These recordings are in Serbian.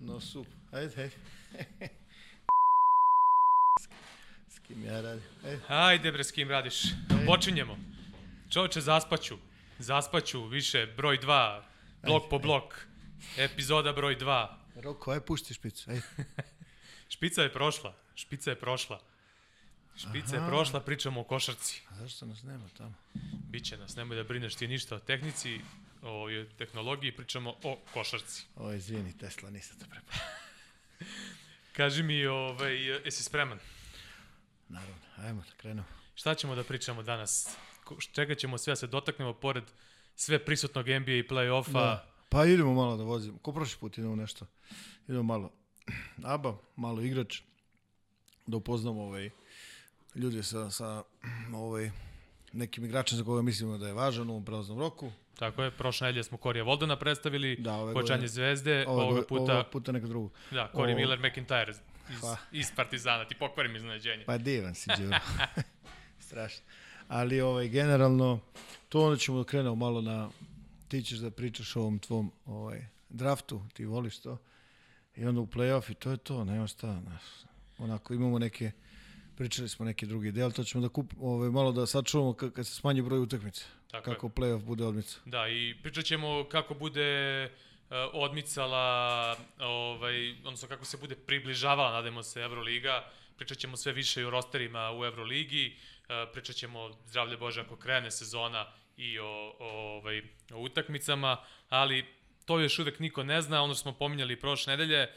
No super. Ajde, hej. S kim ja radim? Ajde. Ajde bre, s kim radiš? Počinjemo. Čovječe, zaspaću. Zaspaću više, broj 2, blok po blok. Epizoda broj 2. Roko, aj pušti špicu. Ajde. Špica je prošla. Špica je prošla. Špica je Aha. prošla, pričamo o košarci. A zašto nas nema tamo? Biće nas, nemoj da brineš ti ništa o tehnici, o tehnologiji, pričamo o košarci. O, izvini, Tesla, nisam to prepa. Kaži mi, ovaj, jesi spreman? Naravno, ajmo da krenemo. Šta ćemo da pričamo danas? Čega ćemo sve da se dotaknemo pored sve prisutnog NBA i play-offa? Da. Pa idemo malo da vozimo. Ko prošli put idemo nešto? Idemo malo ABA, malo igrač. Da upoznamo ovaj, ljude sa, sa ovaj, nekim igračem za koga mislimo da je važan u ovom prelaznom roku. Tako je, prošle nedelje smo Korija Voldona predstavili, Da, ove pojačanje godine- zvezde, Ovo, ovoga puta, Ovog puta neka drugu. da, Corey ovo- Miller McIntyre iz, iz Partizana, ti pokvarim iznenađenje. Pa divan si, Đuro. Strašno. Ali ovaj, generalno, to onda ćemo da krenemo malo na... Ti ćeš da pričaš o ovom tvom ovaj, draftu, ti voliš to. I onda u play-off i to je to, nema šta. Znaš. Onako, imamo neke... Pričali smo neki drugi del, to ćemo da kup, ovaj, malo da sačuvamo kad, se smanji broj utakmica. Tako je. kako play-off bude odmica. Da, i pričat ćemo kako bude uh, odmicala, ovaj, odnosno kako se bude približavala, nadamo se, Euroliga. Pričat ćemo sve više i o rosterima u Euroligi, pričat ćemo, zdravlje Bože, ako krene sezona i o, o, ovaj, o utakmicama, ali to još uvek niko ne zna, ono što smo pominjali prošle nedelje,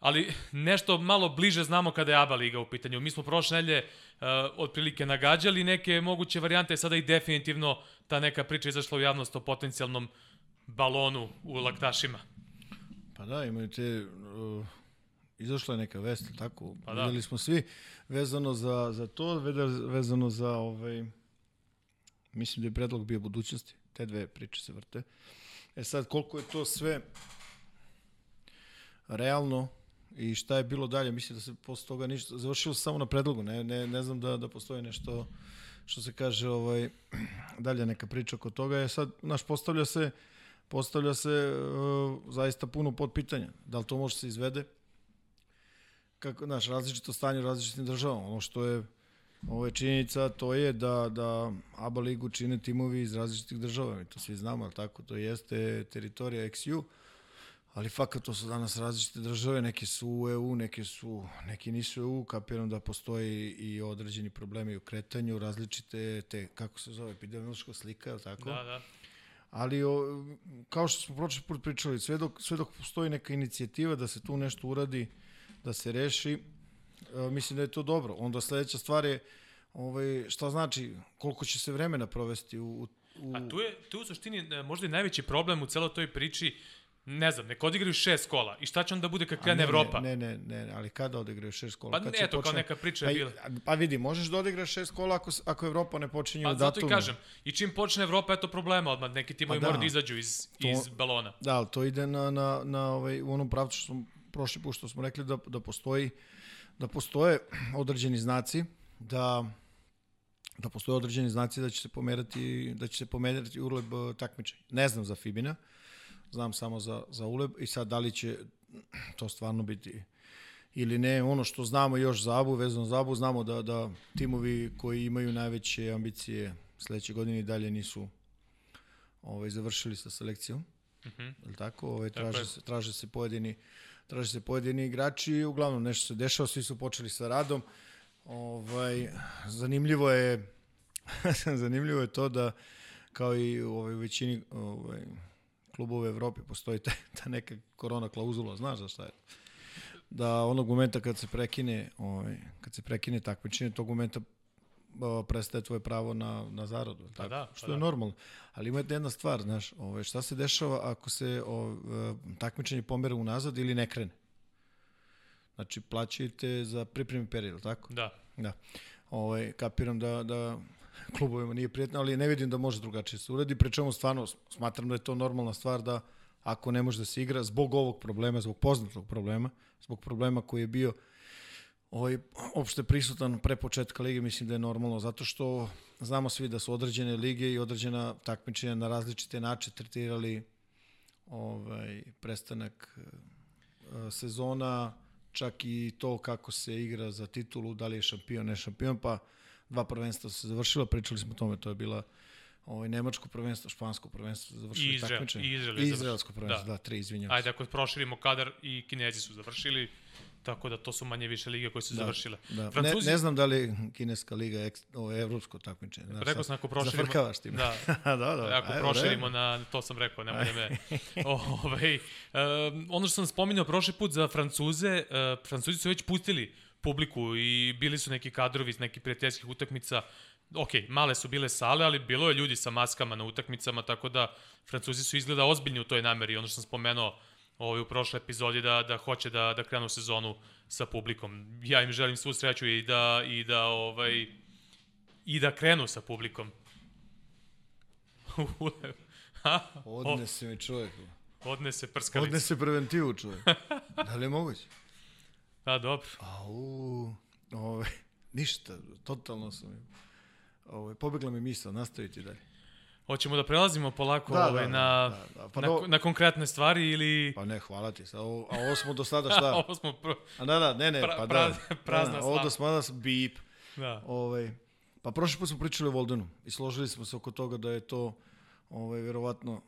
ali nešto malo bliže znamo kada je ABA liga u pitanju. Mi smo prošle nedelje uh, otprilike nagađali neke moguće varijante, sada i definitivno ta neka priča izašla u javnost o potencijalnom balonu u laktašima. Pa da, imaju te... Uh, izašla je neka vest, tako? Pa da. Videli smo svi vezano za, za to, vezano za ovaj... Mislim da je predlog bio budućnosti. Te dve priče se vrte. E sad, koliko je to sve realno i šta je bilo dalje, mislim da se posle toga ništa, završilo se samo na predlogu, ne, ne, ne znam da, da postoji nešto što se kaže ovaj, dalje neka priča oko toga je sad, naš postavlja se postavlja se uh, zaista puno pod pitanja. Da li to može se izvede? Kako, znaš, različito stanje u različitim državama. Ono što je ovo je činjenica, to je da, da ABA ligu čine timovi iz različitih država. Mi to svi znamo, ali tako? To jeste teritorija XU, ali fakat to su danas različite države, neke su u EU, neke su, neki nisu u EU, kapiram da postoji i određeni problemi u kretanju, različite te, kako se zove, epidemiološka slika, je li tako? Da, da. Ali o, kao što smo prošli put pričali, sve dok, sve dok postoji neka inicijativa da se tu nešto uradi, da se reši, e, mislim da je to dobro. Onda sledeća stvar je ovaj, šta znači, koliko će se vremena provesti u, u A tu je, tu u suštini e, možda i najveći problem u celoj toj priči, ne znam, nek odigraju šest kola. I šta će onda bude kad krene ne, Evropa? Ne, ne, ne, ne, ali kada odigraju šest kola? Pa kad ne, eto, kao neka priča je pa, bila. Pa vidi, možeš da odigraš šest kola ako, ako Evropa ne počinje Pa u zato i datumu. kažem, i čim počne Evropa, eto problema odmah, neki timovi Pa da. moraju da izađu iz, To- iz balona. Da, ali to ide na, na, na ovaj, u onom pravcu što smo prošli put što smo rekli da, da postoji da postoje određeni znaci da da postoje određeni znaci da će se pomerati da će se pomerati uleb eh, takmičenja. Ne znam za Fibina, znam samo za, za uleb i sad da li će to stvarno biti ili ne. Ono što znamo još za Abu, vezano za Abu, znamo da, da timovi koji imaju najveće ambicije sledeće godine i dalje nisu ovaj, završili sa selekcijom. Mhm. Je li tako? Ovaj, traže, se, traže se pojedini traže se pojedini igrači uglavnom nešto se dešava, svi su počeli sa radom. Ovaj, zanimljivo je zanimljivo je to da kao i u ovoj većini ovaj, klubova u Evropi postoji ta, ta neka korona klauzula, znaš za šta je? Da onog momenta kad se prekine, ovaj, kad se prekine takmičenje, tog momenta o, prestaje tvoje pravo na, na zaradu. je Pa tako? da, pa što je da. normalno. Ali ima jedna stvar, znaš, ovaj, šta se dešava ako se o, e, takmičenje pomera unazad ili ne krene? Znači, plaćaju te za pripremi period, je tako? Da. Da. Ovaj, kapiram da, da klubovima nije prijetno, ali ne vidim da može drugačije se uradi, pri čemu stvarno smatram da je to normalna stvar da ako ne može da se igra zbog ovog problema, zbog poznatog problema, zbog problema koji je bio ovaj, opšte prisutan pre početka lige, mislim da je normalno, zato što znamo svi da su određene lige i određena takmičenja na različite načine tretirali ovaj, prestanak uh, sezona, čak i to kako se igra za titulu, da li je šampion, ne šampion, pa dva prvenstva su se završila, pričali smo o tome, to je bila ovaj nemačko prvenstvo, špansko prvenstvo završili Izrael, takmičenje. i Izrael izraelsko prvenstvo, da, Da. da tri, izvinjavam Ajde, ako proširimo kadar i Kinezi su završili, tako da to su manje više lige koje su Da, završile. Da. Ne, Francuzi, ne znam da li kineska liga eks, ovo, evropsko takmičenje. Znaš, rekao sam ako proširimo... Zafrkavaš tim. Da, da, da. ako Evo, proširimo evo. na, to sam rekao, nemoj da me... Ovaj, um, ono što sam spominjao prošli put za Francuze, uh, Francuzi su već pustili publiku i bili su neki kadrovi iz nekih prijateljskih utakmica. Ok, male su bile sale, ali bilo je ljudi sa maskama na utakmicama, tako da Francuzi su izgleda ozbiljni u toj nameri. Ono što sam spomenuo ovaj, u prošloj epizodi da, da hoće da, da krenu sezonu sa publikom. Ja im želim svu sreću i da, i da, ovaj, i da krenu sa publikom. Odnese mi čovjek. Odnese prskalicu. Odnese preventivu čovjek. da li je moguće? Da, dobro. Au, ovaj, ništa, totalno sam. Ovaj, pobegla mi misla, nastaviti dalje. Hoćemo da prelazimo polako da, ovaj, na, da, da. Pa, na, do, na konkretne stvari ili... pa ne, hvala ti. Ovo, a ovo smo do sada šta? Ovo smo... Pro... A da, da, ne, ne, Pra- pa da. prazna da, slava. Ovo do sada bip. Da. Ovaj, pa prošli put smo pričali o Voldenu i složili smo se oko toga da je to ovaj, verovatno,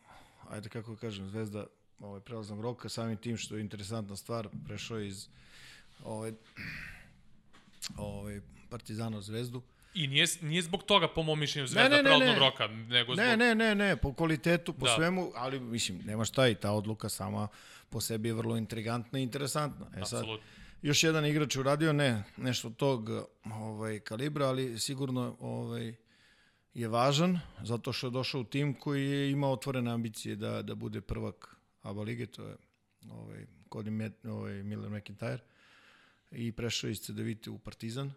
ajde kako kažem, zvezda ovaj, prelaznog roka, samim tim što je interesantna stvar, prešao je iz ovaj, ovaj, Partizana u zvezdu. I nije, nije zbog toga, po mom mišljenju, zvezda ne, ne, prelaznog ne. roka, nego zbog... Ne, ne, ne, ne, po kvalitetu, po Da. svemu, ali mislim, nema šta i ta odluka sama po sebi je vrlo intrigantna i interesantna. E sad, Apsolutno. još jedan igrač uradio ne nešto tog ovaj kalibra, ali sigurno ovaj je važan zato što je došao u tim koji je imao otvorene ambicije da da bude prvak ABA lige, to je ovaj Cody Met, ovaj Miller McIntyre i prešao iz CDVite u Partizan.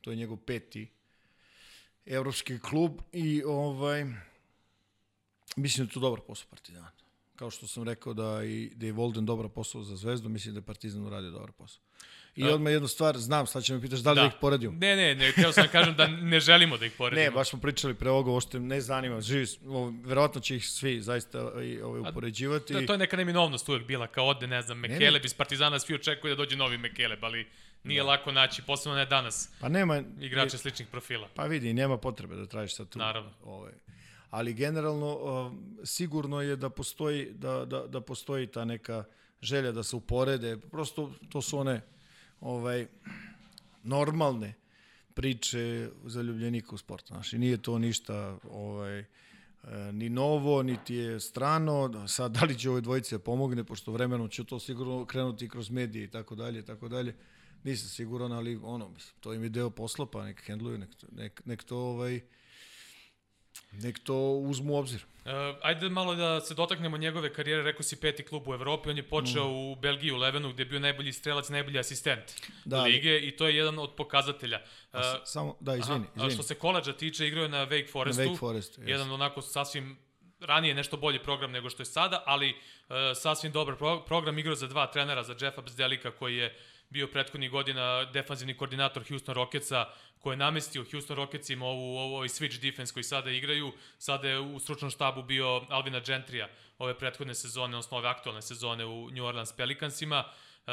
To je njegov peti evropski klub i ovaj mislim da je to dobar posao Partizana. Kao što sam rekao da i da je Volden dobar posao za Zvezdu, mislim da je Partizan uradio dobar posao. I A- odmah jednu stvar, znam, sad će me pitaš da li da, ih poredim. Ne, ne, ne, htio sam da kažem da ne želimo da ih poredimo. Ne, baš smo pričali pre ovoga, ovo što ne zanima, živi, ovo, verovatno će ih svi zaista i, ovaj, upoređivati. To, to je neka neminovnost uvek bila, kao ode, ne znam, ne. Mekeleb iz Partizana, svi očekuju da dođe novi Mekeleb, ali nije da. lako naći, posebno ne danas, Pa nema, igrače sličnih profila. Pa vidi, nema potrebe da tražiš sad tu. Naravno. Ovaj. Ali generalno uh, sigurno je da postoji da, da, da postoji ta neka želja da se uporede. Prosto to su one ovaj normalne priče zaljubljenika u sport. Znači, nije to ništa ovaj, e, ni novo, niti je strano. Sad, da li će ovoj dvojici da pomogne, pošto vremenom će to sigurno krenuti kroz medije i tako dalje, tako dalje. Nisam siguran, ali ono, mislim, to im je deo posla, pa nek hendluju, nek, nek, nek to ovaj, nek to uzmu u obzir. Uh, ajde malo da se dotaknemo njegove karijere, rekao si peti klub u Evropi, on je počeo mm. u Belgiji u Levenu gde je bio najbolji strelac, najbolji asistent Da, lige i to je jedan od pokazatelja. Uh, Samo, da, izvini, aha, izvini. što se koleđa tiče, igrao je na Wake Na Forestu. Wake Forestu, yes. jedan onako sasvim ranije nešto bolji program nego što je sada, ali uh, sasvim dobar pro program igrao za dva trenera, za Jeffa Bezdelika koji je bio prethodnih godina defanzivni koordinator Houston Rocketsa, koji je namestio Houston Rocketsima ovu, ovu, ovaj switch defense koji sada igraju. Sada je u stručnom štabu bio Alvina Gentrija ove prethodne sezone, odnosno ove aktualne sezone u New Orleans Pelicansima. Uh,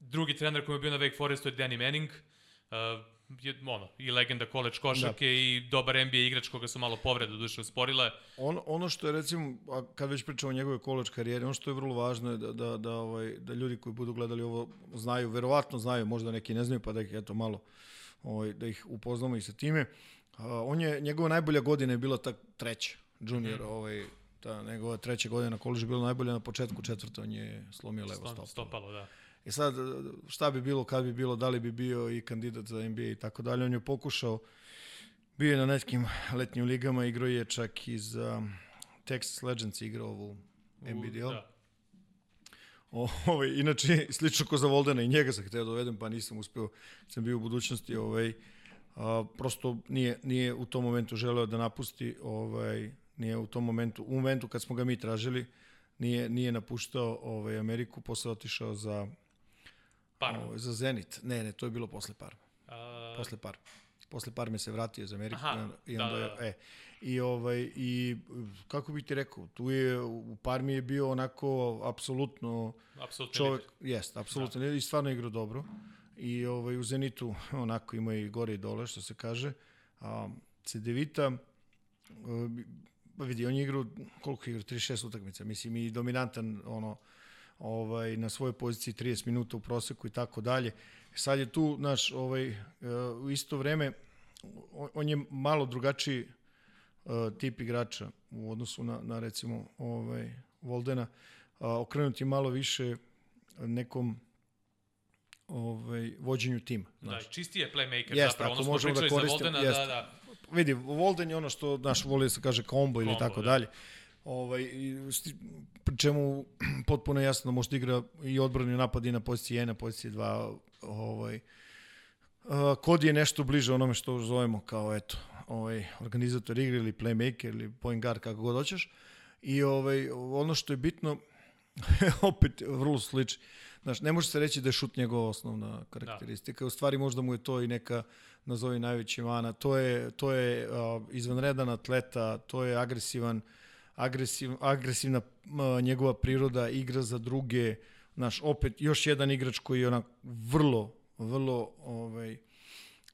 drugi trener koji je bio na Wake Forestu je Danny Manning. Uh, je, ono, i legenda college košarke da. i dobar NBA igrač koga su malo povrede duše usporile. On, ono što je recimo, a kad već pričamo o njegove college karijeri, ono što je vrlo važno je da, da, da, ovaj, da ljudi koji budu gledali ovo znaju, verovatno znaju, možda neki ne znaju, pa da ih eto malo, ovaj, da ih upoznamo i sa time. A, on je, njegova najbolja godina je bila ta treća, junior, mm. ovaj, ta njegova treća godina na koleđu je bila najbolja na početku četvrta, on je slomio levo stopalo. Stopalo, da. I sad, šta bi bilo, kad bi bilo, da li bi bio i kandidat za NBA i tako dalje. On je pokušao, bio je na nekim letnjim ligama, igrao je čak i za Texas Legends igrao ovu NBDL. Da. O, ovaj, inače, slično ko za Voldena i njega sam hteo da dovedem, pa nisam uspeo, sam bio u budućnosti, ovaj, A, prosto nije, nije u tom momentu želeo da napusti, ovaj, nije u tom momentu, u momentu kad smo ga mi tražili, nije, nije napuštao ovaj, Ameriku, posle otišao za, Parma. ovaj, za Zenit. Ne, ne, to je bilo posle Parma. A, Posle Parma. Posle Parme se vratio iz Amerike Aha, i onda, da, da, da. e, i ovaj i kako bih ti rekao, tu je u Parmi je bio onako apsolutno lider. jest, apsolutno i stvarno igrao dobro. I ovaj u Zenitu onako ima i gore i dole što se kaže. A Cedevita e, pa vidi on je igrao koliko je igrao 36 utakmica, mislim i dominantan ono ovaj na svojoj poziciji 30 minuta u proseku i tako dalje. Sad je tu naš ovaj e, u isto vreme on- je malo drugačiji uh, tip igrača u odnosu na, na recimo ovaj Voldena, a, okrenut je malo više nekom ovaj vođenju tima. Da, Znaš. čistiji je playmaker Jeste, zapravo. Ono smo da pričali za koristimo- Voldena, jeste. da, da. Vidi, Volden je ono što naš voli da se kaže kombo ili Kombo, tako da. dalje. Ovaj, pri čemu potpuno jasno može da igra i odbrani i napad i na poziciji 1, na poziciji 2. Ovaj, kod je nešto bliže onome što zovemo kao eto, ovaj, organizator igre ili playmaker ili point guard kako god hoćeš. I ovaj, ono što je bitno, opet vrlo slično. Znaš, ne može se reći da je šut njegova osnovna karakteristika. U stvari možda mu je to i neka nazovi najveći mana. To je, to je uh, izvanredan atleta, to je agresivan, agresiv, agresivna njegova priroda, igra za druge. Znaš, opet još jedan igrač koji je onak vrlo, vrlo, ovaj,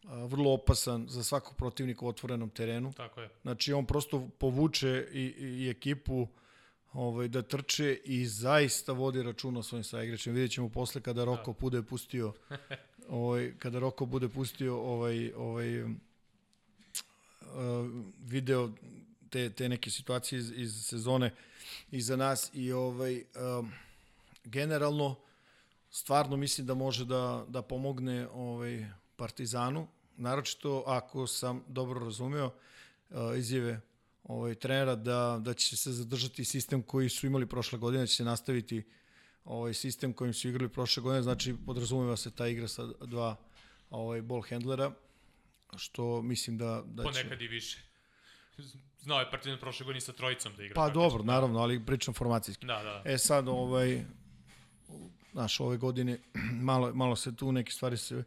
vrlo opasan za svakog protivnika u otvorenom terenu. Tako je. Znači on prosto povuče i, i ekipu ovaj, da trče i zaista vodi računa o svojim saigračima. Vidjet ćemo posle kada Roko bude pustio ovaj, kada Roko bude pustio ovaj, ovaj, video te, te neke situacije iz, iz sezone iza nas i ovaj, um, generalno stvarno mislim da može da, da pomogne ovaj, Partizanu, naročito ako sam dobro razumeo uh, izjave ovaj, trenera da, da će se zadržati sistem koji su imali prošle godine, da će se nastaviti ovaj sistem kojim su igrali prošle godine, znači podrazumeva se ta igra sa dva ovaj ball handlera, što mislim da da će Ponekad i više. Znao je Partizan prošle godine sa trojicom da igra. Pa dobro, naravno, ali pričam formacijski. Da, da. E sad ovaj naš ove godine malo malo se tu neke stvari se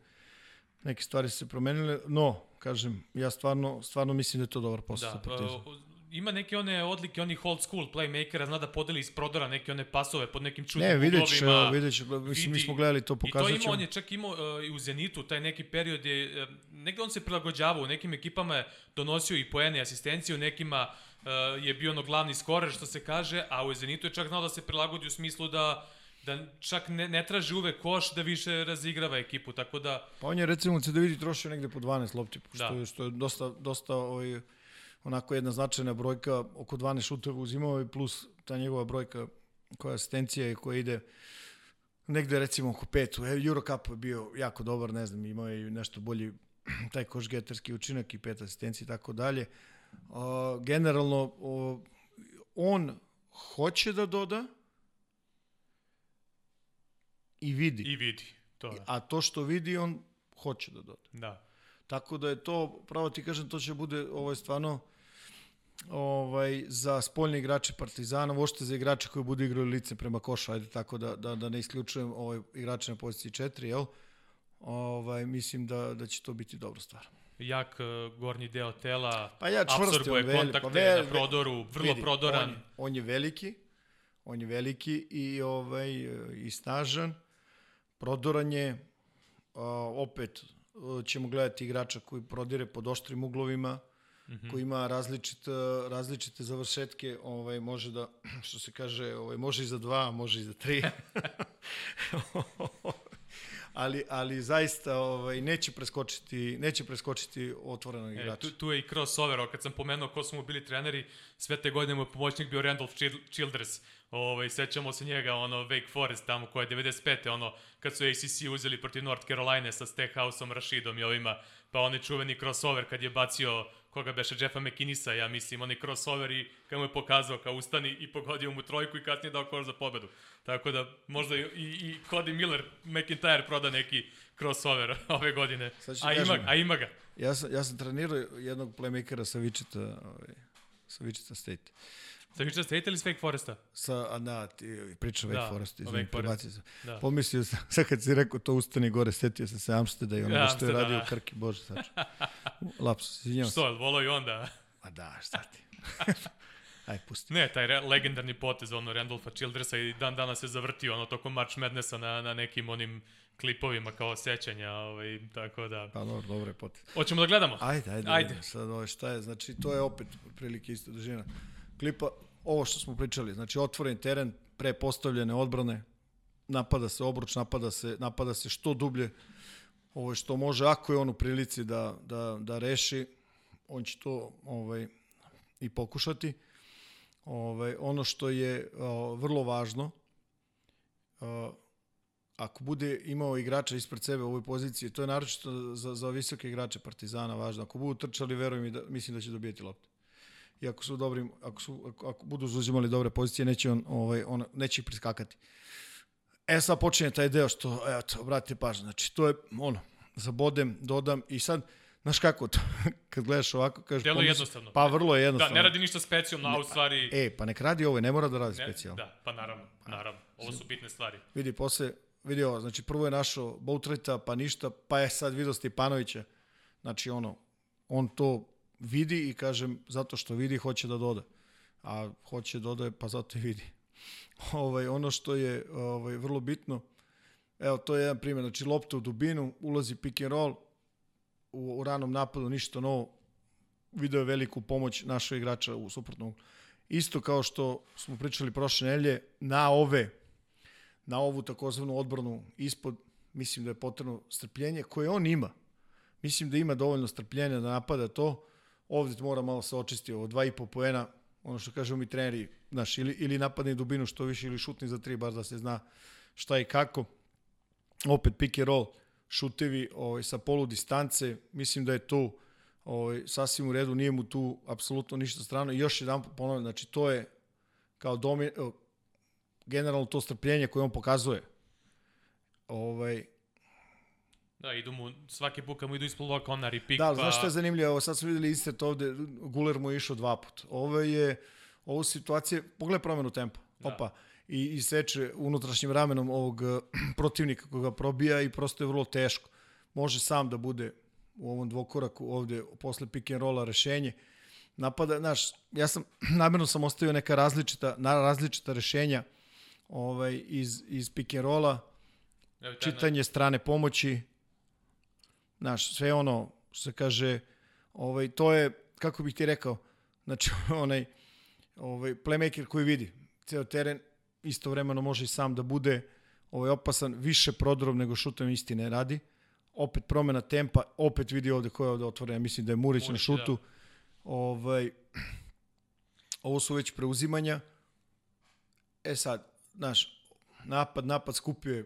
neke stvari se promenile, no kažem, ja stvarno stvarno mislim da je to dobar posao Da, Partizan. Ima neke one odlike onih old school playmakera, zna da podeli iz prodora neke one pasove pod nekim čudnim Ne, vidjet ću, vidjet ću, mislim, mi smo gledali to, I to pokazat ima, on je čak imao uh, i u Zenitu, taj neki period je, uh, negde on se prilagođavao, u nekim ekipama je donosio i poene i asistencije, u nekima uh, je bio ono glavni skorer, što se kaže, a u Zenitu je čak znao da se prilagodi u smislu da da čak ne, ne traži uvek koš da više razigrava ekipu, tako da Pa on je recimo u CDVD trošio negde po 12 lopti, što, Da. što je dosta, dosta ovaj, onako jedna značajna brojka, oko 12 šuteva uzimao i plus ta njegova brojka koja je asistencija i koja ide negde recimo oko petu. E, Eurocup je bio jako dobar, ne znam, imao je nešto bolji taj košgeterski učinak i pet asistencija i tako dalje. Generalno, o, on hoće da doda i vidi. i vidi. To je. A to što vidi, on hoće da doda. Da. Tako da je to, pravo ti kažem, to će bude ovo je stvarno ovaj, za spoljne igrače Partizana, vošte za igrače koji budu igrali lice prema košu, ajde tako da, da, da ne isključujem ovaj, igrače na poziciji 4, jel? Ovaj, mislim da, da će to biti dobra stvar. Jak uh, gornji deo tela, Pa ja apsorbuje veli- kontakte pa ve- na prodoru, vrlo vidi, prodoran. On, on je veliki, on je veliki i ovaj i snažan. Prodoran je a, opet a, ćemo gledati igrača koji prodire pod oštrim uglovima, mm -hmm. koji ima različite različite završetke, ovaj može da što se kaže, ovaj može i za dva, može i za tri. ali ali zaista ovaj neće preskočiti neće preskočiti otvorenog E, igrača. tu, tu je i crossover, kad sam pomenuo ko su mu bili treneri, sve te godine mu je pomoćnik bio Randolph Chil- Childress. Ovaj, sećamo se njega, ono, Wake Forest tamo, koja je 95. ono, kad su ACC uzeli protiv North Carolina sa Stehausom, Rashidom i ovima, pa onaj čuveni crossover kad je bacio koga beše Jeffa McKinnisa, ja mislim, onaj crossover i kada mu je pokazao kao ustani i pogodio mu trojku i kasnije dao koš za pobedu. Tako da možda i, i Cody Miller, McIntyre proda neki crossover ove godine. A ima, a ima ga. Ja sam, ja sam trenirao jednog playmakera sa Wichita, ovaj, sa Wichita State. Sa Wichita State ili s Wake Foresta? Sa, a da, ti priča Wake Da, o izvim, Wake Forest. prebacio sam. Da. Pomislio sam, sad kad si rekao to ustani gore, setio sam se Amsteda i onoga Ja, što je radio da. Krki, bože, sač. Lapsus, izvinjavam se. Što, volao i onda? A da, šta ti? Aj, pusti. Ne, taj re, legendarni potez, ono, Randolfa Childersa i dan danas se zavrtio, ono, tokom March Madnessa na, na nekim onim klipovima kao sećanja, ovaj, tako da... Pa dobro, dobro je potez. Hoćemo da gledamo? Ajde, ajde. Ajde. Sad ovo šta je, znači to je opet prilike isto dužina klipa. Ovo što smo pričali, znači otvoren teren, pre postavljene odbrane, napada se obruč, napada se, napada se što dublje, ovo što može, ako je on u prilici da, da, da reši, on će to ovaj, i pokušati. Ovaj, ono što je o, vrlo važno, o, ako bude imao igrača ispred sebe u ovoj poziciji, to je naročito za, za visoke igrače Partizana važno. Ako budu trčali, verujem mi da mislim da će dobijeti loptu. I ako su dobri, ako su ako, ako budu zauzimali dobre pozicije, neće on ovaj on neće ih priskakati. E sad počinje taj deo što eto, obratite pažnju. Znači to je ono zabodem, dodam i sad Znaš kako to, kad gledaš ovako, kažeš... Delo pomisli- jednostavno. Pa vrlo je Da, jednostavno. ne radi ništa specijalno, a u stvari... E, pa nek radi ovo, ne mora da radi ne, specijalno. Da, pa naravno, naravno. Ovo su bitne stvari. Vidi, posle, vidi ovo, znači prvo je našao Boutreta, pa ništa, pa je sad vidio Stipanovića. Znači ono, on to vidi i kažem, zato što vidi, hoće da doda. A hoće da dodaje, pa zato i vidi. ovaj, ono što je ovaj, vrlo bitno, evo, to je jedan primjer, znači lopta u dubinu, ulazi pick and roll, u, u ranom napadu ništa novo, video je veliku pomoć našeg igrača u suprotnom. Isto kao što smo pričali prošle nelje, na ove na ovu takozvanu odbranu ispod, mislim da je potrebno strpljenje koje on ima. Mislim da ima dovoljno strpljenja da napada to. Ovde mora malo se očisti ovo dva i po poena, ono što kažemo mi treneri, znaš, ili, ili napadni dubinu što više ili šutni za tri, bar da se zna šta i kako. Opet pick and roll, šutevi ovaj, sa polu distance, mislim da je to ovaj, sasvim u redu, nije mu tu apsolutno ništa strano. I još jedan ponavljam, znači to je kao domi, generalno to strpljenje koje on pokazuje. Ovaj, Da, idu mu, svaki put kad mu idu ispod loka, onar i pik, da, pa... znaš što je zanimljivo? Evo sad smo videli insert ovde, Guler mu je išao dva put. Ovo je, ovo situacije, pogledaj promenu tempa. Da. Opa. I, i seče unutrašnjim ramenom ovog eh, protivnika koga probija i prosto je vrlo teško. Može sam da bude u ovom dvokoraku ovde posle pick and rolla rešenje. Napada, znaš, ja sam, namjerno sam ostavio neka različita, na različita rešenja ovaj, iz, iz pick and rolla, Evo, čitanje strane pomoći, znaš, sve ono što se kaže, ovaj, to je, kako bih ti rekao, znači, onaj, ovaj, playmaker koji vidi ceo teren, istovremeno može i sam da bude ovaj, opasan, više prodorov nego šutom istine radi, opet promena tempa, opet vidi ovde ko je ovde otvoren, ja mislim da je Murić, na Murić, šutu, ovaj, ovo su već preuzimanja, e sad, znaš, napad, napad skupio je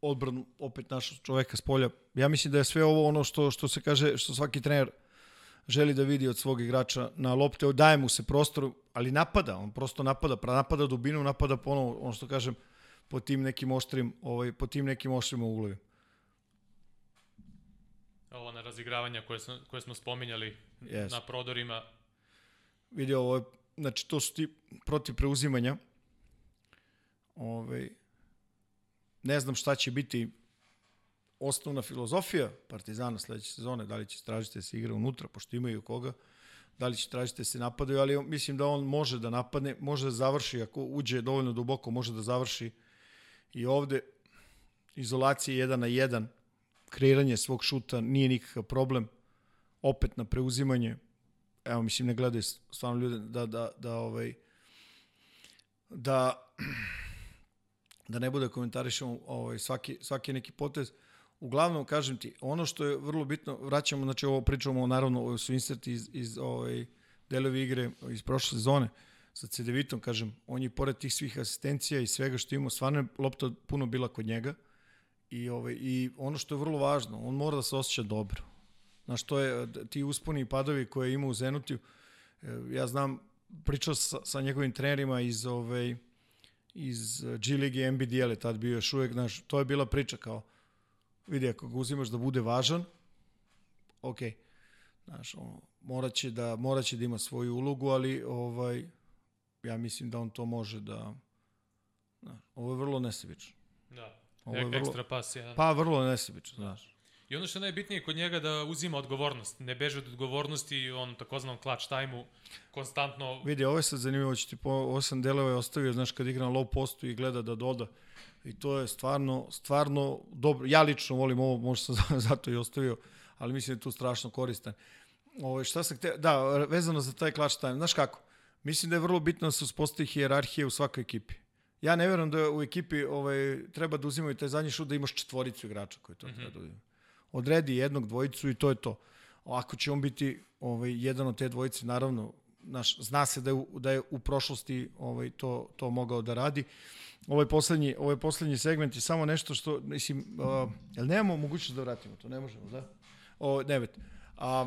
odbranu opet našog čoveka s polja. Ja mislim da je sve ovo ono što što se kaže, što svaki trener želi da vidi od svog igrača na lopte, daje mu se prostor, ali napada, on prosto napada, pra napada dubinu, napada ponovo, ono što kažem, po tim nekim oštrim, ovaj, po tim nekim oštrim uglovima. Ovo na razigravanja koje, smo, koje smo spominjali Yes. na prodorima. Vidi ovo, je- znači to su ti protiv preuzimanja. Ovaj, ne znam šta će biti osnovna filozofija Partizana sledeće sezone, da li će tražiti da se igra unutra, pošto imaju koga, da li će tražiti da se napadaju, ali mislim da on može da napadne, može da završi, ako uđe dovoljno duboko, može da završi i ovde izolacije jedan na jedan, kreiranje svog šuta nije nikakav problem, opet na preuzimanje, evo mislim ne gledaju stvarno ljude da da da ovaj da da ne bude komentarišemo ovaj svaki svaki neki potez uglavnom kažem ti ono što je vrlo bitno vraćamo znači ovo pričamo naravno ovo su inserti iz iz ovaj delovi igre iz prošle sezone sa Cedevitom kažem on je pored tih svih asistencija i svega što ima stvarno je lopta puno bila kod njega i ovaj i ono što je vrlo važno on mora da se osjeća dobro Znaš, to je ti usponi i padovi koje ima u Zenutiju. E, ja znam, pričao sa, sa njegovim trenerima iz ovaj, iz G Ligi NBDL je tad bio još uvek, znaš, to je bila priča kao, vidi, ako ga uzimaš da bude važan, ok, znaš, on, moraće da, moraće da ima svoju ulogu, ali ovaj, ja mislim da on to može da, znaš, ovo je vrlo nesebično. Da. Ovo je vrlo- ekstra pas, ja. Pa vrlo nesebično, znaš. I ono što je najbitnije kod njega da uzima odgovornost. Ne beže od odgovornosti, on takozvanom clutch time-u konstantno... Vidi, ovo je sad zanimljivo, će ti po osam delova je ostavio, znaš, kad igra na low postu i gleda da doda. I to je stvarno, stvarno dobro. Ja lično volim ovo, možda sam za- zato i ostavio, ali mislim da je tu strašno koristan. Ovo, šta sam hteo, da, vezano za taj clutch time, znaš kako? Mislim da je vrlo bitno da se uspostavi hijerarhija u svakoj ekipi. Ja ne verujem da u ekipi ovaj, treba da uzimaju taj zadnji šut da imaš četvoricu igrača koji to mm -hmm. treba da uzimaju. Odredi jednog, dvojicu i to je to. Ako će on biti ovaj, jedan od te dvojice, naravno, naš, zna se da je, da je u prošlosti ovaj, to, to mogao da radi. Ovaj poslednji, ovaj poslednji segment je samo nešto što, mislim, uh, jel nemamo mogućnost da vratimo to? Ne možemo, da? O, devet. A,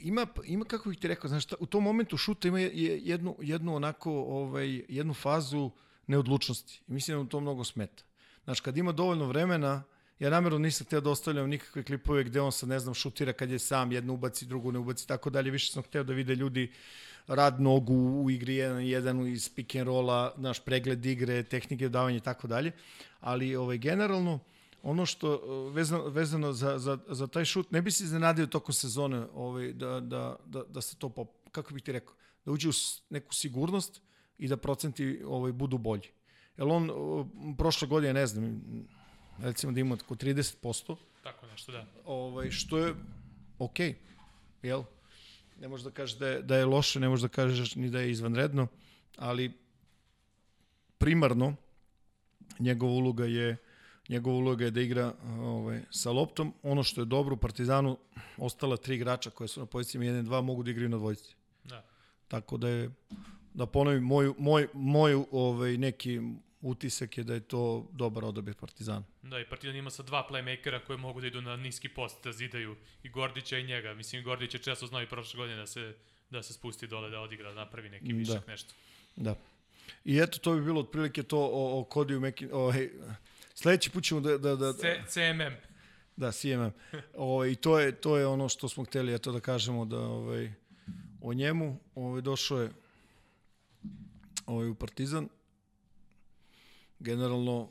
ima, ima kako bih ti rekao, znaš, u tom momentu šuta ima je- je jednu, jednu onako, ovaj, jednu fazu neodlučnosti. I mislim da mu to mnogo smeta. Znaš, kad ima dovoljno vremena, ja namjerno nisam hteo da ostavljam nikakve klipove gde on sad, ne znam, šutira kad je sam, jednu ubaci, drugu ne ubaci, tako dalje. Više sam hteo da vide ljudi rad nogu u igri 1-1 iz pick and rolla, naš pregled igre, tehnike davanja i tako dalje. Ali ovaj, generalno, ono što vezano, vezano za, za, za taj šut, ne bi se iznenadio tokom sezone ovaj, da, da, da, da se to, pop, kako bih ti rekao, da uđe u neku sigurnost i da procenti ovaj, budu bolji. Jer on prošle godine, ne znam, recimo da ima oko 30%, Tako nešto, da. ovaj, što je okej, jel? Ne možeš da kažeš da je, da je loše, ne možeš da kažeš ni da je izvanredno, ali primarno njegova uloga je njegova uloga je da igra ovaj, sa loptom. Ono što je dobro u Partizanu, ostala tri igrača koje su na pozicijama 1 i 2 mogu da igraju na dvojici. da. Tako da je, da ponovim, moj, moj, moj ovaj, neki utisak je da je to dobar odabir Partizana. Da, i Partizan ima sa dva playmakera koji mogu da idu na niski post, da zidaju i Gordića i njega. Mislim, Gordić je često znao i prošle godine da se, da se spusti dole, da odigra, da napravi neki Da. višak, nešto. Da. I eto, to bi bilo otprilike to o, o Kodiju Mekin... O, hej, sledeći put ćemo da... da, da, C, CMM. da CMM. O, I to je, to je ono što smo hteli eto, da kažemo da ovaj, o njemu. Ovaj, došao je ovaj, u Partizan. Generalno,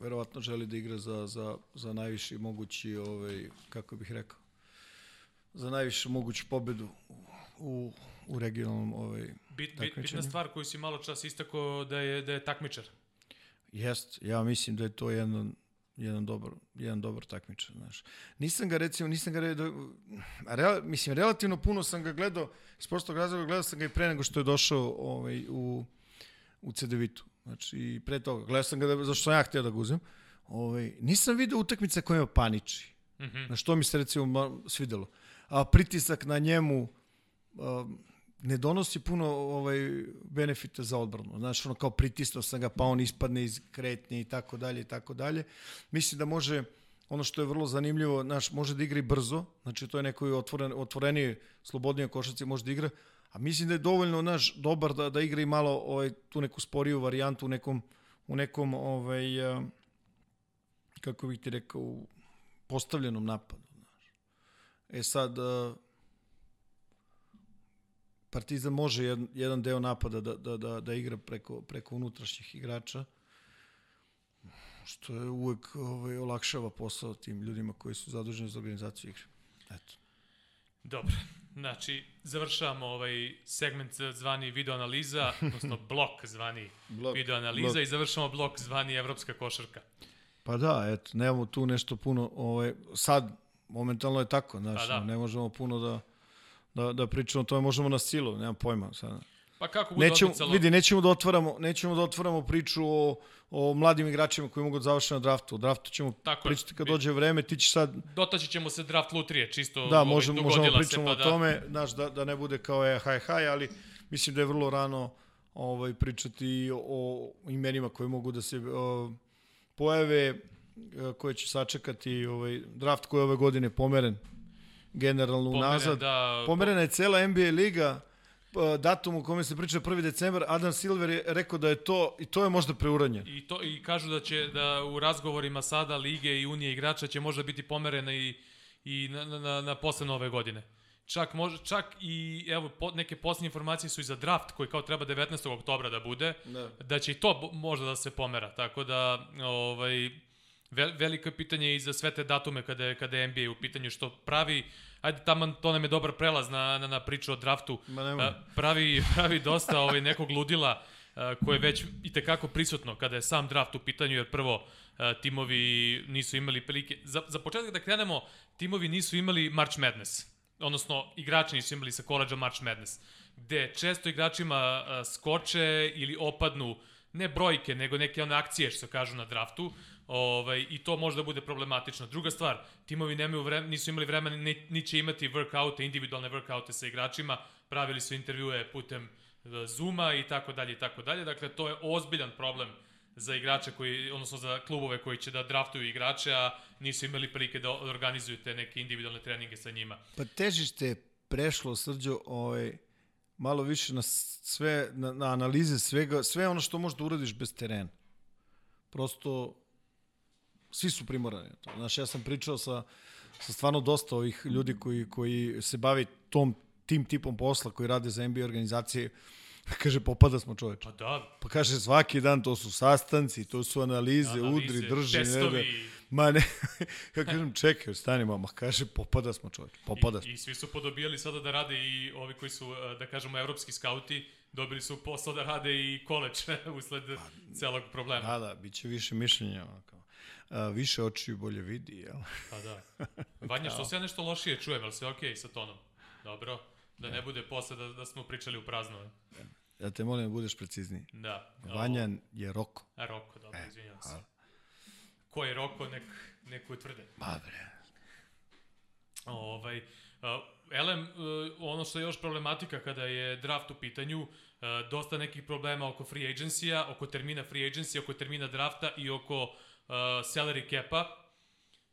verovatno želi da igra za, za, za najviši mogući, ovaj, kako bih rekao, za najvišu moguću pobedu u, u regionalnom ovaj, Bit, bit, bitna stvar koju si malo čas istako da je, da je takmičar. Jest, ja mislim da je to jedan jedan dobar, jedan dobar takmičar, znaš. Nisam ga recimo, nisam ga real, mislim relativno puno sam ga gledao, iz prostog razloga gledao sam ga i pre nego što je došao ovaj u u CDV-tu. Znači pre toga gledao sam ga da, zašto sam ja htio da ga uzmem. Ovaj nisam video utakmice koje me paniči. Mhm. Na što mi se recimo svidelo. A pritisak na njemu a, ne donosi puno ovaj benefita za odbranu. Znaš, ono kao pritisnuo sam ga, pa on ispadne iz kretnje i tako dalje i tako dalje. Mislim da može, ono što je vrlo zanimljivo, znaš, može da igra i brzo, znači to je neko otvoren, otvorenije, slobodnije košaci može da igra, a mislim da je dovoljno, znaš, dobar da, da igra i malo ovaj, tu neku sporiju varijantu u nekom, u nekom ovaj, a, kako bih ti rekao, postavljenom napadu. Znaš. E sad, a, Partizan može jedan, jedan deo napada da, da, da, da igra preko, preko unutrašnjih igrača, što je uvek ovaj, olakšava posao tim ljudima koji su zaduženi za organizaciju igre. Eto. Dobro. Znači, završavamo ovaj segment zvani video analiza, odnosno blok zvani Blok, video analiza blok. i završavamo blok zvani evropska košarka. Pa da, eto, nemamo tu nešto puno, ovaj, sad, momentalno je tako, znaš, Pa da. ne možemo puno da, da, da pričamo o tome, možemo na silu, nemam pojma sad. Pa kako bude Nećemo, odmicalo? vidi, nećemo da otvaramo, nećemo da otvaramo priču o, o mladim igračima koji mogu da završe na draftu. O draftu ćemo Tako pričati kad dođe vreme, ti ćeš sad, Dotaći ćemo se draft lutrije, čisto da, ovaj, možemo, možemo pričamo se, o pa tome, znaš, da, da ne bude kao je haj haj, ali mislim da je vrlo rano ovaj, pričati o, o imenima koji mogu da se o, pojave. koje će sačekati ovaj draft koji je ove godine pomeren generalno Pomeren, unazad. da, Pomerena je cela NBA liga, pa, datum u kome se priča 1. decembar, Adam Silver je rekao da je to, i to je možda preuranjeno. I to i kažu da će da u razgovorima sada lige i unije igrača će možda biti pomerena i i na na na, posle nove godine. Čak može čak i evo po, neke posljednje informacije su i za draft koji kao treba 19. oktobra da bude, Da. da će i to možda da se pomera. Tako da ovaj ve, veliko je pitanje i za sve te datume kada je, kada je NBA u pitanju što pravi Ajde, tamo to nam je dobar prelaz na, na, na priču o draftu. Ma. A, pravi, pravi dosta ovaj, nekog ludila a, koje je već i tekako prisutno kada je sam draft u pitanju, jer prvo a, timovi nisu imali prilike. Za, za početak da krenemo, timovi nisu imali March Madness, odnosno igrači nisu imali sa koleđa March Madness, gde često igračima skoče ili opadnu ne brojke, nego neke one akcije što se kažu na draftu, ovaj, i to može da bude problematično. Druga stvar, timovi nemaju vreme, nisu imali vremena, ni, ni će imati workoute, individualne workoute sa igračima, pravili su intervjue putem e, Zuma i tako dalje i tako dalje. Dakle, to je ozbiljan problem za igrače koji, odnosno za klubove koji će da draftuju igrače, a nisu imali prilike da organizuju te neke individualne treninge sa njima. Pa težište je prešlo, Srđo, ovaj, malo više na sve, na, na analize svega, sve ono što možeš da uradiš bez terena. Prosto, svi su primorani. Znaš, ja sam pričao sa, sa stvarno dosta ovih ljudi koji, koji se bavi tom, tim tipom posla, koji rade za NBA organizacije, kaže, popada smo čoveče. Pa da, Pa kaže, svaki dan to su sastanci, to su analize, analize, udri, drži, ne da. testovi, Ma ne, ja kažem, čekaj, stani mama, kaže, popada smo čovječ, popada smo. I, I svi su podobijali sada da rade i ovi koji su, e, da kažemo, evropski skauti, dobili su posao da rade i koleč usled celog problema. Da, da, bit će više mišljenja. Kao. A, više očiju bolje vidi, jel? Pa da. Vanja, što se ja nešto lošije čujem, ali sve okej sa tonom? Dobro, da ne bude posle da, da smo pričali u prazno. Ja te molim da budeš precizniji. Da. Vanja je Roko. A Roko, dobro, izvinjam se. Ko je Roko, nek, nek utvrde. Ma bre. Ovaj, uh, Elem, uh, ono što je još problematika kada je draft u pitanju, uh, dosta nekih problema oko free agency-a, oko termina free agency, oko termina drafta i oko uh, salary cap-a.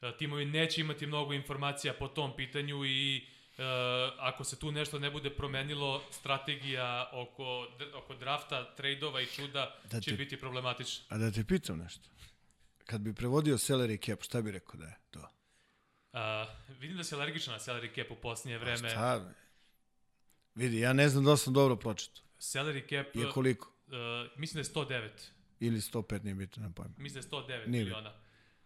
Uh, timovi neće imati mnogo informacija po tom pitanju i uh, ako se tu nešto ne bude promenilo, strategija oko, oko drafta, trejdova i čuda Da će te- biti problematična. A da te pitam nešto. Kad bi prevodio salary cap, šta bi rekao da je to? Uh, vidim da si alergičan na salary cap u posljednje vreme. Šta? bre? Vidi, ja ne znam da li sam dobro pročitao. Salary cap, Je uh, koliko? mislim da je 109. Ili 105, nije bitno, ne pojma. Mislim da je 109 Nije miliona.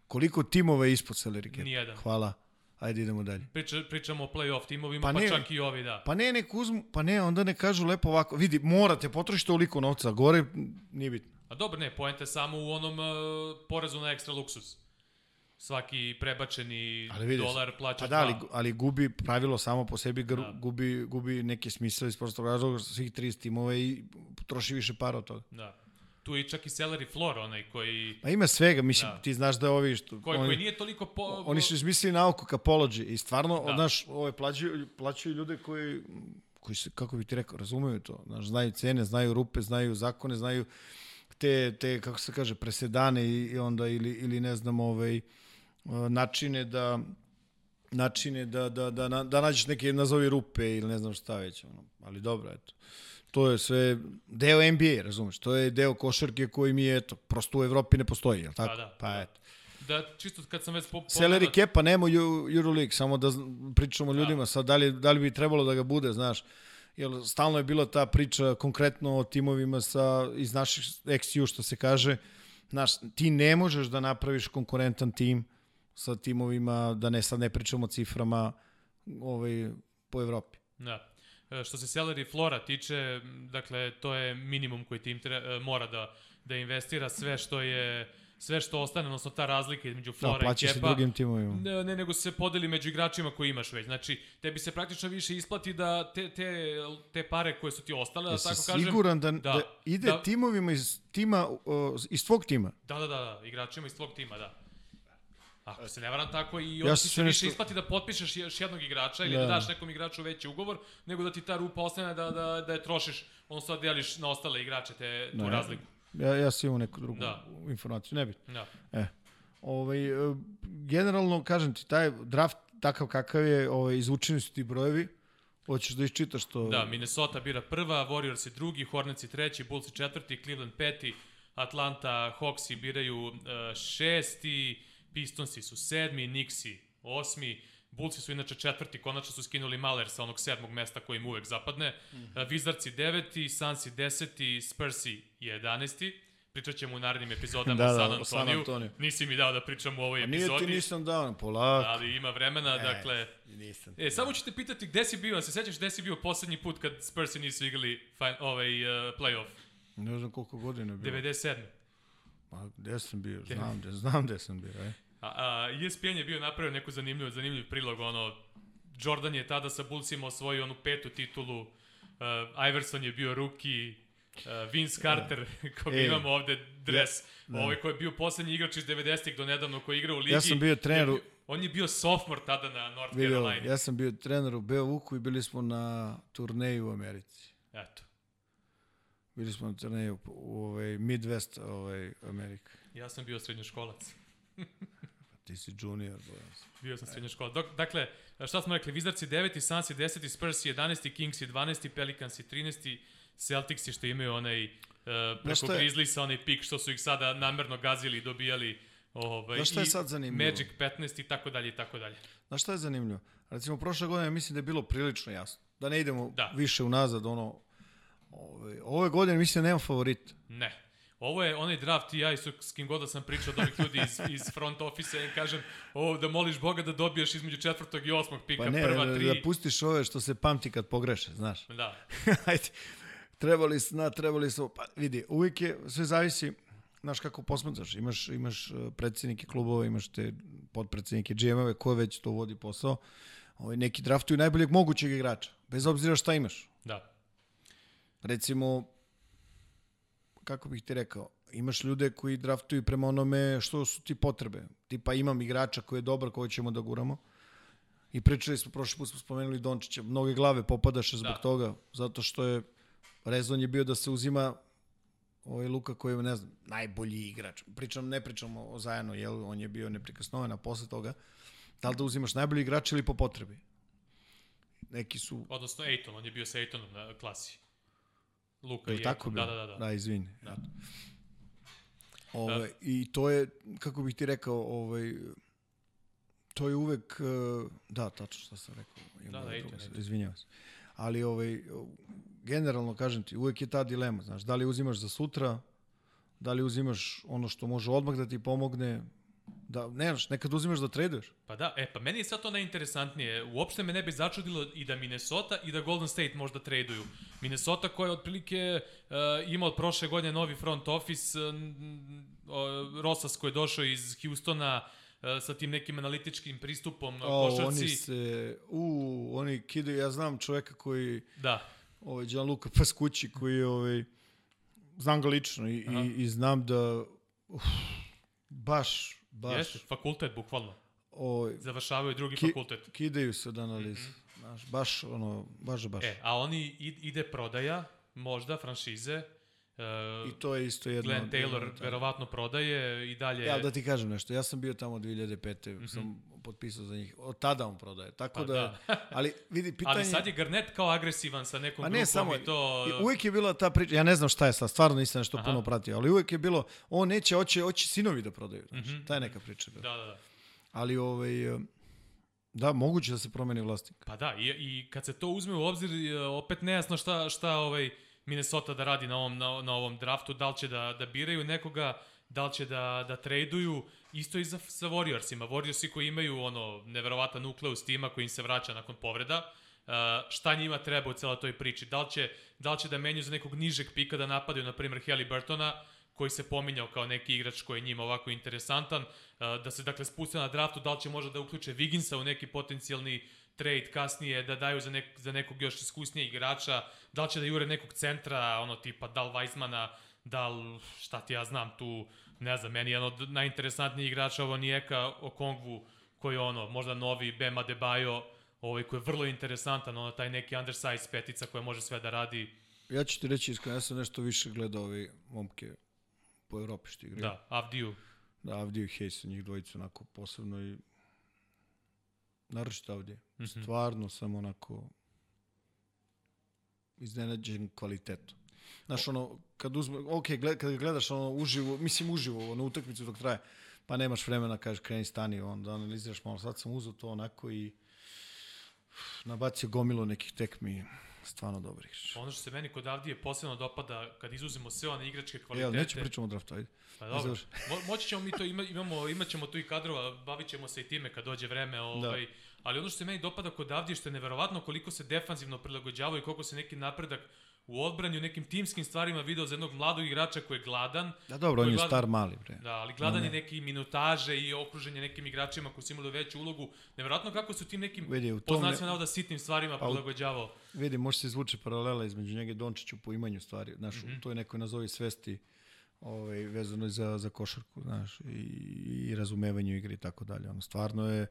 Koliko timova je ispod salary cap? Nijedan. Hvala. Ajde idemo dalje. Priča, pričamo o play-off timovima, Pa pa, ne. čak i ovi, da. Pa ne, nek uzmu, pa ne, onda ne kažu lepo ovako. Vidi, morate potrošiti toliko novca, gore nije bitno. A dobro, ne, poenta samo u onom uh, porezu na ekstra luksus. Svaki prebačeni Ali vidi, dolar plaćaš Pa da, ali, ali gubi pravilo samo po sebi, gr, Da. gubi, gubi neki smisao iz prostog razloga svih 30 timova i troši više para od toga. Da. Tu je čak i salary floor, onaj koji, Pa ima svega, mislim, Da. ti znaš da ovi što... koji, oni, koji nije toliko po... oni su izmislili nauku Capology i stvarno, Da. znaš, ove, plaćaju, plaćaju ljude koji, koji se, kako bi ti rekao, razumeju to. Znaš, znaju cene, znaju rupe, znaju zakone, znaju te, te kako se kaže, presedane i, i onda ili, ili ne znam, ovaj, načine da načine da, da, da, da, da nađeš neke nazovi rupe ili ne znam šta već. Ono. Ali dobro, eto. To je sve deo NBA, razumeš? To je deo košarke koji mi je, eto, prosto u Evropi ne postoji, jel tako? Pa da, pa da. eto. Da, čisto kad sam već po, Salary cap-a nema u Euro- Euroleague, samo da pričamo o ljudima, sad da li, da li bi trebalo da ga bude, znaš, jer stalno je bila ta priča konkretno o timovima sa, iz naših XU, što se kaže, znaš, ti ne možeš da napraviš konkurentan tim sa timovima, da ne sad ne pričamo o ciframa ovaj, po Evropi. Da. E, Što se salary flora tiče, dakle, to je minimum koji tim tre, e, mora da, da investira sve što je sve što ostane, odnosno ta razlika između Da, flora plaća i se kepa, drugim timovima. ne, ne, nego se podeli među igračima koji imaš već. Znači, tebi se praktično više isplati da te, te, te pare koje su ti ostale, da Jesi tako kažem... siguran da, da, da, da ide da. da, timovima iz, tima, iz tvog tima? Da, da, da, da, igračima iz tvog tima, da. Ako se ne varam tako i Ja ti se više nešto- isplati da potpišeš još jednog igrača ili da. Da. daš nekom igraču veći ugovor, nego da ti ta rupa ostane da, da, da je trošiš, odnosno da deliš na ostale igrače te, tu Ne. razliku. Ja, ja sam imao neku drugu Da. informaciju, ne bi. Da. E, Ovaj, e, generalno, kažem ti, taj draft takav kakav je, ovaj, izvučeni su ti brojevi, Hoćeš da iščitaš to? Da, Minnesota bira prva, Warriors je drugi, Hornets je treći, Bulls je četvrti, Cleveland peti, Atlanta Hawksi biraju uh, šesti, Pistonsi su sedmi, Knicksi osmi, Bullsi su inače četvrti, konačno su skinuli Maler sa onog sedmog mesta koji im uvek zapadne. Mm -hmm. Wizardsi deveti, Sunsi deseti, Spursi jedanesti. Pričat ćemo u narednim epizodama da, da, o San Antoniju. Nisi mi dao da pričam u ovoj epizodi. Nije ti nisam dao, polako. Ali ima vremena, e, dakle... Nisam. E, samo ću te pitati gde si bio, se sećaš gde si bio poslednji put kad Spursi nisu igrali fine, ovaj uh, playoff? Ne znam koliko godina je bilo. 97. Pa gde sam bio, znam gde, znam gde sam bio, e. A, a ESPN je bio napravio neku zanimljivu, zanimljiv prilog, ono, Jordan je tada sa Bullsima osvojio onu petu titulu, uh, Iverson je bio ruki, uh, Vince Carter, koga e, imamo ovde dres, ja, da. ovaj koji je bio poslednji igrač iz 90-ih do nedavno koji je igrao u ligi. Ja sam bio trener u... On je bio sophomore tada na North Video, Carolina. Ja sam bio trener u Beovuku i bili smo na turneju u Americi. Eto. Bili smo na turneju u, u ovaj, Midwest ovaj, Amerika. Ja sam bio srednjoškolac. Ti si junior, bojan Bio sam srednja škola. Dok, dakle, šta smo rekli, Wizards 9, Suns 10, Spurs 11, Kings 12, Pelicans 13, Celtics što imaju onaj uh, preko Grizzliesa, onaj pik što su ih sada namerno gazili i dobijali ovaj, Znaš šta je sad zanimljivo? Magic 15 i tako dalje i tako dalje. Znaš šta je zanimljivo? Recimo, prošle godine mislim da je bilo prilično jasno. Da ne idemo da. više unazad, ono, ove, ove godine mislim da nema favorita. Ne. Ovo je onaj draft i ja i s kim god da sam pričao od ovih ljudi iz, iz front office i kažem ovo da moliš Boga da dobiješ između četvrtog i osmog pika pa ne, prva tri. Da, da pustiš ove što se pamti kad pogreše, znaš. Da. Ajde, trebali su, na, trebali su, pa vidi, uvijek je, sve zavisi, znaš kako posmecaš, imaš, imaš e, predsednike klubova, imaš te podpredsednike GM-ove, ko već to vodi posao, ovaj, neki draftuju najboljeg mogućeg igrača, bez obzira šta imaš. Da. Recimo, kako bih ti rekao, imaš ljude koji draftuju prema onome što su ti potrebe. Tipa imam igrača koji je dobar, koji ćemo da guramo. I pričali smo, prošli put smo spomenuli Dončića, mnoge glave popadaše zbog da. toga, zato što je rezon je bio da se uzima ovaj Luka koji je, ne znam, najbolji igrač. Pričam, ne pričam o Zajanu, jel, on je bio neprikosnoven, a posle toga, da li da uzimaš najbolji igrač ili po potrebi? Neki su... Odnosno Ejton, on je bio sa Ejtonom na klasi. Luka je tako bilo? Da, da, da. Da, izvini. Da. Ove, ovaj, da. I to je, kako bih ti rekao, ovaj, to je uvek, eh, da, tačno što sam rekao. Da, da, ejte, Izvinjavam se. Ali ovaj, generalno, kažem ti, uvek je ta dilema, znaš, da li uzimaš za sutra, da li uzimaš ono što može odmah da ti pomogne, Da, ne znaš, nekad uzimaš da traduješ. Pa da, e, pa meni je sad to najinteresantnije. Uopšte me ne bi začudilo i da Minnesota i da Golden State možda traduju. Minnesota koja je otprilike uh, ima od prošle godine novi front office, uh, Rosas koji je došao iz Houstona, uh, sa tim nekim analitičkim pristupom o, košarci. Oni se, u, oni kidaju, ja znam čoveka koji, da. ovaj, Gianluca Pascucci, koji je, ovaj, znam ga lično i, i, i znam da, uf, baš, Baš. Jeste, fakultet, bukvalno. O, Završavaju drugi ki, fakultet. Kidaju se od analize. Mm -hmm. Znaš, baš, ono, baš, baš. E, a oni ide prodaja, možda, franšize, Uh, I to je isto jedno... Glenn Taylor jedno, verovatno prodaje i dalje... Ja, da ti kažem nešto, ja sam bio tamo 2005. Mm -hmm. sam potpisao za njih. Od tada on prodaje. Tako pa, da, da. ali vidi, pitanje... Ali sad je Garnett kao agresivan sa nekom grupom ne, samo, i to... Uvijek je bila ta priča, ja ne znam šta je sad, stvarno nisam nešto Aha. puno pratio, ali uvijek je bilo, on neće, hoće, hoće sinovi da prodaju. Znači, mm -hmm. Ta je neka priča. Da, da, da. Ali, ovaj, Da, moguće da se promeni vlasnik. Pa da, i, i kad se to uzme u obzir, opet nejasno šta, šta ovaj, Minnesota da radi na ovom, na, na ovom draftu, da li će da, da biraju nekoga, da li će da, da traduju, isto i za, sa Warriorsima. Warriorsi koji imaju ono neverovatan nukleus tima koji im se vraća nakon povreda, uh, šta njima treba u celoj toj priči? Da li, će, da li će da menju za nekog nižeg pika da napadaju, na primjer, Burtona, koji se pominjao kao neki igrač koji je njima ovako interesantan, uh, da se dakle spuste na draftu, da li će možda da uključe Viginsa u neki potencijalni trade kasnije, da daju za, nek, za nekog još iskusnijeg igrača, da li će da jure nekog centra, ono tipa da li Weizmana, da li, šta ti ja znam tu, ne znam, meni je jedan od najinteresantnijih igrača ovo Nijeka Okongwu, koji je ono, možda novi Bema Debajo, ovaj koji je vrlo interesantan, ono taj neki undersize petica koja može sve da radi. Ja ću ti reći iskreno, ja sam nešto više gledao ovi momke po Evropi što igraju. Da, Avdiju. Da, Avdiju i Hayes, njih dvojicu onako posebno i naročito Avdije. Mm -hmm. Stvarno sam onako iznenađen kvalitetom. Znaš, ono, kad uzme, ok, gled, kad gledaš ono uživo, mislim uživo, ono, utakmicu dok traje, pa nemaš vremena, kažeš, kreni stani, onda analiziraš malo, sad sam uzao to onako i nabacio gomilu nekih tekmi, stvarno dobri igrač. Ono što se meni kod Avdije posebno dopada, kad izuzemo sve one igračke kvalitete... Evo, neću pričamo o draftu, ajde. Pa dobro, Mo, moći ćemo mi to, ima, imamo, imat ćemo tu i kadrova, bavit ćemo se i time kad dođe vreme, da. ovaj, da. ali ono što se meni dopada kod Avdije, što je neverovatno koliko se defanzivno prilagođavaju i koliko se neki napredak u odbrani, u nekim timskim stvarima video za jednog mladog igrača koji je gladan. Da, dobro, on je gladan, star mali. Bre. Da, ali gladan no, je neki minutaže i okruženje nekim igračima koji su imali veću ulogu. Neverovatno kako su tim nekim vidi, poznacima ne... navoda sitnim stvarima pa, prilagođavao. Vidi, može se izvuče paralela između njega i Dončiću po imanju stvari. Znaš, mm -hmm. to je nekoj nazovi svesti ovaj, vezano za, za košarku, znaš, i, i razumevanju igre i tako dalje. Ono, stvarno je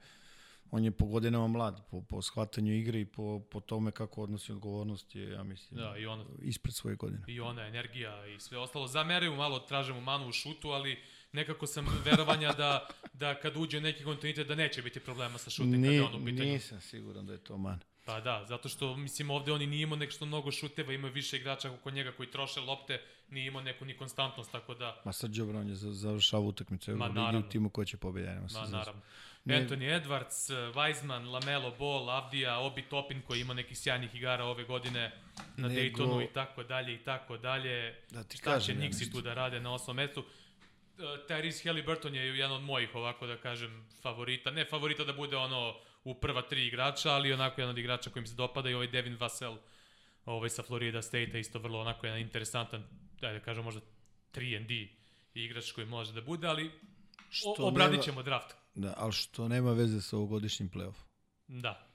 on je po godinama mlad, po, po shvatanju igre i po, po tome kako odnosi odgovornost je, ja mislim, da, i ona, ispred svoje godine. I ona energija i sve ostalo. Zameraju malo, tražemo manu u šutu, ali nekako sam verovanja da, da kad uđe neki kontinuitet da neće biti problema sa šutom Ni, kada on u pitanju. Nisam siguran da je to man. Pa da, zato što, mislim, ovde oni nije imao nešto mnogo šuteva, imaju više igrača oko njega koji troše lopte, nije imao neku ni konstantnost, tako da... Ma Srđo Brown je završava utakmicu u timu ko će pobediti. Ma, naravno. Ne... Anthony Edwards, Weizman, Lamelo Ball, Avdija, Obi Topin koji ima nekih sjajnih igara ove godine na Nego... Daytonu i tako dalje i tako dalje. Da ti Šta će Nixi ja tu da rade na osmom mestu? Uh, Tyrese Halliburton je jedan od mojih, ovako da kažem, favorita. Ne favorita da bude ono u prva tri igrača, ali onako jedan od igrača kojim se dopada i ovaj Devin Vassell ovaj sa Florida State-a isto vrlo onako jedan interesantan, da kažem možda 3 D igrač koji može da bude, ali Što obradit ćemo draft. Da, ali što nema veze sa ovogodišnjim play-offom. Da.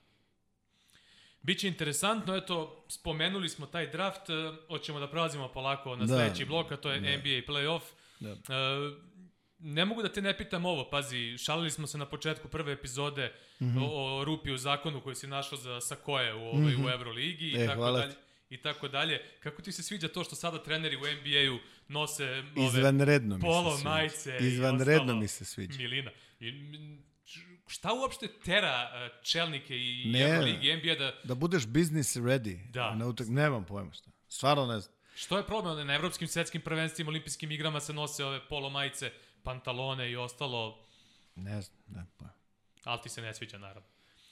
Biće interesantno, eto, spomenuli smo taj draft, e, hoćemo da prelazimo polako na da, sledeći blok, a to je da. NBA play-off. Da. E, ne mogu da te ne pitam ovo, pazi, šalili smo se na početku prve epizode mm -hmm. o, o rupi u zakonu koji si našao za Sakoje u, ovaj, mm -hmm. u Euroligi i e, tako dalje i tako dalje. Kako ti se sviđa to što sada treneri u NBA-u nose ove Izvanredno polo majice Izvanredno mi se sviđa. Milina. I, šta uopšte tera uh, čelnike i ne, Euroligi NBA da... Da budeš business ready. Da. Ne utak, nemam pojma šta. Stvarno ne znam. Što je problem? Na evropskim svetskim prvenstvima, olimpijskim igrama se nose ove polo majice, pantalone i ostalo. Ne znam, ne pojma. Ali ti se ne sviđa, naravno.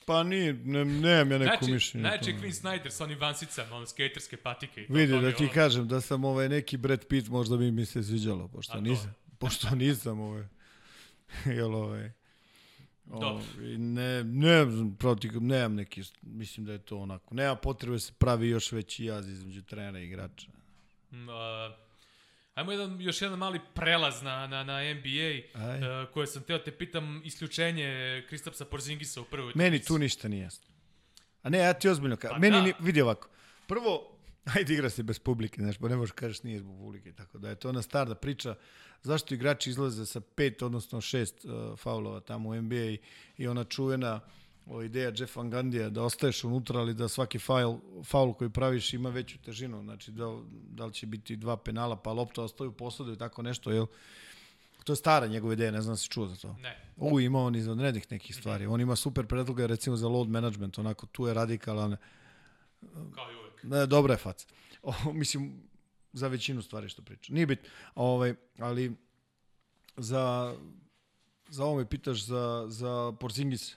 Pa nije, ne, nemam ja neko znači, mišljenje. Znači, Queen Snyder sa onim vansicama, ono skaterske patike. I to, Vidi, da ti ono... kažem, da sam ovaj neki Brad Pitt, možda bi mi se sviđalo, pošto nisam, pošto nisam ovaj, jel ovaj, O, ne, ne protiv, nemam neki, mislim da je to onako, nema potrebe da se pravi još veći jaz između trenera i igrača. Uh, Ajmo jedan, još jedan mali prelaz na, na, na NBA, uh, koje sam teo te pitam, isključenje Kristapsa Porzingisa u prvoj. Meni tu ništa nije jasno. A ne, ja ti ozbiljno kažem. Pa Meni, da. ni, vidi ovako, prvo, ajde igra se bez publike, znaš, pa ne možeš kažeš nije zbog publike, tako da je to ona starda priča zašto igrači izlaze sa pet, odnosno šest uh, faulova tamo u NBA i, i ona čuvena o ideja Jeff Van Gandija da ostaješ unutra, ali da svaki faul, faul koji praviš ima veću težinu, znači da, da li će biti dva penala, pa lopta ostaje u posledu i tako nešto, jel? To je stara njegova ideja, ne znam da si čuo za to. Ne. U, ima on izvanrednih nekih stvari. -hmm. On ima super predloga, recimo za load management, onako tu je radikalan. Kao i uvek. Ne, dobra je faca. O, mislim, za većinu stvari što priča. Nije bit, ovaj, ali za, za ovo me pitaš za, za Porzingis,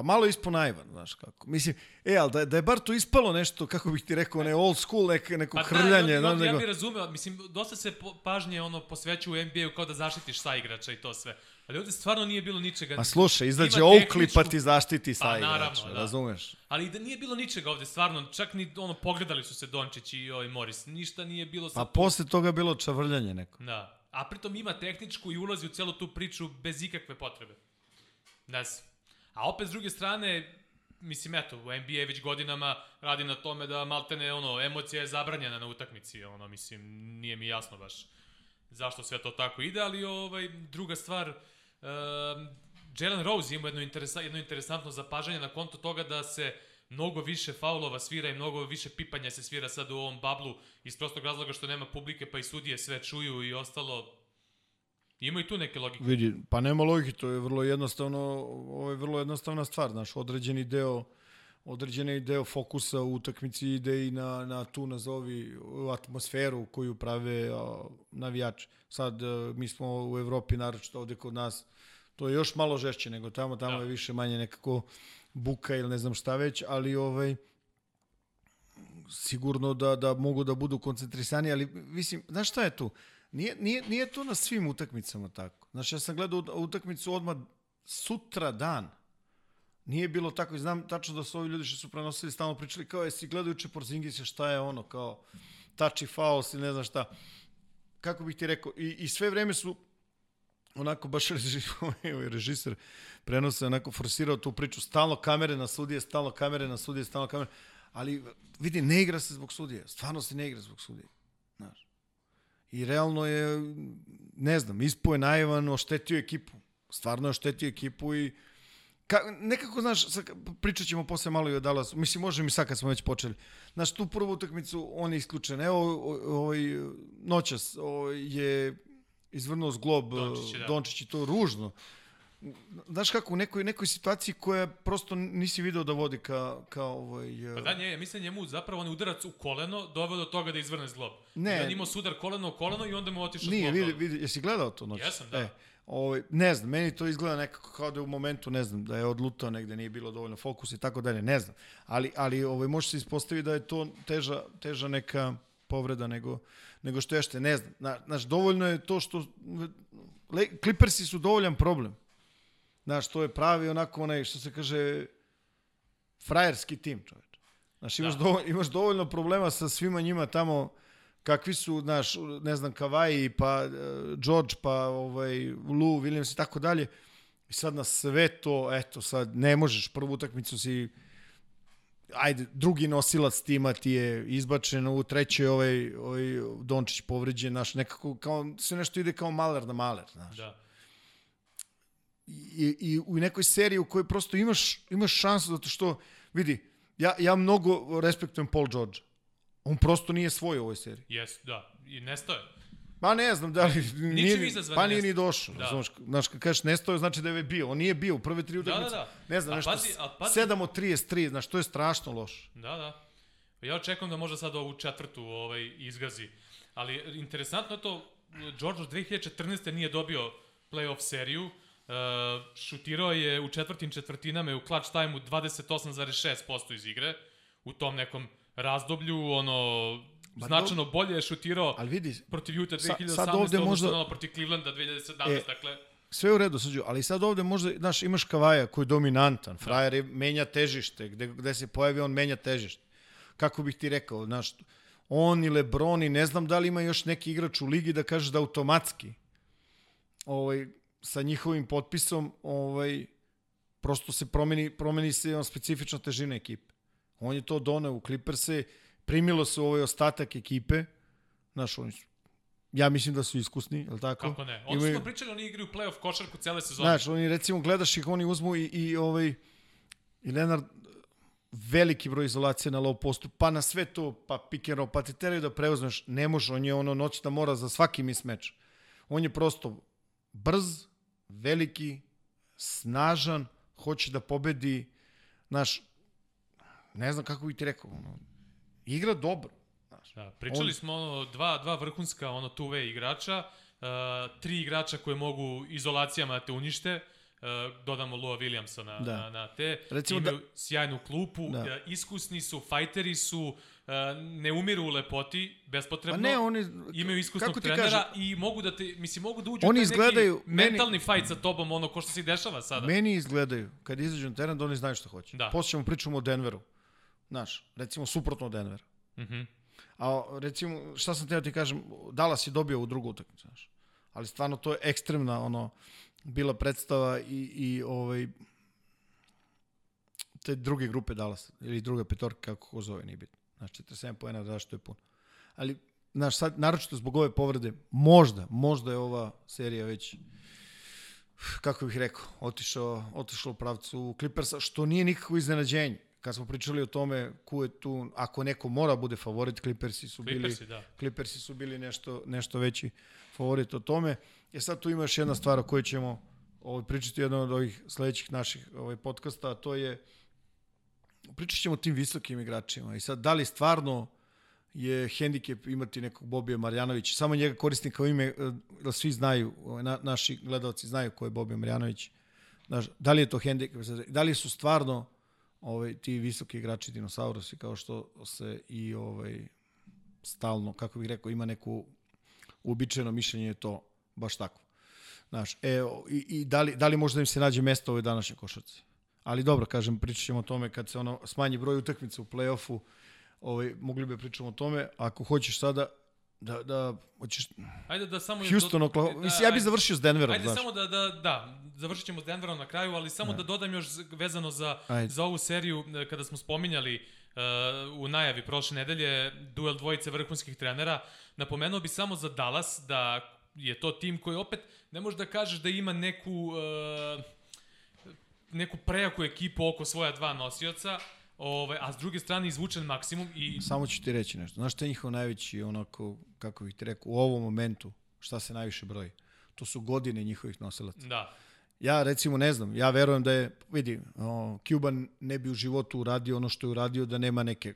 Pa malo ispo naivan, znaš kako. Mislim, e, ali da, da je bar to ispalo nešto, kako bih ti rekao, ne old school, nek, neko pa hrljanje. Da, ja, ja, ja bih razumeo, mislim, dosta se pažnje ono, posveću u NBA-u kao da zaštitiš sa igrača i to sve. Ali ovde stvarno nije bilo ničega. Pa slušaj, izađe Oakley pa ti zaštiti sa pa, igrača, da. razumeš? Ali da nije bilo ničega ovde, stvarno, čak ni ono, pogledali su se Dončić i ovaj Morris, ništa nije bilo... Sa pa tu... posle toga bilo čavrljanje neko. Da, a pritom ima tehničku i ulazi u celu tu priču bez ikakve potrebe. Ne znam. A opet s druge strane, mislim, eto, NBA već godinama radi na tome da maltene, ono, emocija je zabranjena na utakmici, ono, mislim, nije mi jasno baš zašto sve to tako ide, ali ovaj, druga stvar, uh, Jalen Rose ima jedno, interesa, jedno interesantno zapažanje na konto toga da se mnogo više faulova svira i mnogo više pipanja se svira sad u ovom bablu iz prostog razloga što nema publike pa i sudije sve čuju i ostalo Ima i tu neke logike. Vidi, pa nema logike, to je vrlo jednostavno, ovo je vrlo jednostavna stvar, znaš, određeni deo određeni deo fokusa u utakmici ide i na, na tu nazovi atmosferu koju prave a, navijači. Sad a, mi smo u Evropi, naročito ovde kod nas, to je još malo žešće nego tamo, tamo da. je više manje nekako buka ili ne znam šta već, ali ovaj sigurno da, da mogu da budu koncentrisani, ali mislim, znaš šta je tu? Nije, nije, nije to na svim utakmicama tako. Znaš, ja sam gledao utakmicu odmah sutra dan. Nije bilo tako i znam tačno da su ovi ljudi što su prenosili stalno pričali kao jesi gledajući Porzingisa šta je ono kao touchy fouls ili ne znam šta. Kako bih ti rekao i, i sve vreme su onako baš ovaj režiser prenose onako forsirao tu priču stalno kamere na sudije, stalno kamere na sudije, stalno kamere ali vidi ne igra se zbog sudije, stvarno se ne igra zbog sudije. Znaš. I realno je ne znam, ispo je naivan, oštetio ekipu. Stvarno je oštetio ekipu i Ka, nekako, znaš, pričat ćemo posle malo i o Dallasu. Mislim, može mi sad kad smo već počeli. Znaš, tu prvu utakmicu on je isključen. Evo, ovaj, noćas ovaj, je izvrnuo zglob Dončić, da. Dončić i to ružno. Znaš kako, u nekoj, nekoj situaciji koja prosto nisi video da vodi ka, ka ovaj... Pa da, nje, mislim njemu zapravo on je udarac u koleno doveo do toga da izvrne zglob. Ne. I on imao sudar koleno u koleno i onda mu otišao Nije, vidi, vidi, jesi gledao to noć? Jesam, da. E, Ovaj, ne znam, meni to izgleda nekako kao da je u momentu, ne znam, da je odlutao negde, nije bilo dovoljno fokusa i tako dalje, ne znam. Ali, ali ovaj, može se ispostaviti da je to teža, teža neka povreda nego, nego što ješte, ne znam. Na, znaš, dovoljno je to što... Le, Clippersi su dovoljan problem. Znaš, to je pravi onako onaj, što se kaže, frajerski tim, čoveč. Znaš, imaš, da. dovoljno, imaš dovoljno problema sa svima njima tamo kakvi su, naš, ne znam, Kavaji, pa uh, George, pa ovaj, Lou, Williams i tako dalje. I sad na sve to, eto, sad ne možeš, prvu utakmicu si ajde, drugi nosilac tima ti je izbačen, u trećoj ovaj, ovaj Dončić povređen, naš, nekako, kao, sve nešto ide kao maler na maler, znaš. Da. I, I u nekoj seriji u kojoj prosto imaš, imaš šansu, zato što, vidi, ja, ja mnogo respektujem Paul George. On prosto nije svoj u ovoj seriji. Jes, da. I nestao je. Pa ne znam da li... Nije, pa nije ni došao. Da. Znaš, znaš, kad kažeš nestao, znači da je bio. On nije bio u prve tri utakmice. Da, da, da. Ne znam, a nešto, pazi, a pazi. 7 od 33, znaš, to je strašno loše. Da, da. Ja očekujem da može sad ovu četvrtu ovaj, izgazi. Ali interesantno je to, George 2014. nije dobio playoff seriju, uh, šutirao je u četvrtim četvrtinama u clutch time-u 28,6% iz igre, u tom nekom razdoblju, ono, ba, značajno do... bolje je šutirao ali vidi, protiv Utah 2018, sad, ovde možda... ono, protiv Clevelanda 2017, e, dakle... Sve u redu, sađu, ali sad ovde možda, znaš, imaš Kavaja koji je dominantan, da. frajer je, menja težište, gde, gde se pojavi on menja težište. Kako bih ti rekao, znaš, on i Lebron i ne znam da li ima još neki igrač u ligi da kažeš da automatski ovaj, sa njihovim potpisom ovaj, prosto se promeni, promeni se on specifična težina ekipe. On je to doneo u Clippers-e, primilo se u ovaj ostatak ekipe, znaš, oni su Ja mislim da su iskusni, je li tako? Kako ne? Oni Imaju... smo pričali, oni igraju play-off košarku cele sezone. Znaš, oni recimo gledaš ih, oni uzmu i, i ovaj i Leonard veliki broj izolacije na low postu, pa na sve to, pa pick and roll, pa ti teraju da preuzmeš, ne može, on je ono noć da mora za svaki mismeč. On je prosto brz, veliki, snažan, hoće da pobedi, znaš, ne znam kako bih ti rekao, ono, igra dobro. Znaš. Da, pričali on... smo ono, dva, dva vrhunska ono, tuve igrača, uh, tri igrača koje mogu izolacijama da te unište, Uh, dodamo Lua Williamsa na, da. na, na te. Recimo Imaju da... sjajnu klupu, da. Uh, iskusni su, fajteri su, uh, ne umiru u lepoti, bespotrebno. Pa ne, oni... Imaju iskusnog trenera kažem, i mogu da te, mislim, mogu da uđu oni izgledaju, neki meni, mentalni fajt sa tobom, ono ko što se dešava sada. Meni izgledaju, kad izađu na teren, da oni znaju što hoće. Da. Posle ćemo pričamo o Denveru. Znaš, recimo suprotno od Denvera. Mhm. Mm A recimo, šta sam teo ti kažem, Dallas je dobio u drugu utakmicu, znaš. Ali stvarno to je ekstremna, ono, bila predstava i, i ovaj, te druge grupe Dallas, ili druga petorka, kako ko zove, nije bitno. Znači, 47 pojena, da što je puno. Ali, znaš, sad, naročito zbog ove povrede, možda, možda je ova serija već kako bih rekao, otišao, otišao u pravcu Clippersa, što nije nikako iznenađenje. kad smo pričali o tome ko je tu, ako neko mora bude favorit, Clippersi su Clippersi, bili, da. Clippersi su bili nešto, nešto veći favorit o tome. E sad tu ima još jedna stvar o kojoj ćemo ovaj, pričati u jednom od ovih sledećih naših ovaj, podcasta, a to je pričat ćemo o tim visokim igračima i sad da li stvarno je hendikep imati nekog Bobija Marjanovića, samo njega koristim kao ime, eh, da svi znaju, ovaj, na, naši gledalci znaju ko je Bobija Marjanović, Znaš, da li je to hendikep, da li su stvarno ovaj, ti visoki igrači dinosaurusi, kao što se i ovaj, stalno, kako bih rekao, ima neku uobičajeno mišljenje je to baš tako. Znaš, e, i, i da, li, da li možda im se nađe mesto u ovoj današnjoj košarci? Ali dobro, kažem, pričat ćemo o tome kad se ono smanji broj utakmica u play-offu, ovaj, mogli bi da pričamo o tome. Ako hoćeš sada, da, da, hoćeš... Ajde da samo... Houston, Oklahoma, da, mislim, ja bih završio s Denverom, Ajde znaš. samo da, da, da, završit ćemo s Denverom na kraju, ali samo da, da dodam još vezano za, Ajde. za ovu seriju, kada smo spominjali uh, u najavi prošle nedelje, duel dvojice vrhunskih trenera, napomenuo bi samo za Dallas da je to tim koji opet, ne možeš da kažeš da ima neku... Uh, neku prejaku ekipu oko svoja dva nosioca, Ove, a s druge strane izvučen maksimum i... Samo ću ti reći nešto. Znaš šta je njihov najveći, onako, kako bih ti rekao, u ovom momentu, šta se najviše broji? To su godine njihovih nosilaca. Da. Ja recimo ne znam, ja verujem da je, vidi, o, Cuban ne bi u životu uradio ono što je uradio da nema neke,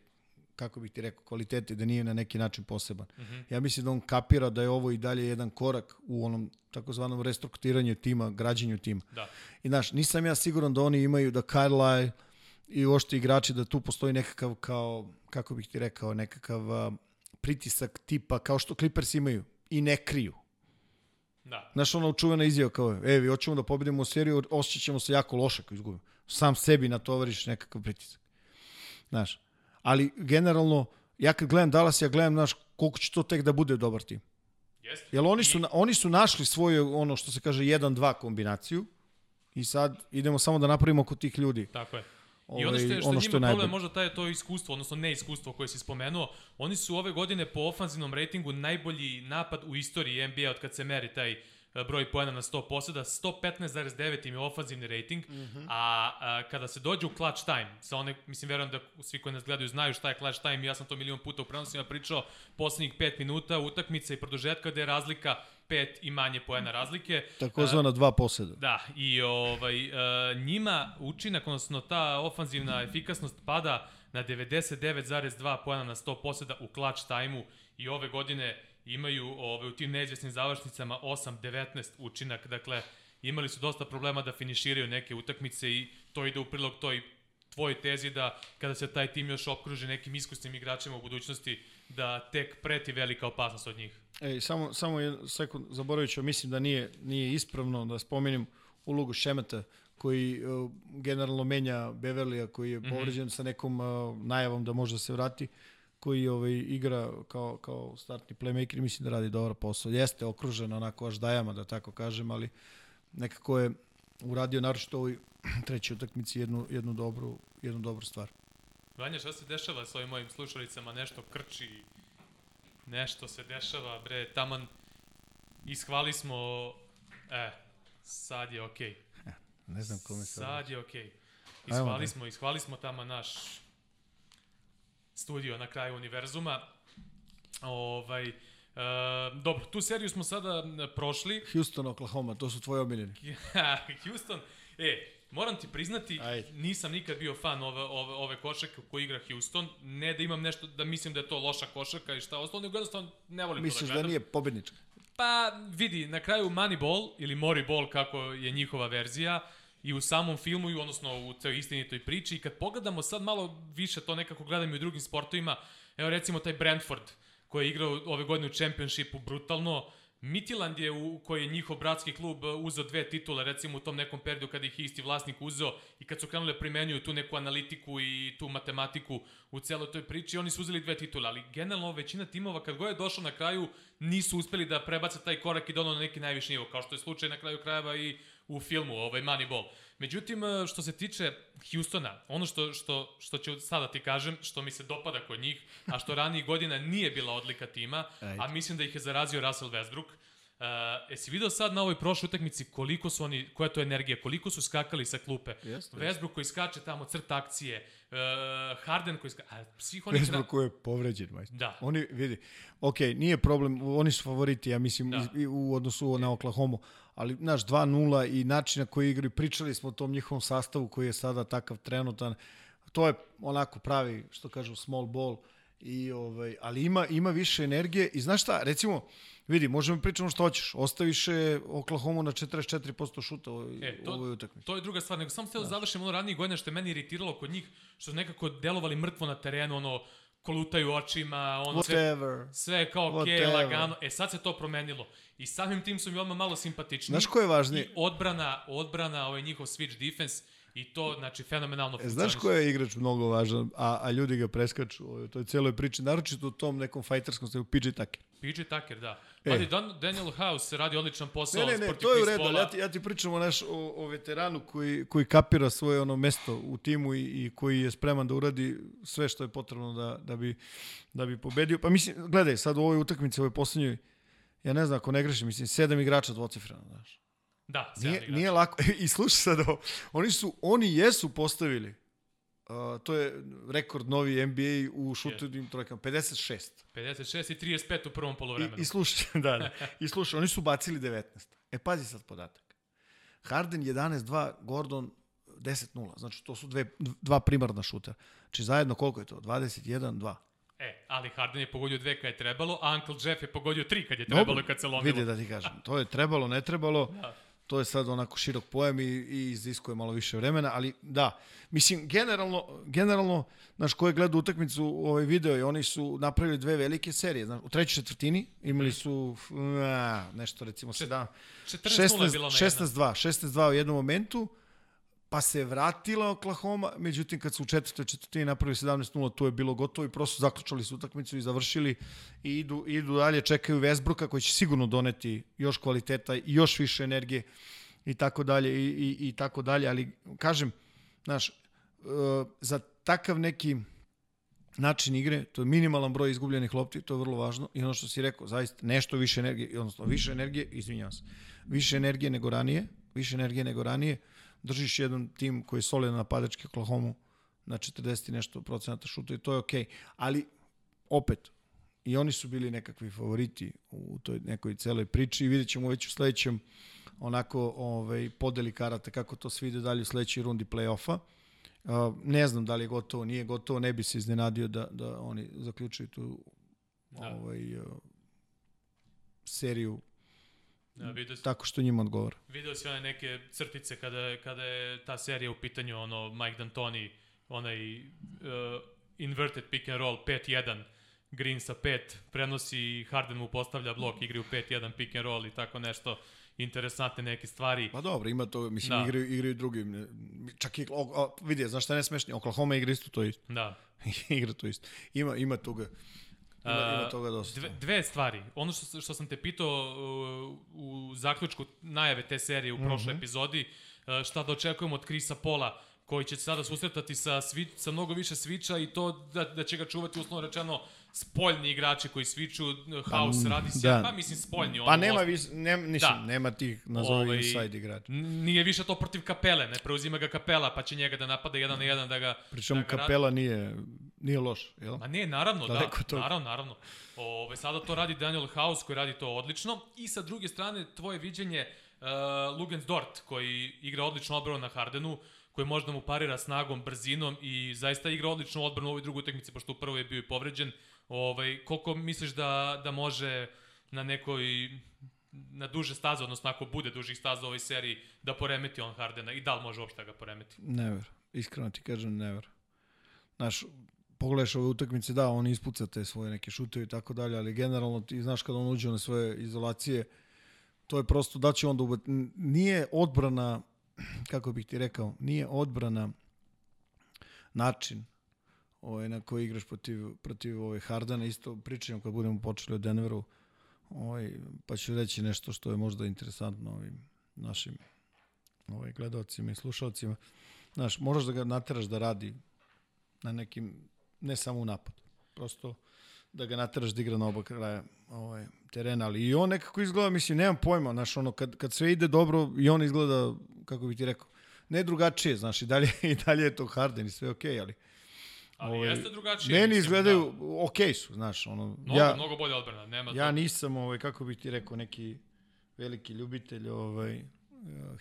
kako bih ti rekao, kvalitete, da nije na neki način poseban. Mm -hmm. Ja mislim da on kapira da je ovo i dalje jedan korak u onom takozvanom restrukturiranju tima, građenju tima. Da. I znaš, nisam ja siguran da oni imaju, da Carlisle i uopšte igrači, da tu postoji nekakav kao, kako bih ti rekao, nekakav a, pritisak tipa kao što Clippers imaju i ne kriju. Da. Znaš, ona čuvena izjava kao, e, vi hoćemo da pobedimo u seriju, osjećat ćemo se jako loše ako izgubimo. Sam sebi natovariš nekakav pritisak. Znaš, ali generalno, ja kad gledam Dallas, ja gledam, znaš, koliko će to tek da bude dobar tim. Jeste. Jer oni su, oni su našli svoju, ono što se kaže, 1-2 kombinaciju i sad idemo samo da napravimo kod tih ljudi. Tako je. Ovaj, I ono što je, što ono je što njima je problem možda taj to iskustvo, odnosno neiskustvo koje si spomenuo. Oni su ove godine po ofanzivnom rejtingu najbolji napad u istoriji NBA od kad se meri taj broj poena na 100 poseda, 115,9 im je ofanzivni rating, mm -hmm. a, a kada se dođe u clutch time, sa one, mislim, verujem da svi koji nas gledaju znaju šta je clutch time, ja sam to milion puta u prenosima pričao, poslednjih 5 minuta utakmice i produžetka gde je razlika pet i manje poena razlike. Takozvana dva poseda. Da, i ovaj, uh, njima učinak, odnosno ta ofanzivna efikasnost pada na 99,2 poena na 100 poseda u clutch time-u i ove godine imaju ove, u tim neizvjesnim završnicama 8-19 učinak, dakle imali su dosta problema da finiširaju neke utakmice i to ide u prilog toj tvoj tezi da kada se taj tim još okruži nekim iskusnim igračima u budućnosti, da tek preti velika opasnost od njih. Ej, samo, samo jedan sekund, zaboravit ću, mislim da nije, nije ispravno da spomenem ulogu Šemeta, koji uh, generalno menja Beverlija, koji je povređen mm -hmm. sa nekom uh, najavom da može da se vrati, koji ovaj, igra kao, kao startni playmaker mislim da radi dobar posao. Jeste okružen onako až dajama, da tako kažem, ali nekako je uradio naročito ovoj trećoj utakmici jednu, jednu, dobru, jednu dobru stvar. Vanja, šta se dešava s ovim mojim slušalicama? Nešto krči, nešto se dešava, bre, taman ishvali smo, e, sad je okej. Okay. Ne znam kome se Sad je okej. Okay. Ishvali smo, ishvali smo tamo naš studio na kraju univerzuma. Ovaj, Uh, dobro, tu seriju smo sada prošli. Houston, Oklahoma, to su tvoje omiljeni. Houston, e, moram ti priznati, Ajde. nisam nikad bio fan ove, ove, ove košake koji igra Houston. Ne da imam nešto, da mislim da je to loša košaka i šta ostalo, nego jednostavno ne volim Misliš to da gledam. gledam. da nije pobednička? Pa vidi, na kraju Moneyball ili Moriball kako je njihova verzija i u samom filmu i odnosno u toj istinitoj priči. I kad pogledamo sad malo više to nekako gledam i u drugim sportovima, evo recimo taj Brentford koji je igrao ove godine u Championshipu brutalno, Mitiland je u koji je njihov bratski klub uzeo dve titule recimo u tom nekom periodu kada ih isti vlasnik uzeo i kad su krenuli da primenjuju tu neku analitiku i tu matematiku u celoj toj priči, oni su uzeli dve titule, ali generalno većina timova kad god je došao na kraju nisu uspeli da prebace taj korak i da na neki najviši nivo, kao što je slučaj na kraju krajeva i u filmu, ovaj Moneyball. Međutim, što se tiče Houstona, ono što, što, što ću sada ti kažem, što mi se dopada kod njih, a što ranijih godina nije bila odlika tima, Ajde. a mislim da ih je zarazio Russell Westbrook, Uh, jesi video sad na ovoj prošloj utakmici koliko su oni, koja je to energija, koliko su skakali sa klupe? Jeste. Westbrook koji skače tamo, crta akcije, uh, Harden koji skače, a svih onih... Westbrook koji je povređen, majstor. Da. Oni, vidi, ok, nije problem, oni su favoriti, ja mislim, Da. da. u odnosu na Oklahoma, ali, znaš, 2-0 i način na koji igraju, pričali smo o tom njihovom sastavu koji je sada takav trenutan, to je onako pravi, što kažu, small ball, i, ovaj, ali ima, ima više energije i znaš šta, recimo, vidi, možemo pričamo što hoćeš, ostaviš je Oklahoma na 44% šuta u ovoj, E, to- ovoj utakmici. To je druga stvar, nego sam htio da završim ono ranije godine što je meni iritiralo kod njih, što su nekako delovali mrtvo na terenu, ono, kolutaju očima, ono, sve, Whatever. sve je kao okej, Whatever. lagano. E, sad se to promenilo. I samim tim su mi odmah malo simpatičniji. Znaš ko je važniji? I odbrana, odbrana, ovaj njihov switch defense, i to, znači, fenomenalno E, znaš ko je igrač mnogo važan, a, a ljudi ga preskaču u toj cijeloj priči, naročito u tom nekom fajterskom stilu, PJ Tucker. PJ Tucker, da. E. Ali Dan, Daniel House radi odličan posao. Ne, ne, ne, to je u redu, ja ti, ja ti pričam o, naš, o, o veteranu koji, koji kapira svoje ono mesto u timu i, i koji je spreman da uradi sve što je potrebno da, da, bi, da bi pobedio. Pa mislim, gledaj, sad u ovoj utakmici, ovoj posljednjoj, ja ne znam ako ne grešim, mislim, sedam igrača dvocifreno, znaš. Da, Nije, igrača. nije lako. I slušaj sad ovo, oni su, oni jesu postavili, uh, to je rekord novi NBA u šutovim trojkama, 56. 56 i 35 u prvom polovremenu. I, I slušaj, da, da. I slušaj, oni su bacili 19. E, pazi sad podatak. Harden 11-2, Gordon 10-0. Znači, to su dve, dva primarna šutera. Znači, zajedno koliko je to? 21-2. E, ali Harden je pogodio dve kad je trebalo, a Uncle Jeff je pogodio tri kad je trebalo i kad se lomilo. Vidi da ti kažem. To je trebalo, ne trebalo. Da. To je sad onako širok pojam i, i iziskuje malo više vremena, ali da. Mislim, generalno, generalno znaš, ko je gledao utakmicu ovaj video i oni su napravili dve velike serije. Znaš, u trećoj četvrtini imali su a, nešto recimo 7, 14-0 je bilo na 16, jedna. 16-2, 16-2 u jednom momentu, pa se vratila Oklahoma, međutim kad su u četvrtoj četvrtini napravili 17-0, to je bilo gotovo i prosto zaključali su utakmicu i završili i idu, idu dalje, čekaju Westbrooka koji će sigurno doneti još kvaliteta i još više energije i tako dalje i, i, i tako dalje, ali kažem, znaš, uh, za takav neki način igre, to je minimalan broj izgubljenih lopti, to je vrlo važno i ono što si rekao, zaista nešto više energije, odnosno više energije, izvinjavam se, više energije nego ranije, više energije nego ranije, držiš jedan tim koji je solidan napadački Oklahoma na 40 i nešto procenata šuta i to je okej. Ali, opet, i oni su bili nekakvi favoriti u toj nekoj celoj priči i vidjet ćemo već u sledećem onako ovaj, podeli karata kako to sve ide dalje u sledećoj rundi play-offa. Uh, ne znam da li je gotovo, nije gotovo, ne bi se iznenadio da, da oni zaključuju tu Da. ovaj, uh, seriju Da, vidio, si- tako što njima odgovara. video si one neke crtice kada, kada je ta serija u pitanju, ono, Mike D'Antoni, onaj uh, inverted pick and roll, 5-1, Green sa 5, prenosi Harden mu postavlja blok, igri u 5-1 pick and roll i tako nešto, interesantne neke stvari. Pa dobro, ima to, mislim, Da. igraju, igraju drugim. ne, Čak i, o, o, vidi, znaš šta je nesmešnije? Oklahoma igra isto to isto. Da. igra to isto. Ima, ima toga. Ima, ima toga dosta. Dve, dve stvari. Ono što, što sam te pitao uh, u zaključku najave te serije u prošloj Mhm. epizodi, uh, šta da očekujemo od Krisa Pola, koji će se sada susretati sa, svi, sa mnogo više sviča i to da, da će ga čuvati uslovno rečeno spoljni igrači koji sviču, House radi se, da. pa mislim spoljni. Pa nema, vis, ne, nisam, Da. da. nema tih, nazovi Ovaj, ovaj, inside igrača. Nije više to protiv kapele, ne preuzima ga kapela, pa će njega da napada jedan na jedan da ga... Pričemu da ga radi- kapela nije, nije loš, jel? Ma ne, naravno, da, toga. naravno, naravno. Ove, sada to radi Daniel House koji radi to odlično i sa druge strane tvoje viđenje uh, Lugens Dort koji igra odlično odbranu na Hardenu, koji možda mu parira snagom, brzinom i zaista igra odličnu odbranu u ovoj drugoj utakmici, pošto u prvoj je bio i povređen. Ovaj, koliko misliš da, da može na nekoj na duže staze, odnosno ako bude dužih staza u ovoj seriji, da poremeti on Hardena i da li može uopšte da ga poremeti? Never. Iskreno ti kažem, never. Znaš, pogledaš ove utakmice, da, on ispuca te svoje neke šuteve i tako dalje, ali generalno ti znaš kada on uđe na svoje izolacije, to je prosto da će on da ubat... Nije odbrana, kako bih ti rekao, nije odbrana način ovaj, na koji igraš protiv, protiv ovaj Hardana. Isto pričam kad budemo počeli o Denveru, ovaj, pa ću reći nešto što je možda interesantno ovim našim ovaj, gledalcima i slušalcima. Znaš, moraš da ga nateraš da radi na nekim, ne samo u napadu. Prosto da ga nateraš da igra na oba kraja ovaj, terena, ali i on nekako izgleda, mislim, nemam pojma, znaš, ono, kad, kad sve ide dobro, i on izgleda, kako bi ti rekao, ne drugačije, znaš, i dalje, i dalje je to Harden i sve okej, okay, ali... Ali ovaj, jeste drugačije. Meni izgledaju, da. okej okay su, znaš, ono... Mnogo, ja, mnogo bolje odbrana, nema Ja to. nisam, ovaj, kako bih ti rekao, neki veliki ljubitelj ovaj,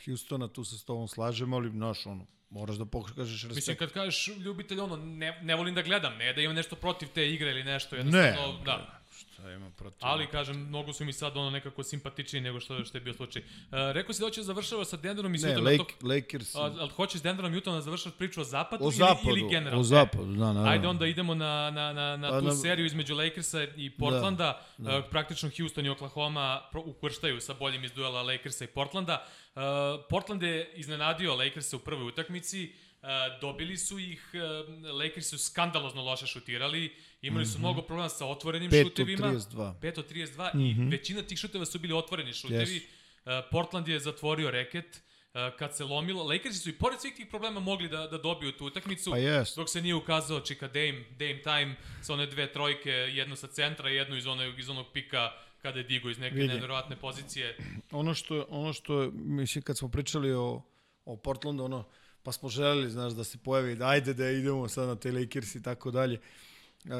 Houstona, tu se s tobom slažem, ali, znaš, ono, moraš da pokažeš respekt. Mislim, kad kažeš ljubitelj, ono, ne, ne volim da gledam, ne da imam nešto protiv te igre ili nešto, jednostavno, ne, da. Šta ima protiv? Ali, kažem, mnogo su mi sad ono nekako simpatičniji nego što, što je bio slučaj. Uh, rekao si da hoće završava sa Denverom i Ne, Lake, to... Lakers. A, ali hoćeš s Denverom i Utah da završaš priču o zapadu, o zapadu ili, ili generalno? O zapadu, da, naravno. Ajde onda idemo na, na, na, na pa tu na... seriju između Lakersa i Portlanda. Da, da. Uh, praktično Houston i Oklahoma ukrštaju sa boljim iz duela Lakersa i Portlanda. Uh, Portland je iznenadio Lakersa u prvoj utakmici. Uh, dobili su ih, uh, Lakers su skandalozno loše šutirali, imali su mm -hmm. mnogo problema sa otvorenim 5 šutevima. 5 5 od 32 mm -hmm. i većina tih šuteva su bili otvoreni šutevi. Yes. Uh, Portland je zatvorio reket uh, kad se lomilo. Lakersi su i pored svih tih problema mogli da, da dobiju tu utakmicu, pa yes. dok se nije ukazao Čika Dame, Dame Time sa one dve trojke, jednu sa centra i jednu iz, one, iz onog pika kada je digo iz neke Vidi. nevjerovatne pozicije. Ono što, ono što, mislim, kad smo pričali o, o Portlandu, ono, pa smo želeli, znaš, da se pojavi, da ajde da idemo sad na te Lakers i tako dalje. A,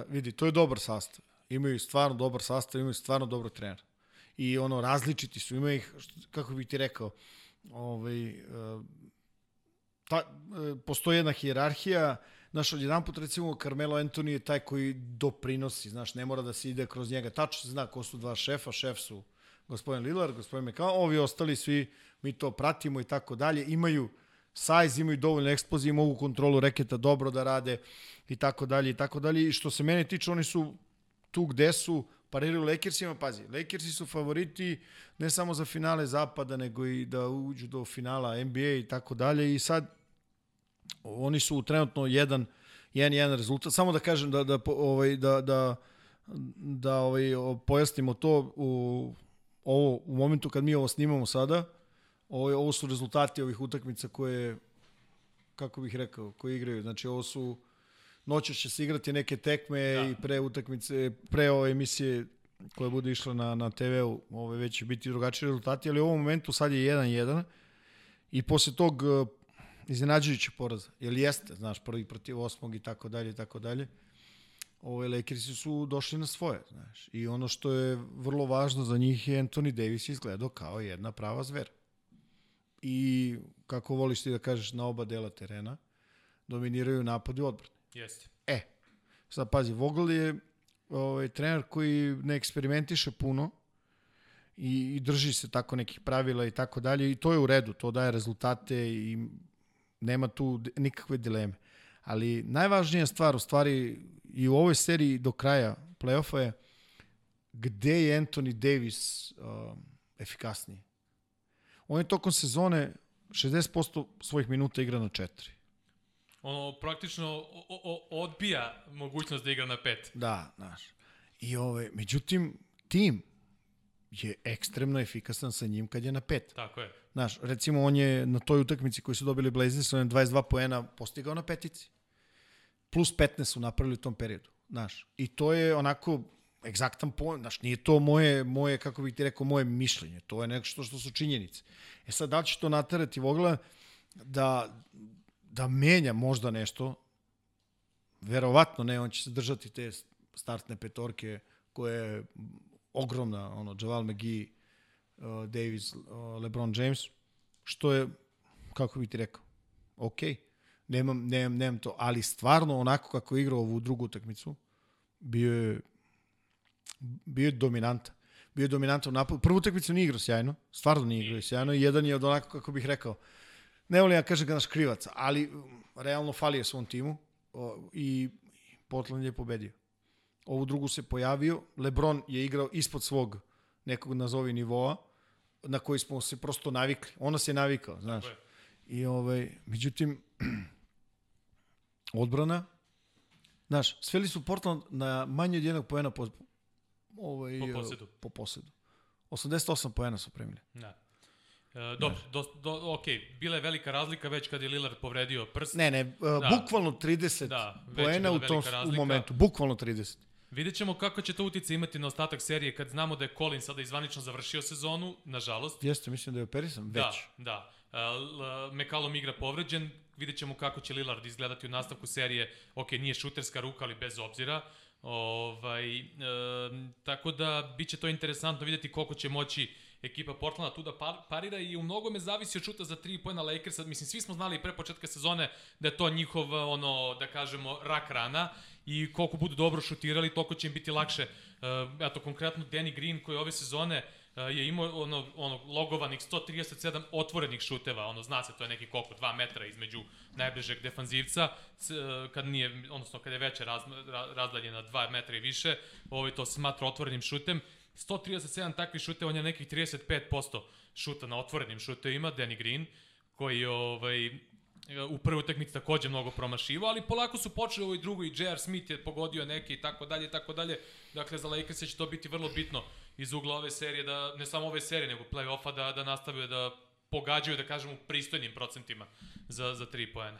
vidi, to je dobar sastav. Imaju stvarno dobar sastav, imaju stvarno dobro trener. I ono, različiti su, imaju ih, kako bih ti rekao, ovaj, ta, postoji jedna hijerarhija, znaš, odjedan put recimo Carmelo Anthony je taj koji doprinosi, znaš, ne mora da se ide kroz njega. Tačno se zna ko su dva šefa, šef su gospodin Lillard, gospodin McCall, ovi ostali svi, mi to pratimo i tako dalje, imaju size, imaju dovoljno eksplozije, mogu kontrolu reketa dobro da rade i tako dalje i tako dalje. I što se mene tiče, oni su tu gde su, pariraju Lakersima, pazi, Lakersi su favoriti ne samo za finale zapada, nego i da uđu do finala NBA i tako dalje i sad oni su trenutno jedan jedan jedan rezultat. Samo da kažem da da ovaj da da da ovaj pojasnimo to u ovo u momentu kad mi ovo snimamo sada, ovo, ovo su rezultati ovih utakmica koje, kako bih rekao, koje igraju. Znači, ovo su, noćas će se igrati neke tekme da. i pre utakmice, pre ove emisije koja bude išla na, na TV-u, ove već će biti drugačiji rezultati, ali u ovom momentu sad je 1-1 i posle tog uh, iznenađujući poraza, jer jeste, znaš, prvi protiv osmog i tako dalje i tako dalje, ove Lakersi su došli na svoje, znaš. I ono što je vrlo važno za njih je Anthony Davis izgledao kao jedna prava zvera i, kako voliš ti da kažeš, na oba dela terena, dominiraju napad i odbrane. Jeste. E, sad pazi, Vogel je ovaj, trener koji ne eksperimentiše puno i, i drži se tako nekih pravila i tako dalje i to je u redu, to daje rezultate i nema tu nikakve dileme. Ali najvažnija stvar u stvari i u ovoj seriji do kraja play-offa je gde je Anthony Davis uh, efikasniji on je tokom sezone 60% svojih minuta igra na 4. Ono, praktično o, o, odbija mogućnost da igra na 5. Da, znaš. I ove, međutim, tim je ekstremno efikasan sa njim kad je na 5. Tako je. Znaš, recimo on je na toj utakmici koji su dobili Blazers, on je 22 poena postigao na petici. Plus 15 su napravili u tom periodu. Znaš, i to je onako egzaktan pojem, znaš, nije to moje, moje, kako bih ti rekao, moje mišljenje, to je nešto što su činjenice. E sad, da li će to naterati Vogla da, da menja možda nešto, verovatno ne, on će se držati te startne petorke koje je ogromna, ono, Javal McGee, uh, Davis, uh, LeBron James, što je, kako bih ti rekao, okej, okay. nemam, nemam, nemam to, ali stvarno onako kako je igrao ovu drugu utakmicu, bio je bio je dominantan. Bio je dominantan u napadu. Prvu utakmicu nije igrao sjajno, stvarno nije igrao sjajno jedan je od onako, kako bih rekao, ne volim ja kažem ga naš krivac, ali um, realno fali je svom timu i Portland je pobedio. Ovu drugu se pojavio, LeBron je igrao ispod svog nekog nazovi nivoa, na koji smo se prosto navikli. Ona se navikao, znaš. I ovaj, međutim, odbrana, znaš, sveli su Portland na manje od jednog pojena po, ovaj, po posedu. Po posedu. 88 poena su primili. Da. E, dobro, do, do, ok, bila je velika razlika već kad je Lillard povredio prst. Ne, ne, uh, da. bukvalno 30 da, poena u tom u momentu, bukvalno 30. Vidjet ćemo kako će to utjece imati na ostatak serije kad znamo da je Colin sada izvanično završio sezonu, nažalost. Jeste, mislim da je operisan već. Da, da. Uh, McCallum igra povređen, vidjet ćemo kako će Lillard izgledati u nastavku serije. Ok, nije šuterska ruka, ali bez obzira. Ovaj, e, tako da biće to interesantno vidjeti koliko će moći ekipa Portlanda tu da parira i u mnogome zavisi od šuta za 3 pojena Lakersa. Mislim, svi smo znali pre početka sezone da je to njihov, ono, da kažemo, rak rana i koliko budu dobro šutirali, toliko će im biti lakše. Uh, eto, konkretno Danny Green koji ove sezone uh, je imao ono, ono logovanih 137 otvorenih šuteva, ono zna se to je neki koliko 2 metra između najbližeg defanzivca, kad nije odnosno kad je veće raz, razdalje na 2 metra i više, ovaj to smatra otvorenim šutem. 137 takvih šuteva, on je nekih 35% šuta na otvorenim šutevima, Danny Green, koji ovaj u prvoj utakmici takođe mnogo promašivao, ali polako su počeli ovoj drugoj, J.R. Smith je pogodio neke i tako dalje, tako dalje. Dakle, za Lakers će to biti vrlo bitno iz ugla ove serije, da, ne samo ove serije, nego play-offa, da, da nastave da pogađaju, da kažemo, u pristojnim procentima za, za tri poena.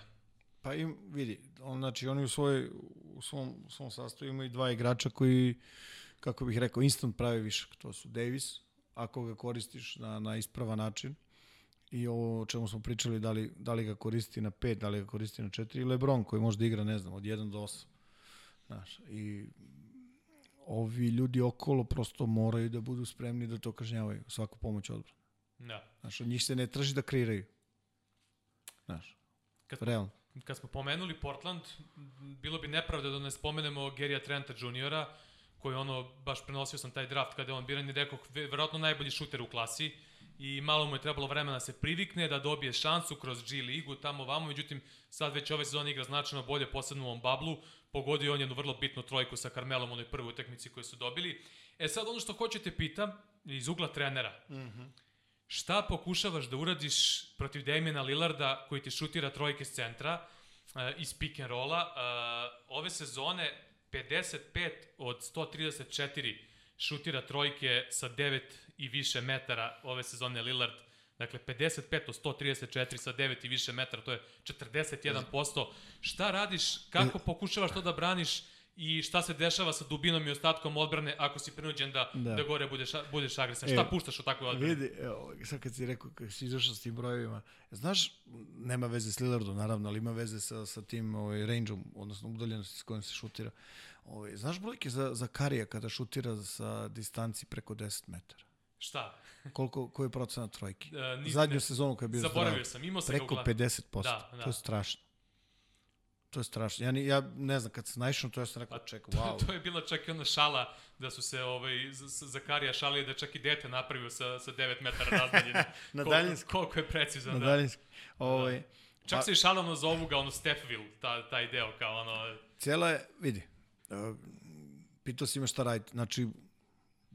Pa im, vidi, on, znači oni u, svoj, u svom, u svom sastavu imaju dva igrača koji, kako bih rekao, instant pravi višak. To su Davis, ako ga koristiš na, na ispravan način, i o čemu smo pričali, da li, da li ga koristi na 5, da li ga koristi na 4, i Lebron koji može da igra, ne znam, od 1 do 8. Znaš, i ovi ljudi okolo prosto moraju da budu spremni da to kažnjavaju, svaku pomoć odbrana. Da. Znaš, od njih se ne traži da kreiraju. Znaš, kad, realno. Kad smo pomenuli Portland, bilo bi nepravda da ne spomenemo Gerija Trenta juniora, koji ono, baš prenosio sam taj draft kada je on biran i rekao, verovatno najbolji šuter u klasi i malo mu je trebalo vremena da se privikne, da dobije šansu kroz G ligu, tamo vamo, međutim sad već ove sezone igra značajno bolje, posebno u ovom bablu, pogodio on jednu vrlo bitnu trojku sa Carmelom u onoj prvoj utakmici koju su dobili. E sad ono što hoćete pitam, iz ugla trenera, mm -hmm. šta pokušavaš da uradiš protiv Damiena Lillarda koji ti šutira trojke s centra uh, iz pick and rolla, uh, ove sezone 55 od 134 šutira trojke sa 9 i više metara ove sezone Lillard. Dakle, 55 od 134 sa 9 i više metara, to je 41%. Šta radiš, kako pokušavaš to da braniš i šta se dešava sa dubinom i ostatkom odbrane ako si prinuđen da, da. da gore budeš, budeš agresivan? Šta e, puštaš u takvoj odbrani? Vidi, evo, sad kad si rekao, kad si izašao s tim brojevima, znaš, nema veze s Lillardom, naravno, ali ima veze sa, sa tim ovaj, range-om, odnosno udaljenosti s kojim se šutira. Ovaj, znaš brojke za, za Karija kada šutira sa distanci preko 10 metara? Šta? Koliko, koji je procenat trojki? Uh, Zadnju ne, sezonu kada je bio Zaboravio sam, imao sam Preko 50%. Da, da. To je strašno. To je strašno. Ja, ni, ja ne znam, kad sam naišao, to ja sam rekao, pa, čekaj, wow. To, to je bila čak i ona šala da su se ovaj, Zakarija šalije da čak i dete napravio sa, sa 9 metara razdaljine. na daljinski. Koliko, koliko je precizan, na da. daljinski. Ovaj, da. Čak pa, se i šalano zovu ga ono Stepville, ta, taj deo, kao ono... Cijela je, vidi, uh, pitao si me šta raditi. Znači,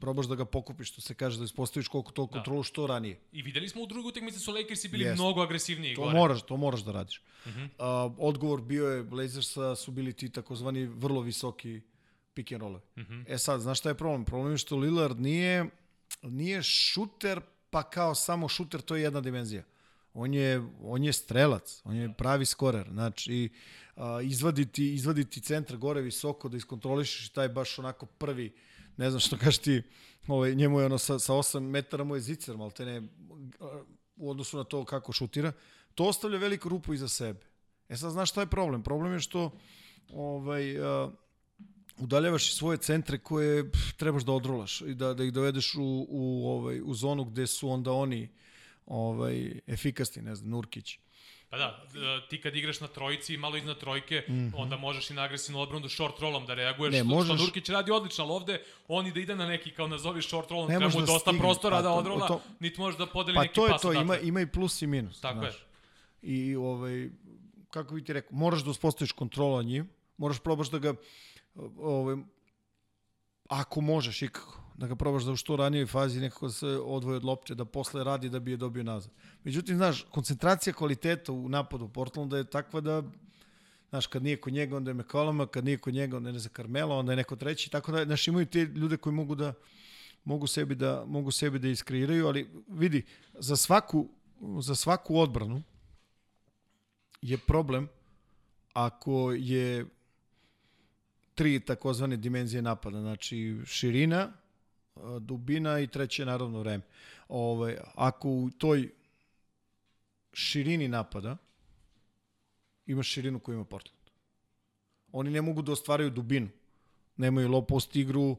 probaš da ga pokupiš, što se kaže, da ispostaviš koliko to da. kontrolu što ranije. I videli smo u drugoj utakmici su Lakersi bili yes. mnogo agresivniji to gore. Moraš, to moraš da radiš. Uh -huh. uh, odgovor bio je, Blazersa su bili ti takozvani vrlo visoki pick and roll. Uh -huh. E sad, znaš šta je problem? Problem je što Lillard nije, nije šuter, pa kao samo šuter, to je jedna dimenzija. On je, on je strelac, on je pravi skorer. Znači, uh, izvaditi, izvaditi centar gore visoko, da iskontrolišeš taj baš onako prvi ne znam što kažeš ti, ovaj, njemu je ono sa, sa 8 metara mu je zicer, malo te ne, u odnosu na to kako šutira, to ostavlja veliku rupu iza sebe. E sad, znaš šta je problem? Problem je što ovaj, uh, udaljavaš i svoje centre koje pff, trebaš da odrolaš i da, da ih dovedeš u, u, ovaj, u zonu gde su onda oni ovaj, efikasni, ne znam, Nurkić. Pa da, ti kad igraš na trojici, malo iznad trojke, mm -hmm. onda možeš i na agresivnu odbranu short rollom da reaguješ, ne, možeš... što Nurkić radi odlično, ali ovde on i da ide na neki, kao nazovi short rollom, treba mu da dosta stigne. prostora pa, da odrola, to, niti možeš da podeli pa neki pas. Pa to je to, ima, ima i plus i minus. Tako znaš. je. I ovaj, kako bi ti rekao, moraš da uspostaviš kontrolu njim, moraš probaš da ga ovaj, ako možeš ikako, da ga probaš da u što ranijoj fazi nekako se odvoje od lopte, da posle radi da bi je dobio nazad. Međutim, znaš, koncentracija kvaliteta u napadu Portlanda je takva da Znaš, kad nije kod njega, onda je McCollum, kad nije kod njega, onda je ne za Carmelo, onda je neko treći, tako da, znaš, imaju te ljude koji mogu da, mogu sebi da, mogu sebi da iskreiraju, ali vidi, za svaku, za svaku odbranu je problem ako je tri takozvane dimenzije napada, znači širina, dubina i treće naravno vreme. Ovaj, ako u toj širini napada imaš širinu koju ima Portland. Oni ne mogu da ostvaraju dubinu. Nemaju low post igru,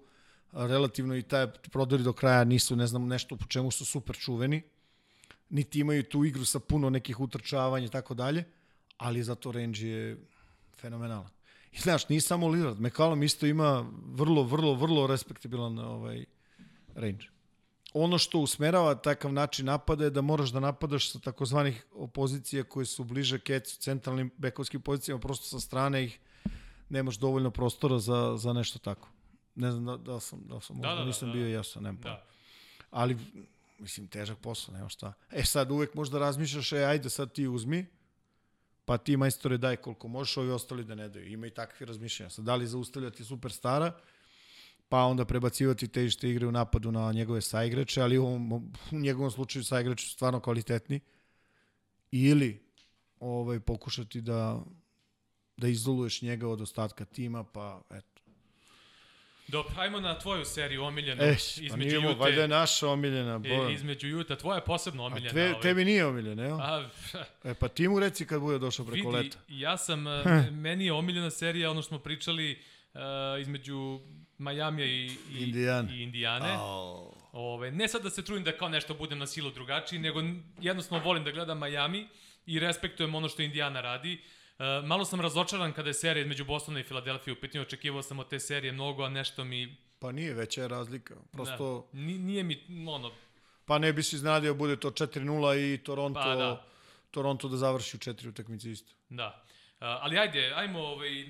relativno i taj prodori do kraja nisu, ne znam, nešto po čemu su super čuveni, niti imaju tu igru sa puno nekih utrčavanja i tako dalje, ali zato range je fenomenalan. I znaš, nije samo Lillard, McCallum isto ima vrlo, vrlo, vrlo respektabilan ovaj, range. Ono što usmerava takav način napada je da moraš da napadaš sa takozvanih opozicija koje su bliže kecu, centralnim bekovskim pozicijama, prosto sa strane ih nemaš dovoljno prostora za, za nešto tako. Ne znam da, da sam, da sam, možda da, da, nisam da. bio jasan, nema da. Da. Ali, mislim, težak posao, nema šta. E sad uvek možda razmišljaš, e, ajde sad ti uzmi, pa ti majstore daj koliko možeš, ovi ostali da ne daju. Ima i takvi razmišljanja. Sad, da li zaustavljati superstara, pa onda prebacivati težište igre u napadu na njegove saigrače, ali u, ovom, u njegovom slučaju saigrači su stvarno kvalitetni. Ili ovaj, pokušati da, da izoluješ njega od ostatka tima, pa eto. Dobro, ajmo na tvoju seriju omiljenu. E, pa između nije mu, Jute, valjda je naša omiljena. e, Bo... između Juta, tvoja je posebno A omiljena. tve, ovaj. tebi nije omiljena, evo? A, E, pa ti mu reci kad bude došao preko vidi, leta. ja sam, meni je omiljena serija, ono što smo pričali uh, između Majamija i, i, Indiana. i Indijane. Au. Ove, ne sad da se trudim da kao nešto budem na silu drugačiji, nego jednostavno volim da gledam Miami i respektujem ono što Indiana radi. E, malo sam razočaran kada je serija između Bostona i Filadelfije u pitanju, očekivao sam od te serije mnogo, a nešto mi... Pa nije, veća je razlika. Prosto, Da, ni- nije mi, ono, pa ne bi se iznadio, bude to 4-0 i Toronto, Pa da. Toronto da završi u četiri utakmice isto. Da. Ali ajde, ajmo ovaj, uh,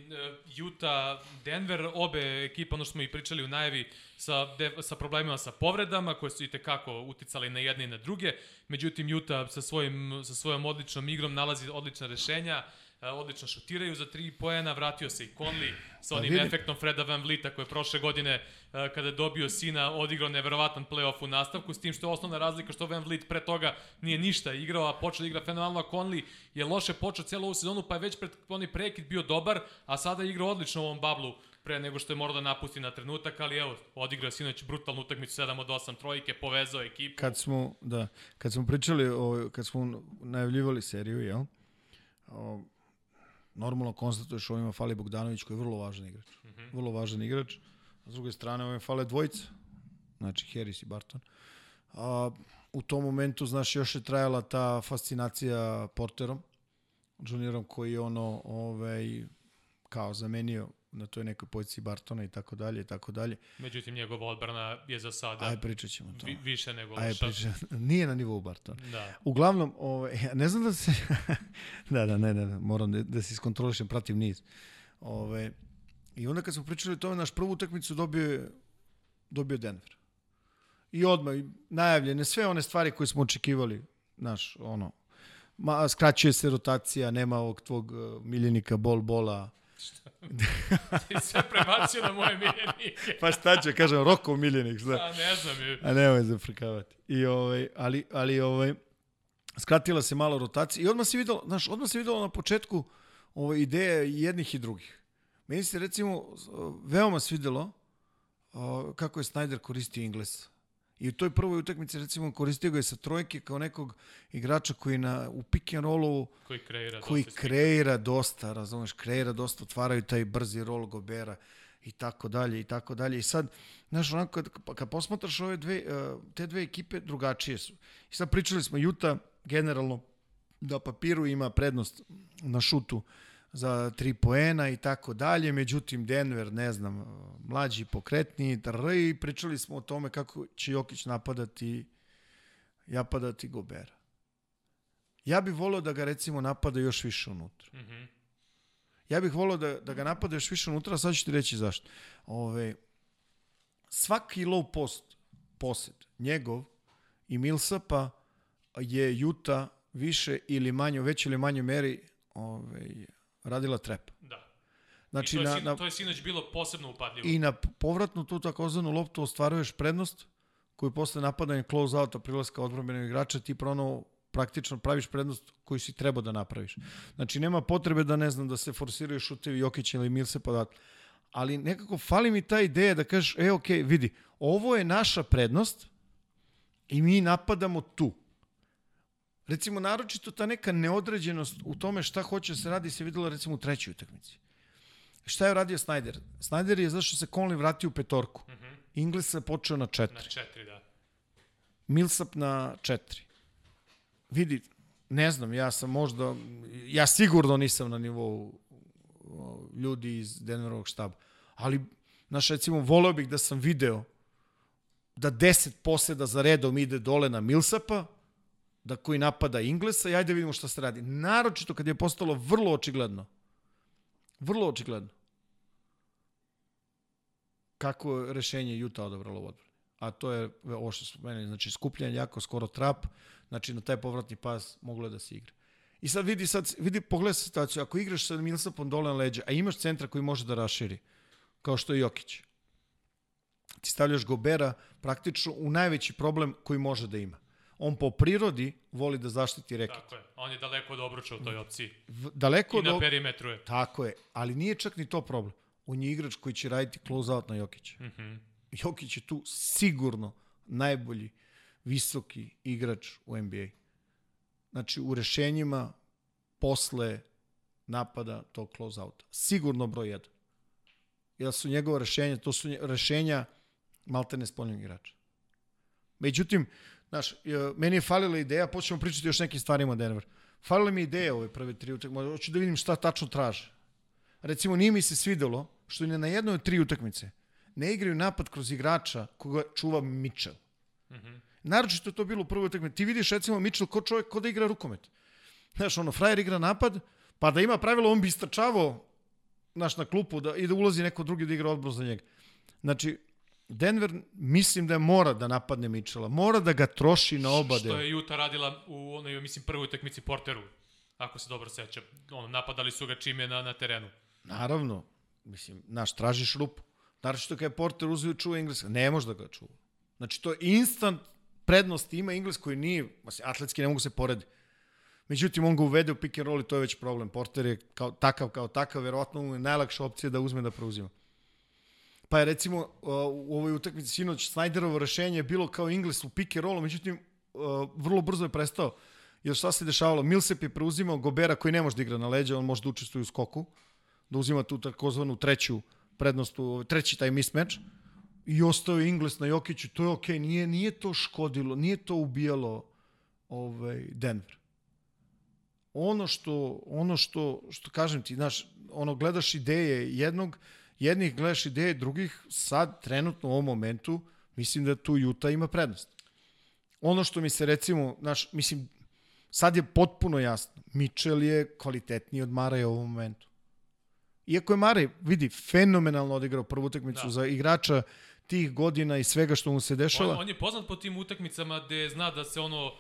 Utah, Denver, obe ekipe, ono što smo i pričali u najavi, sa, de, sa problemima sa povredama, koje su i tekako uticali na jedne i na druge. Međutim, Utah sa, svojim, sa svojom odličnom igrom nalazi odlična rešenja, uh, odlično šutiraju za tri poena, vratio se i Conley sa Pa onim vidi. efektom Freda Van Vlita koji je prošle godine uh, kada je dobio sina odigrao neverovatan playoff u nastavku, s tim što je osnovna razlika što Van Vliet pre toga nije ništa igrao, a počeo da igra fenomenalno, a Conley je loše počeo celu ovu sezonu, pa je već pred onaj prekid bio dobar, a sada igra odlično u ovom bablu pre nego što je morao da napusti na trenutak, ali evo, odigrao sinoć brutalnu utakmicu 7 od 8 trojke, povezao ekipu. Kad smo, da, kad smo pričali, o, kad smo najavljivali seriju, jel? O, normalno konstatuješ ovima fali Bogdanović koji je vrlo važan igrač. Mm -hmm. Vrlo važan igrač. A s druge strane ovima fale dvojica. Znači Harris i Barton. A, u tom momentu, znaš, još je trajala ta fascinacija Porterom, juniorom koji je ono, ovaj, kao zamenio na toj nekoj poziciji Bartona i tako dalje i tako dalje. Međutim, njegova odbrana je za sada Aj, pričat ćemo to. vi, više nego Aj, loša. pričat, nije na nivou Bartona. Da. Uglavnom, ovaj, ne znam da se... da, da, ne, ne, ne, moram da, da se iskontrolišem, pratim niz. Ove, I onda kad smo pričali o tome, naš prvu utakmicu dobio, je- dobio Denver. I odmah, najavljene, sve one stvari koje smo očekivali, naš, ono, ma, skraćuje se rotacija, nema ovog tvog uh, miljenika bol bola. Ti sve prebacio na moje miljenike. Pa šta ću, kažem, Rokov miljenik, znaš. A ne znam. je. A nemoj zafrkavati. I ovaj, ali, ali ovaj, skratila se malo rotacija i odmah se videlo, znaš, odmah se videlo na početku ove ideje i jednih i drugih. Meni se recimo veoma svidelo kako je Snyder koristio Inglesa. I u toj prvoj utakmici recimo koristio ga je sa trojke kao nekog igrača koji na, u pick and rollu Koji kreira koji dosta kreira dosta, razumeš, kreira dosta, otvaraju taj brzi rol Gobera i tako dalje i tako dalje. I sad, znaš, onako, kad, kad posmatraš ove dve, eh, te dve ekipe, drugačije su. I sad pričali smo, Juta generalno da papiru ima prednost na šutu za tri poena i tako dalje, međutim Denver, ne znam, mlađi, pokretniji, tr, i pričali smo o tome kako će Jokić napadati napadati Gobera. Ja bih volio da ga recimo napada još više unutra. Mhm. Ja bih volio da, da ga napada još više unutra, sad ću ti reći zašto. Ove, svaki low post posed, njegov i Millsapa je Juta više ili manje, u većoj ili manjoj meri ove, radila trep. Da. Znači, I to, je, na, na, to je sinoć bilo posebno upadljivo. i na povratnu tu takozvanu loptu ostvaruješ prednost koju posle napadanja close outa prilaska odbranbenog igrača ti prono praktično praviš prednost koju si trebao da napraviš. Znači nema potrebe da ne znam da se forsiraju šutevi Jokića ili Milse pa da ali nekako fali mi ta ideja da kažeš, e, ok, vidi, ovo je naša prednost i mi napadamo tu. Recimo, naročito ta neka neodređenost u tome šta hoće da se radi se videla recimo u trećoj utakmici. Šta je radio Snyder? Snyder je zašto se Conley vratio u petorku. Mm -hmm. Ingles je počeo na četiri. Na četiri, da. Millsap na četiri. Vidi, ne znam, ja sam možda, ja sigurno nisam na nivou ljudi iz Denverovog štaba, ali, znaš, recimo, voleo bih da sam video da 10 poseda za redom ide dole na Millsapa, da koji napada Inglesa i ajde vidimo šta se radi. Naročito kad je postalo vrlo očigledno, vrlo očigledno, kako je rešenje Juta odabralo u odbrani. A to je ovo što spomenuli, znači skupljanje jako skoro trap, znači na taj povratni pas moglo je da se igra. I sad vidi, sad, vidi, pogledaj situaciju, ako igraš sa Millsapom dole na leđa, a imaš centra koji može da raširi, kao što je Jokić, ti stavljaš Gobera praktično u najveći problem koji može da ima. On po prirodi voli da zaštiti reket. Tako je. On je daleko od obruča u toj opciji. V, daleko I na od... perimetru je. Tako je, ali nije čak ni to problem. On je igrač koji će raditi close out na Jokića. Mm. -hmm. Jokić je tu sigurno najbolji visoki igrač u NBA. Znači, u rešenjima posle napada tog close outa. Sigurno broj 1. Jer su njegove rešenja, to su rešenja maltene spoljnog igrača. Međutim, znaš, e, meni je falila ideja, počnemo pričati još nekim stvarima Denver. Falila mi je ideja ove prve tri utakmice, hoću da vidim šta tačno traže. Recimo, nije mi se svidelo što ni na jednoj od tri utakmice ne igraju napad kroz igrača koga čuva Mitchell. Mm -hmm. Naročito je to bilo u prvoj utakmici. Ti vidiš recimo Mitchell ko čovjek ko da igra rukomet. Znaš, ono, frajer igra napad, pa da ima pravilo, on bi istračavao naš na klupu da, i da ulazi neko drugi da igra odbranu za njega. Znači, Denver mislim da mora da napadne Mitchella, mora da ga troši na oba Što je Juta radila u onoj, mislim, prvoj utakmici Porteru, ako se dobro sećam. Ono, napadali su ga čim je na, na terenu. Naravno, mislim, naš, tražiš rupu. Naročito kada je Porter uzeo i čuva engleska, ne može da ga čuva. Znači, to je instant prednost ima Ingles koji nije, mislim, atletski ne mogu se poredi. Međutim, on ga uvede u pick and roll i to je već problem. Porter je kao, takav kao takav, verovatno mu je najlakša opcija da uzme da preuzima. Pa je recimo uh, u ovoj utakmici sinoć Snyderovo rešenje je bilo kao Ingles u pick and rollu, međutim uh, vrlo brzo je prestao. Jer šta se dešavalo? Millsap je preuzimao Gobera koji ne može da igra na leđa, on može da učestvuje u skoku, da uzima tu takozvanu treću prednost, treći taj mismatch i ostao je Ingles na Jokiću, to je okej, okay. nije, nije to škodilo, nije to ubijalo ovaj, Denver. Ono što, ono što, što kažem ti, znaš, ono, gledaš ideje jednog, jednih gledaš ideje drugih, sad, trenutno u ovom momentu, mislim da tu Utah ima prednost. Ono što mi se recimo, znaš, mislim, sad je potpuno jasno, Mitchell je kvalitetniji od Maraja u ovom momentu. Iako je Maraj, vidi, fenomenalno odigrao prvu utakmicu Da. za igrača tih godina i svega što mu se dešava. On, on je poznat po tim utakmicama gde zna da se ono uh,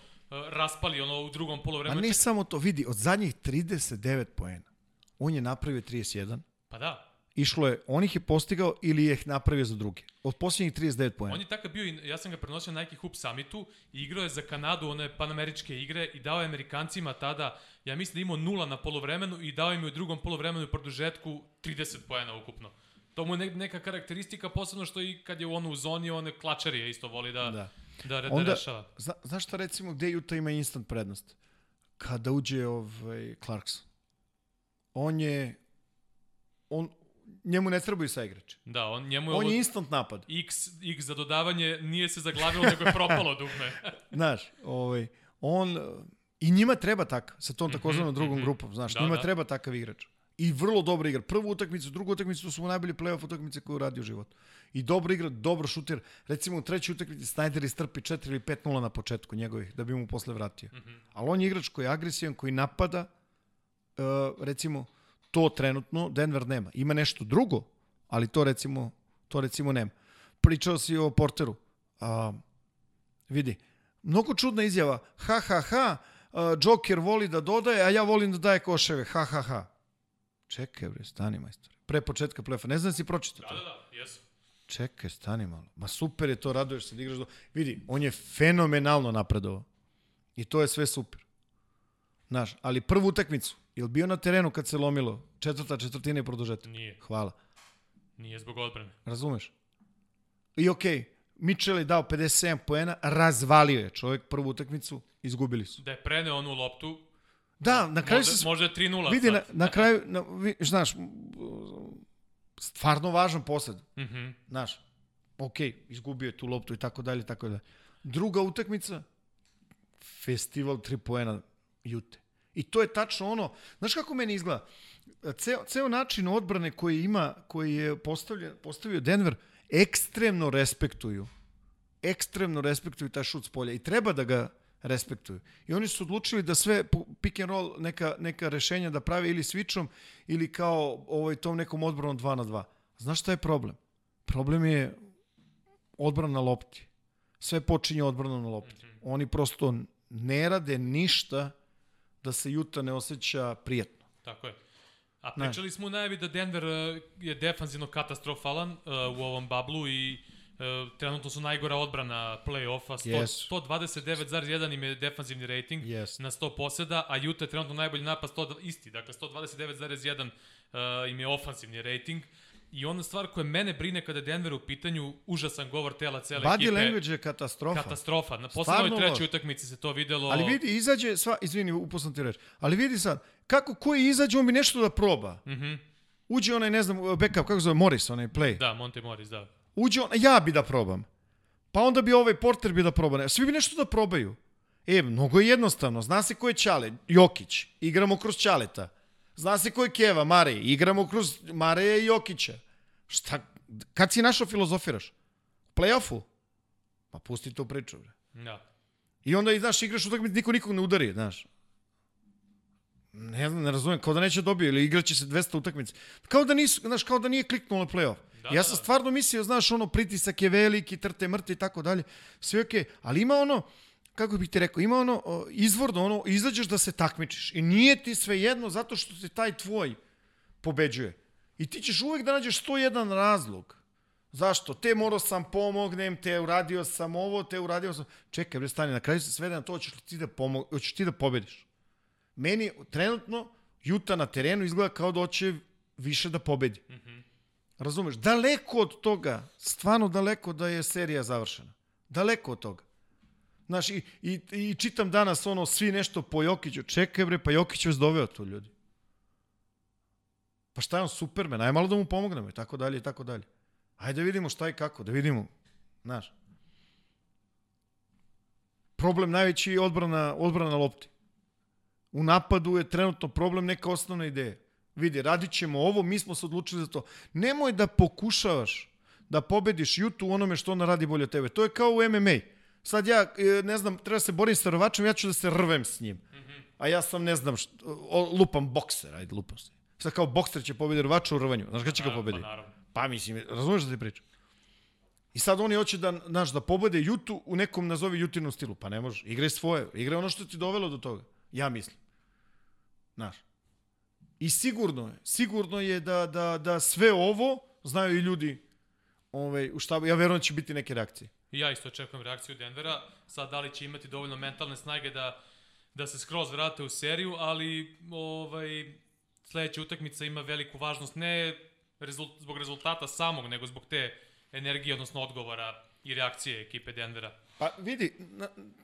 raspali ono u drugom A polovremenu. ne samo to, vidi, od zadnjih 39 poena, on je napravio 31, Pa da. Išlo je, on ih je postigao ili je ih napravio za druge. Od posljednjih 39 poena. On je takav bio, ja sam ga prenosio na Nike Hoop Summitu i igrao je za Kanadu one panameričke igre i dao je Amerikancima tada, ja mislim da imao nula na polovremenu i dao im je u drugom polovremenu i produžetku 30 poena ukupno. To mu je ne- neka karakteristika, posebno što i kad je on u zoni, on klačarije isto voli da, da. Da. da, da Onda, rešava. zna, znaš šta recimo, gde Utah ima instant prednost? Kada uđe ovaj Clarkson. On je, on, njemu ne trebaju sa igrači. Da, on, njemu je, On ovo je instant napad. X, X za dodavanje nije se zaglavilo, nego je propalo dugme. Znaš, ovaj, on, i njima treba takav, sa tom takozvanom drugom mhm. grupom, znaš, Da, njima da. treba takav igrač. I vrlo dobro igra. Prvu utakmicu, drugu utakmicu, to su mu najbolje playoff utakmice koje je uradio u životu. I dobro igra, dobro šuter. Recimo u trećoj utakmici Snyder istrpi 4 ili 5-0 na početku njegovih, da bi mu posle vratio. Mhm. Ali on je igrač koji je agresivan, koji napada, uh, recimo, to trenutno Denver nema. Ima nešto drugo, ali to recimo, to recimo nema. Pričao si o Porteru. A, vidi, mnogo čudna izjava. Ha, ha, ha, Joker voli da dodaje, a ja volim da daje koševe. Ha, ha, ha. Čekaj, bre, stani, majstor. Pre početka plefa. Ne znam da si pročitao Da, to. da, da, jesu. Čekaj, stani malo. Ma super je to, raduješ se da igraš do... Vidi, on je fenomenalno napredovao. I to je sve super. Znaš, ali prvu utakmicu, je li bio na terenu kad se lomilo? Četvrta četvrtina i produžetak. Nije. Hvala. Nije zbog odbrane. Razumeš? I okej, okay, Mitchell je dao 57 poena, razvalio je čovjek prvu utakmicu, izgubili su. Da je preneo onu loptu, Da, na kraju možda, se... možda je 3-0 Vidi, na, sad. na kraju, na, vi, znaš, stvarno važan posed. Mhm. Znaš, okej, izgubio je tu loptu i tako dalje, tako dalje. Druga utakmica, festival tri poena Jute. I to je tačno ono, znaš kako meni izgleda? Ceo, ceo način odbrane koji ima, koji je postavljen, postavio Denver, ekstremno respektuju. Ekstremno respektuju taj šut s polja i treba da ga respektuju. I oni su odlučili da sve pick and roll neka, neka rešenja da prave ili switchom ili kao ovaj, tom nekom odbranom 2 na 2. Znaš šta je problem? Problem je odbrana na lopti. Sve počinje odbranom na lopti. Oni prosto ne rade ništa da se Juta ne osjeća prijatno. Tako je. A pričali smo u najavi da Denver uh, je defanzivno katastrofalan uh, u ovom bablu i uh, trenutno su najgora odbrana play-offa. 100 Jesu. 129,1 im je defanzivni rating Jesu. na 100 poseda, a Utah je trenutno najbolji napad 100, isti, dakle 129,1 uh, im je ofansivni rating. I ona stvar koja mene brine kada Denver u pitanju, užasan govor tela cele Body ekipe. language je katastrofa. Katastrofa. Na poslednjoj trećoj utakmici se to videlo. Ali vidi, izađe, sva, izvini, uposlam ti reč, ali vidi sad, kako koji izađe, on bi nešto da proba. Mhm. Uđe onaj, ne znam, backup, kako zove, Morris, onaj play. Da, Monte Morris, da. Uđe on, ja bi da probam. Pa onda bi ovaj Porter bi da proba. Svi bi nešto da probaju. E, mnogo je jednostavno. Zna se ko je Ćale, Jokić. Igramo kroz Ćaleta. Zna se ko je Keva, Marej. Igramo kroz Mareja i Jokića. Šta? Kad si našao filozofiraš? Play-offu? Pa pusti to priču, bre. Da. I onda, znaš, igraš utakmicu, niko nikog ne udari, znaš. Ne znam, ne razumem, kao da neće dobio ili igraće se 200 utakmica. Kao da nisu, znaš, kao da nije kliknuo na play-off. Da, ja sam da, da. stvarno mislio, znaš, ono, pritisak je veliki, trte mrte i tako dalje. Sve okej, ali ima ono, kako bih ti rekao, ima ono, izvorno, ono, izađeš da se takmičiš. I nije ti sve jedno zato što se taj tvoj pobeđuje. I ti ćeš uvek da nađeš 101 razlog. Zašto? Te morao sam pomognem, te uradio sam ovo, te uradio sam... Čekaj, bre, stani, na kraju se svede na to, hoćeš ti da, pomog... hoćeš ti da pobediš. Meni trenutno Juta na terenu izgleda kao da hoće više da pobedi. Mm -hmm. Razumeš? Daleko od toga, stvarno daleko da je serija završena. Daleko od toga. Znaš, i, i, i čitam danas ono, svi nešto po Jokiću. Čekaj bre, pa Jokić vas doveo tu ljudi. Pa šta je on Superman? Aj malo da mu pomognemo i tako dalje i tako dalje. Ajde da vidimo šta i kako, da vidimo. Znaš. Problem najveći je odbrana, odbrana na lopti. U napadu je trenutno problem neka osnovna ideja. Vidi, radit ćemo ovo, mi smo se odlučili za to. Nemoj da pokušavaš da pobediš Jutu u onome što ona radi bolje od tebe. To je kao u MMA. Sad ja, e, ne znam, treba se borim sa rvačem, ja ću da se rvem s njim. A ja sam, ne znam, što, o, lupam bokser, ajde, lupam se. Sad kao bokser će pobediti rvača u rvanju. Znaš kada će ga pobediti? Pa naravno. Pa mislim, razumeš da ti pričam? I sad oni hoće da, znaš, da pobede Jutu u nekom, nazovi Jutinom stilu. Pa ne može. Igraj svoje. Igraj ono što ti dovelo do toga. Ja mislim. Znaš. I sigurno je, sigurno je da, da, da sve ovo znaju i ljudi ovaj, u štabu. Ja verujem da će biti neke reakcije. I ja isto očekujem reakciju Denvera. Sad, da li će imati dovoljno mentalne snage da, da se skroz vrate u seriju, ali ovaj, sledeća utakmica ima veliku važnost ne rezult, zbog rezultata samog, nego zbog te energije, odnosno odgovora i reakcije ekipe Denvera. Pa vidi,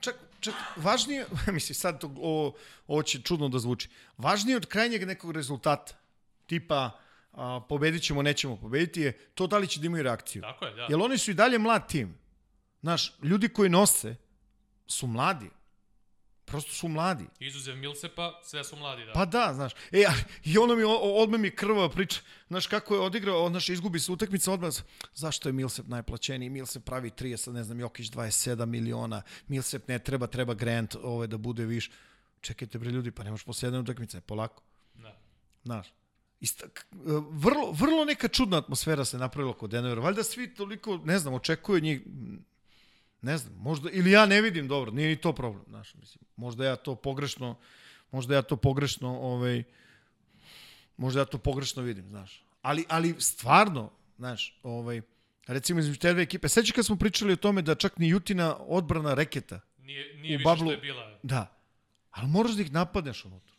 čak, čak važnije, mislim sad to, ovo, ovo će čudno da zvuči, važnije od krajnjeg nekog rezultata, tipa a, pobedit ćemo, nećemo pobediti, je to da li će da imaju reakciju. Tako je, da. Jer oni su i dalje mlad tim. Znaš, ljudi koji nose su mladi. Prosto su mladi. Izuzev Milsepa, sve su mladi, da. Pa da, znaš. E, i ono mi, o- o- odmah mi krva priča. Znaš, kako je odigrao, znaš, izgubi se utakmica odmah. Zašto je Milsep najplaćeniji? Milsep pravi 30, ne znam, Jokić 27 miliona. Milsep ne treba, treba Grant ovaj, da bude više. Čekajte, bre, ljudi, pa nemaš posle jedne utakmice, polako. da. Znaš. Ista, vrlo, vrlo neka čudna atmosfera se napravila kod Denvera. Valjda svi toliko, ne znam, očekuju njih, ne znam, možda, ili ja ne vidim dobro, nije ni to problem, znaš, mislim, možda ja to pogrešno, možda ja to pogrešno, ovaj, možda ja to pogrešno vidim, znaš. Ali, ali stvarno, znaš, ovaj, recimo između te dve ekipe, sećaš kad smo pričali o tome da čak ni Jutina odbrana reketa, Nije, nije U više bablu- što je bila. da, ali moraš da ih napadneš unutra.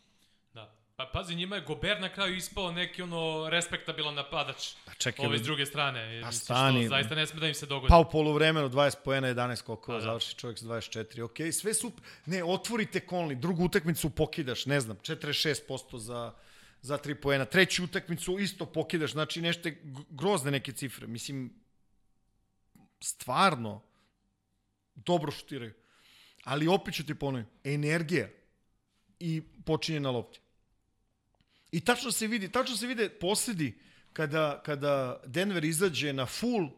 Pa pazi, njima je Gober na kraju ispao neki ono respektabilan napadač. Pa čekaj, Ove s druge strane. Pa stani, Što, zaista ne sme da im se dogodi. Pa u poluvremenu 20 poena, 11 skokova, Pa da. završi čovjek s 24. Ok, sve su... Ne, otvorite Conley, drugu utakmicu pokidaš, ne znam, 46% za, za 3 poena. Treću utakmicu isto pokidaš, znači nešto grozne neke cifre. Mislim, stvarno, dobro šutiraju. Ali opet ću ti ponoviti, energija i počinje na lopti. I tačno se vidi, tačno se vide posledi kada, kada Denver izađe na full,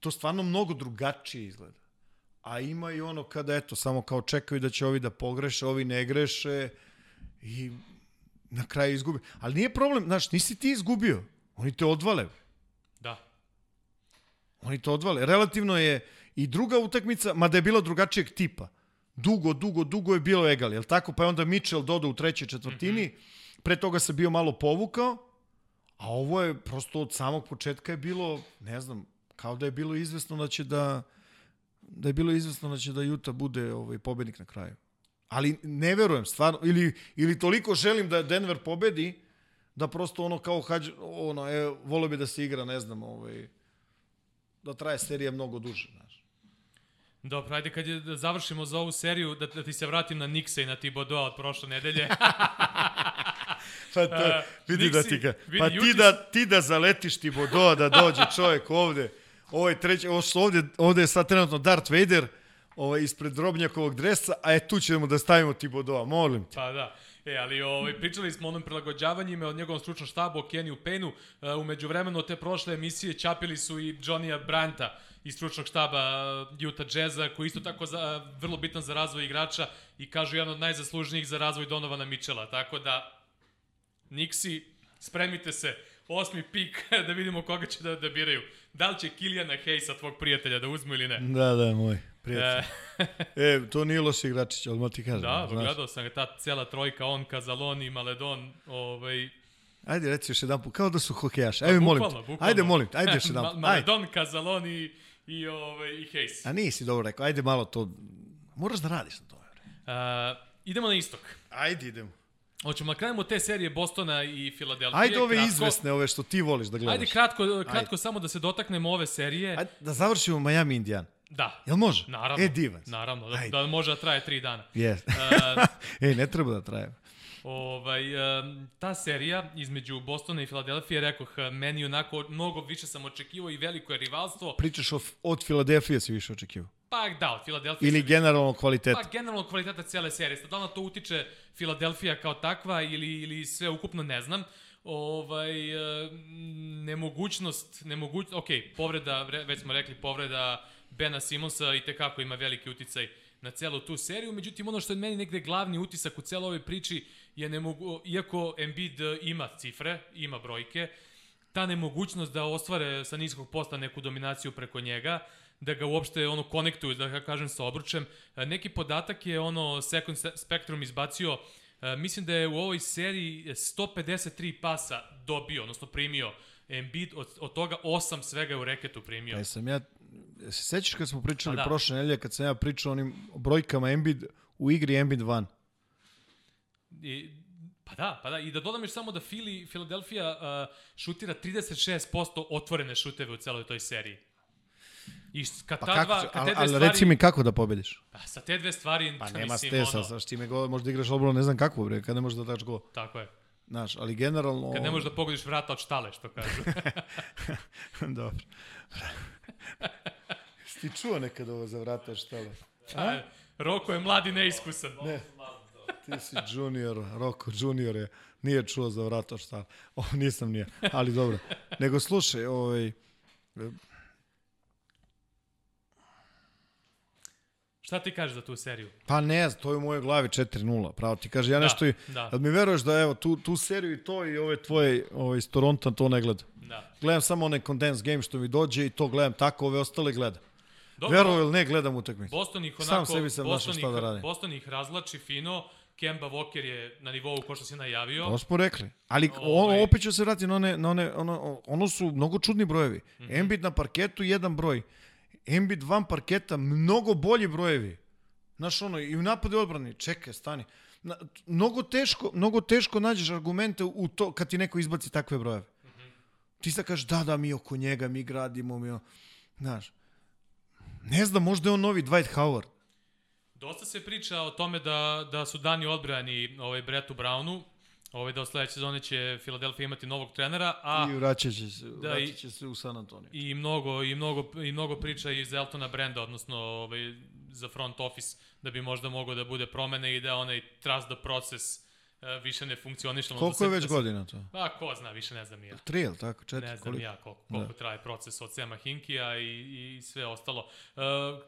to stvarno mnogo drugačije izgleda. A ima i ono kada, eto, samo kao čekaju da će ovi da pogreše, ovi ne greše i na kraju izgubi. Ali nije problem, znaš, nisi ti izgubio. Oni te odvale. Da. Oni to odvale. Relativno je i druga utakmica, mada je bila drugačijeg tipa. Dugo, dugo, dugo je bilo egal, jel tako? Pa je onda Mitchell dodao u trećoj četvrtini, mm -hmm. Pre toga se bio malo povukao, a ovo je prosto od samog početka je bilo, ne znam, kao da je bilo izvesno da će da da je bilo izvesno da će da Utah bude ovaj pobednik na kraju. Ali ne verujem, stvarno, ili, ili toliko želim da Denver pobedi, da prosto ono kao hađ, ono, e, volio bi da se igra, ne znam, ovaj, da traje serija mnogo duže, znaš. Dobro, ajde kad je, da završimo za ovu seriju, da, da ti se vratim na Nixa i na Thibodeau od prošle nedelje. Pa to, A, vidi da Nixi, ti ga, vidi, pa ti juče da, ti da zaletiš ti bodo, da dođe čovjek ovde, ovo je treći, ovo što ovde, ovde je sad trenutno Darth Vader, ovaj, ispred drobnjakovog dresa, a e tu ćemo da stavimo ti bodoa, molim te. Pa da. E, ali ovaj, pričali smo o onom prilagođavanjima, o njegovom stručnom štabu, o Keniju Paynu. Uh, umeđu vremenu od te prošle emisije čapili su i Johnny'a Branta iz stručnog štaba uh, Utah Jazza, koji je isto tako za, vrlo bitan za razvoj igrača i kažu jedan od najzaslužnijih za razvoj Donovana Mitchella. Tako da, Nixi, spremite se, osmi pik, da vidimo koga će da, da biraju. Da li će Kilijana Hayesa, tvog prijatelja, da uzmu ili ne? Da, da, moj prijatelj. E, E, to nije loš igračić, odmah ti kažem. da, gledao sam ga, ta cijela trojka, on, Kazaloni, Maledon, ovaj, Ajde, reci još jedan put, kao da su hokejaši. Ajde, molim te. bukvalno. Ajde, molim te, ajde još jedan put. Maledon, Kazaloni i, ovaj, i Hayes. A nisi dobro rekao, ajde malo to, moraš da radiš na tome. bre. Uh, idemo na istok. Ajde, idemo. Hoćemo da krenemo te serije Bostona i Filadelfije. Ajde ove kratko. izvesne, ove što ti voliš da gledaš. Ajde kratko, kratko samo da se dotaknemo ove serije. Ajde, da završimo Miami Indian. Da. Jel može? Naravno. E, divan. Naravno, da, Ajde. da može da traje tri dana. Yes. Uh, Ej, ne treba da traje. Ovaj, um, ta serija između Bostona i Filadelfije, rekoh, meni onako mnogo više sam očekivao i veliko je rivalstvo. Pričaš od, od Filadelfije si više očekivao. Pa da, od Filadelfije Ili generalno kvaliteta. Pa generalno kvaliteta cijele serije. Sad, da li na to utiče Filadelfija kao takva ili, ili sve ukupno ne znam. Ovaj, e, nemogućnost, nemogućnost, ok, povreda, vre- već smo rekli, povreda Bena Simonsa i tekako ima veliki uticaj na celu tu seriju, međutim ono što je meni negde glavni utisak u celoj ovoj priči je nemogu, iako Embiid ima cifre, ima brojke, ta nemogućnost da ostvare sa niskog posta neku dominaciju preko njega, da ga uopšte ono konektuju, da ga kažem sa obručem. E, Neki podatak je ono Second Se- Spectrum izbacio, e, mislim da je u ovoj seriji 153 pasa dobio, odnosno primio Embiid, od, od toga 8 svega je u reketu primio. E sam ja, se sećaš kad smo pričali da. prošle nedelje, kad sam ja pričao onim brojkama Embiid u igri Embiid van. I, pa da, pa da. I da dodam još samo da Fili, Philadelphia uh, šutira 36% otvorene šuteve u celoj toj seriji. I kad Pa ta kako, dva, kad te dve ali stvari, reci mi kako da pobediš. Pa, sa te dve stvari, Pa nema mislim, stesa, ono, sa s time go, možda igraš odbranu, ne znam kako, bre, kad ne možeš da daš go. Tako je. Znaš, ali generalno... Kad ne možeš da pogodiš vrata od štale, što kažu. Dobro. Ti čuo nekad ovo za vrata štale? A? Roko je mlad i neiskusan. Ne. Ti si junior, Roko junior je, nije čuo za vrata štale. O, nisam nije, ali dobro. Nego slušaj, ovaj, Šta ti kažeš za tu seriju? pa ne znam, to je u mojoj glavi 4-0, pravo ti kaže, ja Da, nešto da. da mi veruješ da evo, tu, tu seriju i to i ove tvoje ovaj, iz Toronto to ne gledam. Da. Gledam samo onaj condensed game što mi dođe i to gledam tako, ove ostale gledam. Dobro, Veruj ili ne, gledam utakmicu. Boston ih Sam onako, sebi sam našao Boston ih, da radim. Boston ih razlači fino, Kemba Walker je na nivou ko što si najavio. To smo rekli. Ali Ovaj- ono, opet ću se vratiti na one, na one ono, ono su mnogo čudni brojevi. Mm -hmm. Embiid na parketu jedan broj. Embiid van parketa mnogo bolji brojevi. Znaš ono, i u napadu i odbrani. Čekaj, stani. Na, mnogo, teško, mnogo teško nađeš argumente u to kad ti neko izbaci takve brojeve. Ti sad kažeš, da, da, mi oko njega, mi gradimo, mi... Znaš, ne znam, možda je on novi Dwight Howard. Dosta se priča o tome da, da su dani odbrani ovaj, Bretu Brownu, da od sledeće sezone će Philadelphia imati novog trenera, a I vraćat će se, Da, vraćat će se u San Antonio. i mnogo, i mnogo, i mnogo priča iz Eltona Brenda, odnosno ovaj, za front office, da bi možda mogao da bude promene i da onaj trust the process e, više ne funkcioniše. Koliko da je već da godina to? Pa, ko zna, više ne znam ja. Tri, jel tako? Četiri? Ne znam koliko? ja koliko, koliko traje proces od Sema Hinkija i, i sve ostalo. Uh,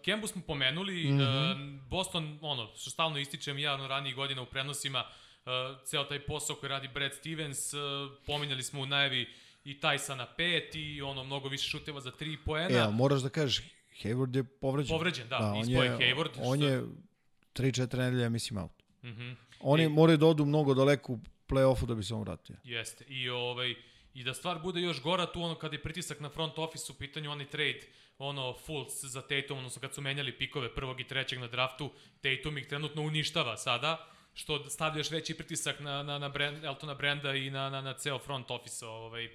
Kembu smo pomenuli, mm -hmm. uh, Boston, ono, što stalno ističem ja ono, ranijih godina u prenosima, uh, ceo taj posao koji radi Brad Stevens, uh, pominjali smo u najavi i Tysa na pet i ono, mnogo više šuteva za tri poena. E, ali moraš da kažeš, Hayward je povređen. Povređen, da, on ispao je Hayward, On što- je 3-4 nedelja, mislim, out. Mm -hmm. Oni moraju da odu mnogo daleko u play-offu da bi se on vratio. Jeste. I ovaj i da stvar bude još gora tu ono kad je pritisak na front office u pitanju onaj trade ono Fultz za Tatum, odnosno kad su menjali pikove prvog i trećeg na draftu, Tatum ih trenutno uništava sada, što stavlja još veći pritisak na, na, na brand, Eltona Brenda i na, na, na ceo front office. Ovaj.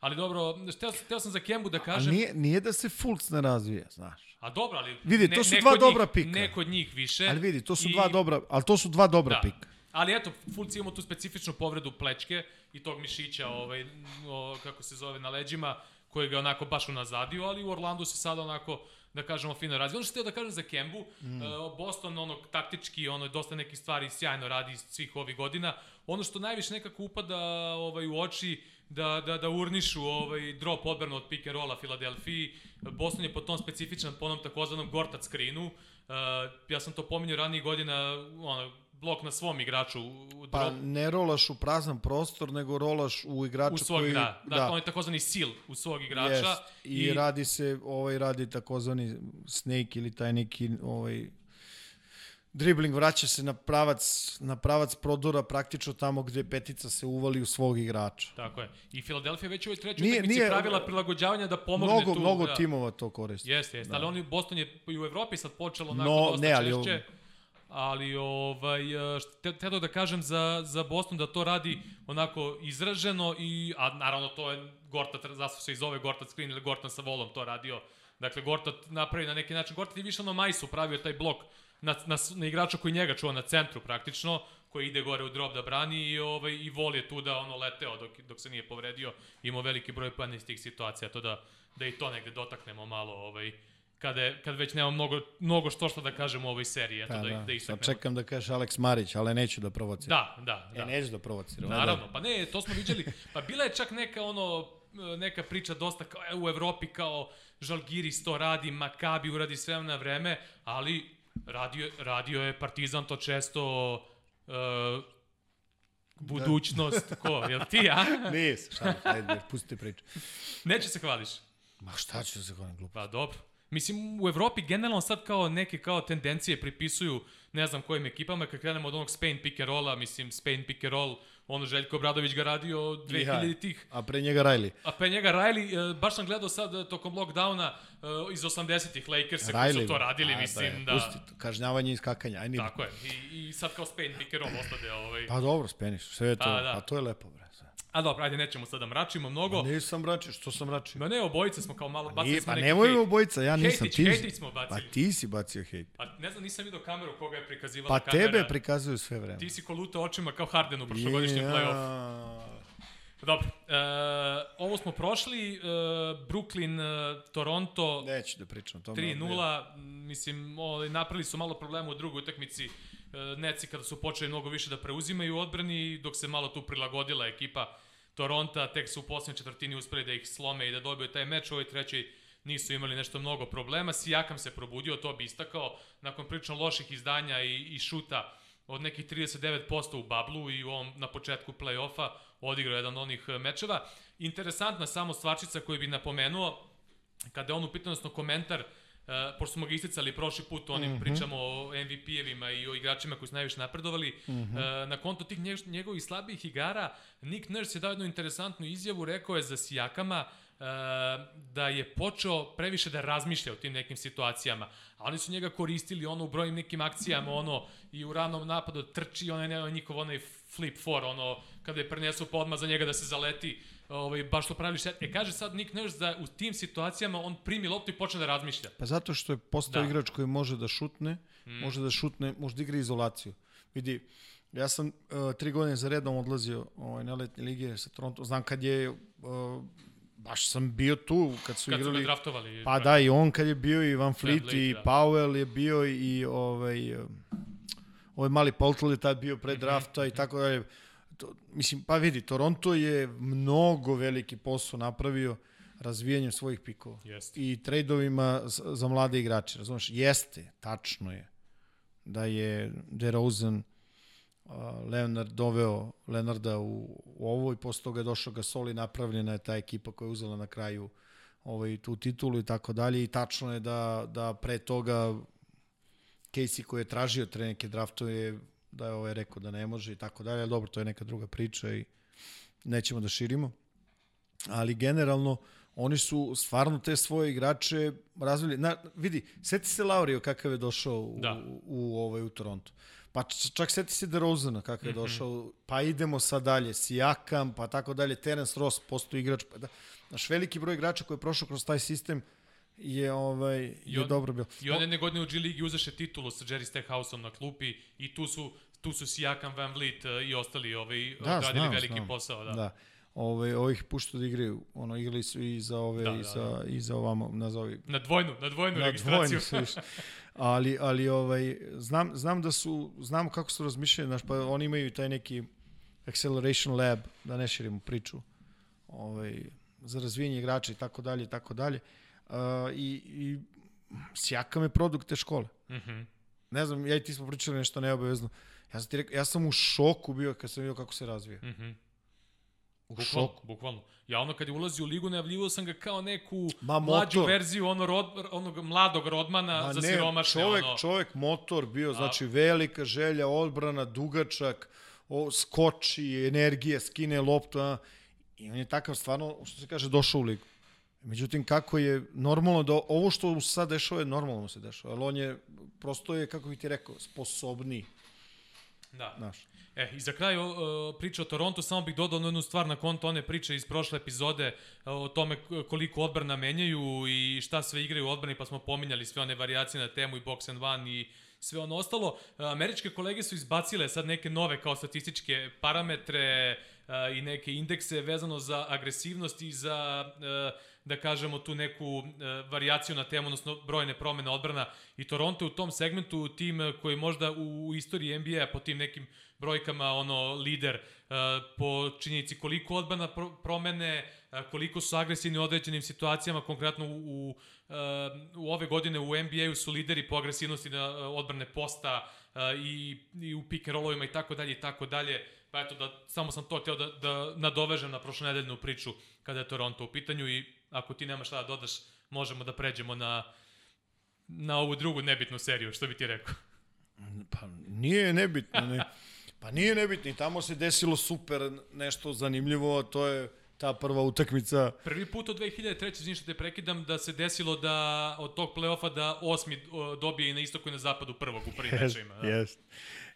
Ali dobro, hteo, hteo sam za Kembu da A kažem... nije, nije da se Fultz ne razvija, znaš. A dobro, ali... Vidi, to su dva od dobra njih, pika. Neko od njih više. Ali vidi, to su i- dva dobra, ali to su dva dobra Da. pika. Ali eto, Fulci imamo tu specifičnu povredu plečke i tog mišića, ovaj, o, kako se zove, na leđima, koji ga onako baš unazadio, ali u Orlandu se sada onako, da kažemo, fino razvio. Ono što htio da kažem za Kembu, mm. Boston ono, taktički, ono, dosta nekih stvari sjajno radi svih ovih godina. Ono što najviše nekako upada ovaj, u oči, da, da, da urnišu ovaj drop odbranu od pick and rolla Filadelfiji. Boston je po tom specifičan, po onom takozvanom gortat screenu. Uh, ja sam to pominjao ranijih godina, ono, blok na svom igraču u drop. Pa ne rolaš u prazan prostor, nego rolaš u igrača u svog koji... da, da, da. on je takozvani seal u svog igrača. Jest. I, I, radi se, ovaj radi takozvani snake ili taj neki ovaj dribling vraća se na pravac, na pravac prodora praktično tamo gde petica se uvali u svog igrača. Tako je. I Philadelphia već u ovoj trećoj Nije- utakmici nije- pravila prilagođavanja da pomogne Mnogo, tu. mnogo da. timova to koristi. Jeste, jeste. Da. Ali oni, Boston je i u Evropi sad počelo onako No, dosta ne, ali češće. Ali, ovaj, te, te da kažem za, za Boston da to radi onako izraženo i, a naravno to je Gortat, zašto se i zove Gortat screen ili Gortan sa volom to radio. Dakle, Gortat napravi na neki način, Gortat je više ono Majsu pravio taj blok na, na, na igrača koji njega čuva na centru praktično, koji ide gore u drop da brani i ovaj i Vol je tu da ono leteo dok, dok se nije povredio. Imao veliki broj poena iz tih situacija, to da da i to negde dotaknemo malo ovaj kada je, kad već nema mnogo mnogo što što da kažemo u ovoj seriji, eto Pa, da da, da, da Sad istaknemo. čekam da kažeš Alex Marić, ali neću da provociram. Da, da, da. E, neću da provociram. Naravno, pa ne, to smo viđali. Pa bila je čak neka ono neka priča dosta kao e, u Evropi kao Žalgiris to radi, Makabi uradi sve na vreme, ali radio, radio je Partizan to često uh, budućnost, ko, jel ti, a? Nis, šalim, ajde, pusti priču. Neće se hvališ. Ma šta ću da se hvalim glupo? Pa dobro. Mislim, u Evropi generalno sad kao neke kao tendencije pripisuju ne znam kojim ekipama, kad krenemo od onog Spain pick and rolla, mislim, Spain pick and roll, ono Željko Obradović ga radio 2000 tih. A pre njega Riley. A pre njega Riley, e, baš sam gledao sad e, tokom lockdowna e, iz 80-ih Lakersa koji su to radili, A, mislim, bre, da... Pusti kažnjavanje i skakanje, aj. Tako je. I, I sad kao Spain pick and roll ostade ovaj... Pa dobro, speniš, sve je to, Pa, da. a to je lepo, bre. A dobro, ajde, nećemo sad da mračimo mnogo. Nisam mračio, što sam mračio? Ma ne, obojice smo kao malo bacili Nije, smo pa neki nemoj hejt. obojica, ja nisam. Hejtić, ti, hejtić smo pa bacili. ti si bacio hejt. Pa ne znam, nisam vidio kameru koga je prikazivala Pa kamera. tebe prikazuju sve vreme. Ti si koluta očima kao Harden u prošlogodišnjem Ja. play-offu. Dobro, e, ovo smo prošli, e, Brooklyn, e, Toronto, Neću da pričam o tome. 3-0, mislim, ovaj, napravili su malo problema u drugoj utakmici, Neci kada su počeli mnogo više da preuzimaju odbrani, dok se malo tu prilagodila ekipa Toronta, tek su u posljednjoj četvrtini uspeli da ih slome i da dobiju taj meč, u ovoj trećoj nisu imali nešto mnogo problema, Sijakam se probudio, to bi istakao, nakon prilično loših izdanja i, i šuta od nekih 39% u bablu i u ovom, na početku play-offa odigrao jedan od onih e, mečeva. Interesantna samo stvarčica koju bi napomenuo, kada je on u pitanju, odnosno komentar, uh, pošto smo ga isticali prošli put, onim mm -hmm. pričamo o MVP-evima i o igračima koji su najviše napredovali, mm -hmm. uh, na konto tih njeg, njegovih slabijih igara, Nick Nurse je dao jednu interesantnu izjavu, rekao je za Sijakama, da je počeo previše da razmišlja o tim nekim situacijama. A oni su njega koristili ono u brojnim nekim akcijama, ono i u ranom napadu trči onaj ne, njihov onaj flip four, ono kada je prenesu podma za njega da se zaleti, ovaj, baš to pravi šet. E kaže sad Nick Nurse da u tim situacijama on primi loptu i počne da razmišlja. Pa zato što je postao da. igrač koji može da šutne, mm. može da šutne, može da igra izolaciju. Vidi, ja sam uh, tri godine za redom odlazio ovaj, na letnje lige sa Toronto. Znam kad je uh, baš sam bio tu kad su kad igrali. Kad su draftovali. Pa da, i on kad je bio, i Van Fleet, i da. Powell je bio, i ovaj, ovaj mali Poltel je tad bio pre mhm, drafta mm -hmm. i tako dalje. To, mislim, pa vidi, Toronto je mnogo veliki posao napravio razvijanjem svojih pikova. Jeste. I trejdovima za mlade igrače, razumeš? Jeste, tačno je da je DeRozan Leonard doveo Leonarda u, u ovo i posle toga je došao Gasol i napravljena je ta ekipa koja je uzela na kraju ovaj, tu titulu i tako dalje i tačno je da, da pre toga Casey koji je tražio tre neke draftove da je ovaj rekao da ne može i tako dalje, ali dobro, to je neka druga priča i nećemo da širimo. Ali generalno, oni su stvarno te svoje igrače razvili. Na, vidi, seti se Laurio kakav je došao u, da. u, u, ovaj, u Toronto. Pa čak seti se DeRozana kakav je mm -hmm. došao, pa idemo sad dalje, Sijakam, pa tako dalje, Terence Ross postoji igrač, pa da, naš veliki broj igrača koji je prošao kroz taj sistem je, ovaj, je on, dobro bio. I on jedne godine u G Ligi uzaše titulu sa Jerry Stackhouseom na klupi i tu su tu su Sijakam, Van Vliet eh, i ostali ovaj, da, odradili znam, veliki znam. posao. Da. da. Ove, ovih pušta da igraju, ono, igrali su i za ove, da, i, da, za, da. i za ovamo, nazovi. Na dvojnu, na dvojnu na registraciju. Dvojnu, ali, ali ovaj, znam, znam da su, znam kako su razmišljali, znaš, pa oni imaju taj neki acceleration lab, da ne širimo priču, ovaj, za razvijenje igrača i tako dalje i tako dalje. Uh, i, i sjaka me produkt te škole. Mm -hmm. Ne znam, ja i ti smo pričali nešto neobavezno. Ja sam, ti rekao, ja sam u šoku bio kad sam vidio kako se razvija. Mm -hmm. U bukvalno, šoku. Bukvalno. Ja ono kad je ulazio u ligu, najavljivo sam ga kao neku Ma, mlađu verziju ono rod, onog mladog Rodmana Ma, za ne, siromašne. Čovek, ono. čovek motor bio, znači velika želja, odbrana, dugačak, o, skoči, energija, skine loptu, a, i on je takav stvarno, što se kaže, došao u ligu. Međutim, kako je normalno da ovo što sad dešava je normalno se dešava, ali on je, prosto je, kako bih ti rekao, sposobniji. Da. Znaš. E, i za kraj uh, priča o Torontu, samo bih dodao jednu stvar na konto one priče iz prošle epizode uh, o tome koliko odbrana menjaju i šta sve igraju u odbrani, pa smo pominjali sve one variacije na temu i box and one i sve ono ostalo. Američke kolege su izbacile sad neke nove kao statističke parametre uh, i neke indekse vezano za agresivnost i za uh, da kažemo tu neku uh, varijaciju na temu, odnosno brojne promene odbrana i Toronto u tom segmentu tim koji možda u, u istoriji NBA po tim nekim brojkama ono lider uh, po činjenici koliko odbrana pro, promene, uh, koliko su agresivni u određenim situacijama, konkretno u, u, uh, u ove godine u NBA-u su lideri po agresivnosti na odbrane posta i, i u pick and rollovima i tako dalje i tako dalje. Pa eto, da, samo sam to hteo da, da nadovežem na prošlonedeljnu priču kada je Toronto u pitanju i ako ti nemaš šta da dodaš, možemo da pređemo na, na ovu drugu nebitnu seriju, što bi ti rekao? Pa nije nebitno, ne. Pa nije nebitno, tamo se desilo super nešto zanimljivo, to je ta prva utakmica. Prvi put od 2003. izvini što te prekidam, da se desilo da od tog play-offa da osmi dobije i na istoku i na zapadu prvog u prvim yes, mečima. Da. Yes.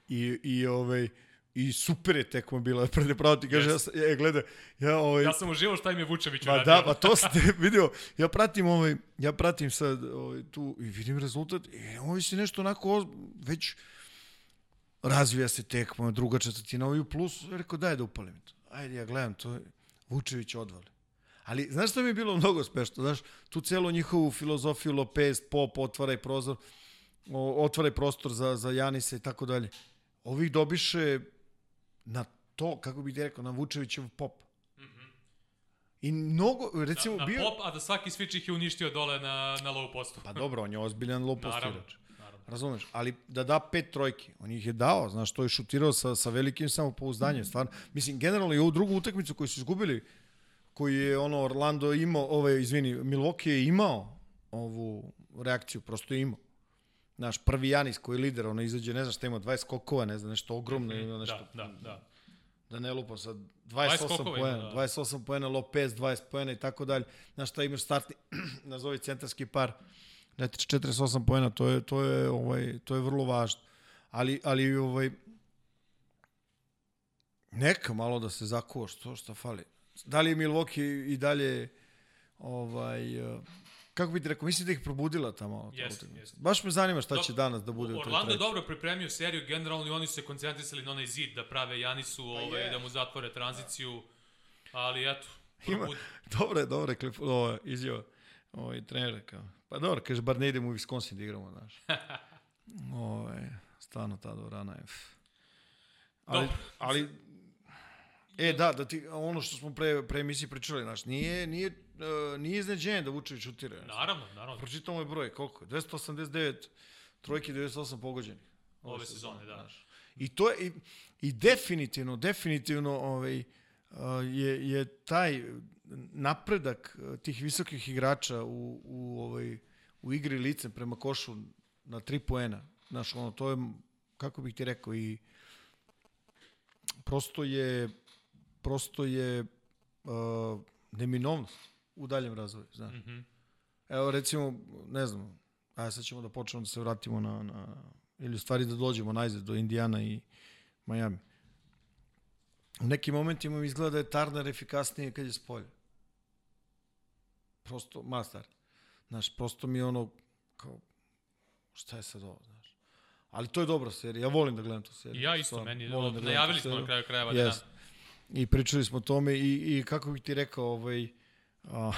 I, i ovaj, I super je tekma bila, prede pravo ti kaže, yes. ja, ja gleda, ja ovaj... Ja sam uživao šta im je Vučević uradio. Da, pa to ste vidio, ja pratim ovaj, ja pratim sad ovaj, tu i vidim rezultat i ovaj se nešto onako već razvija se tekma, druga četvrtina, ovaj u plus, ja rekao daj da upalim to. Ajde, ja gledam to, Vučević odvali. Ali, znaš što mi je bilo mnogo spešno? Znaš, tu celu njihovu filozofiju Lopez, Pop, otvaraj prozor, otvaraj prostor za, za Janisa i tako dalje. Ovih dobiše na to, kako bih ti rekao, na Vučevićev pop. Mm -hmm. I mnogo, recimo, na, na bio... pop, a da svaki switch ih je uništio dole na, na low postu. pa dobro, on je ozbiljan low post igrač. Razumeš? Ali da da pet trojki, on ih je dao, znaš, to je šutirao sa, sa velikim samopouzdanjem, stvarno. Mislim, generalno i ovu drugu utakmicu koju su izgubili, koji je ono Orlando imao, ovaj, izvini, Milwaukee je imao ovu reakciju, prosto je imao. Naš prvi Janis koji je lider, ono izađe, ne znam šta ima, 20 skokova, ne znam, nešto ogromno, mm -hmm, nešto. Da, da, da. da ne lupam sad, 28 skokova ima, poena, da. 28 poena, Lopez 20 poena i tako dalje. Znaš šta imaš startni, nazovi centarski par, dajte 48 poena, to je, to je, ovaj, to je vrlo važno. Ali, ali ovaj, neka malo da se zakuva što, što fali. Da li je Milwaukee i dalje ovaj, kako bi ti rekao, mislim da ih probudila ta malo. ta Jeste, jeste. Baš me zanima šta će Dok- danas da bude u toj Orlando je dobro pripremio seriju, generalno i oni su se koncentrisali na onaj zid da prave Janisu, ovaj, je. da mu zatvore tranziciju, ali eto, Ima- probudi. Dobre, dobre klip, ovo, izjava ovaj, trenera kao. Pa dobro, kaže, bar ne idemo u Wisconsin da igramo, znaš. Ovaj, stvarno ta dvorana je... Ali, Dobro. ali, e, da, da ti, ono što smo pre, pre emisiji pričali, znaš, nije, nije, uh, nije izneđenje da Vučević šutira. znaš. Naravno, naravno. Pročitao moj broj, koliko je? 289 trojke, 98 pogođenih. Ove sezone, da. znaš. I to je, i, i definitivno, definitivno ovaj, uh, je, je taj napredak uh, tih visokih igrača u, u, ovaj, u igri licem prema košu na tri poena. Znaš, ono, to je, kako bih ti rekao, i prosto je, prosto je uh, neminovnost u daljem razvoju, znaš. Mhm. Evo recimo, ne znam, a sad ćemo da počnemo da se vratimo na, na ili u stvari da dođemo najzad do Indijana i Miami. U nekim momentima mi izgleda da je Turner efikasnije kad je s polja. Prosto, mastar. Znaš, prosto mi je ono, kao, šta je sad ovo, znaš. Ali to je dobra serija, ja volim da gledam tu seriju. Ja isto, stvarno, meni, volim da najavili smo na kraju krajeva da Yes. nam. I pričali smo o tome i, i kako bih ti rekao, ovaj, a,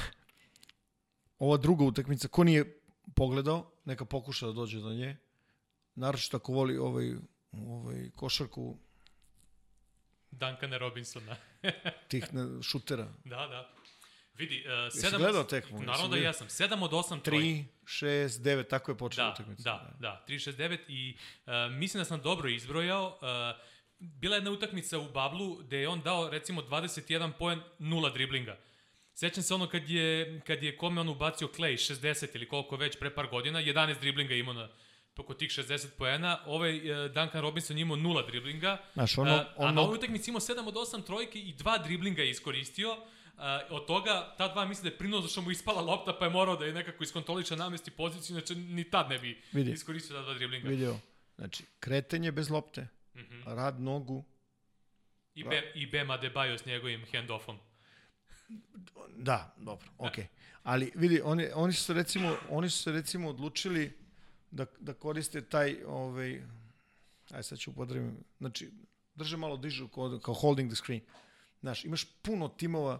ova druga utakmica, ko nije pogledao, neka pokuša da dođe do nje. Naročito ako voli ovaj, ovaj košarku Duncana Robinsona. tih ne, šutera. da, da. Vidi, uh, Jesi sedam... gledao tekmu? Naravno da jesam. 7 od 8 trojki. 3, 6, 9, tako je počela Da, utakmica. da, da, 369 i uh, mislim da sam dobro izbrojao. Uh, bila je jedna utakmica u Bablu gde je on dao recimo 21 poen, nula driblinga. Sećam se ono kad je, kad je kome on ubacio Clay 60 ili koliko već pre par godina, 11 driblinga imao na oko tih 60 poena. Ovaj uh, Duncan Robinson imao nula driblinga. Znaš, ono, Uh, a na ono, ovoj utakmici imao 7 od 8 trojke i dva driblinga je iskoristio. Uh, od toga, ta dva misle da je prinuo što mu ispala lopta, pa je morao da je nekako iskontroliše namesti poziciju, znači ni tad ne bi Vidi. iskoristio ta dva driblinga. vidio. Znači, kretenje bez lopte, Mhm. rad nogu, I, Be, I Bema Adebayo s njegovim handoffom. Da, dobro, okej. Okay. Ali vidi, oni, oni su recimo, oni su se recimo odlučili da, da koriste taj, ovaj, aj sad ću upotrebim, znači, drže malo dižu kao, kao holding the screen. Znaš, imaš puno timova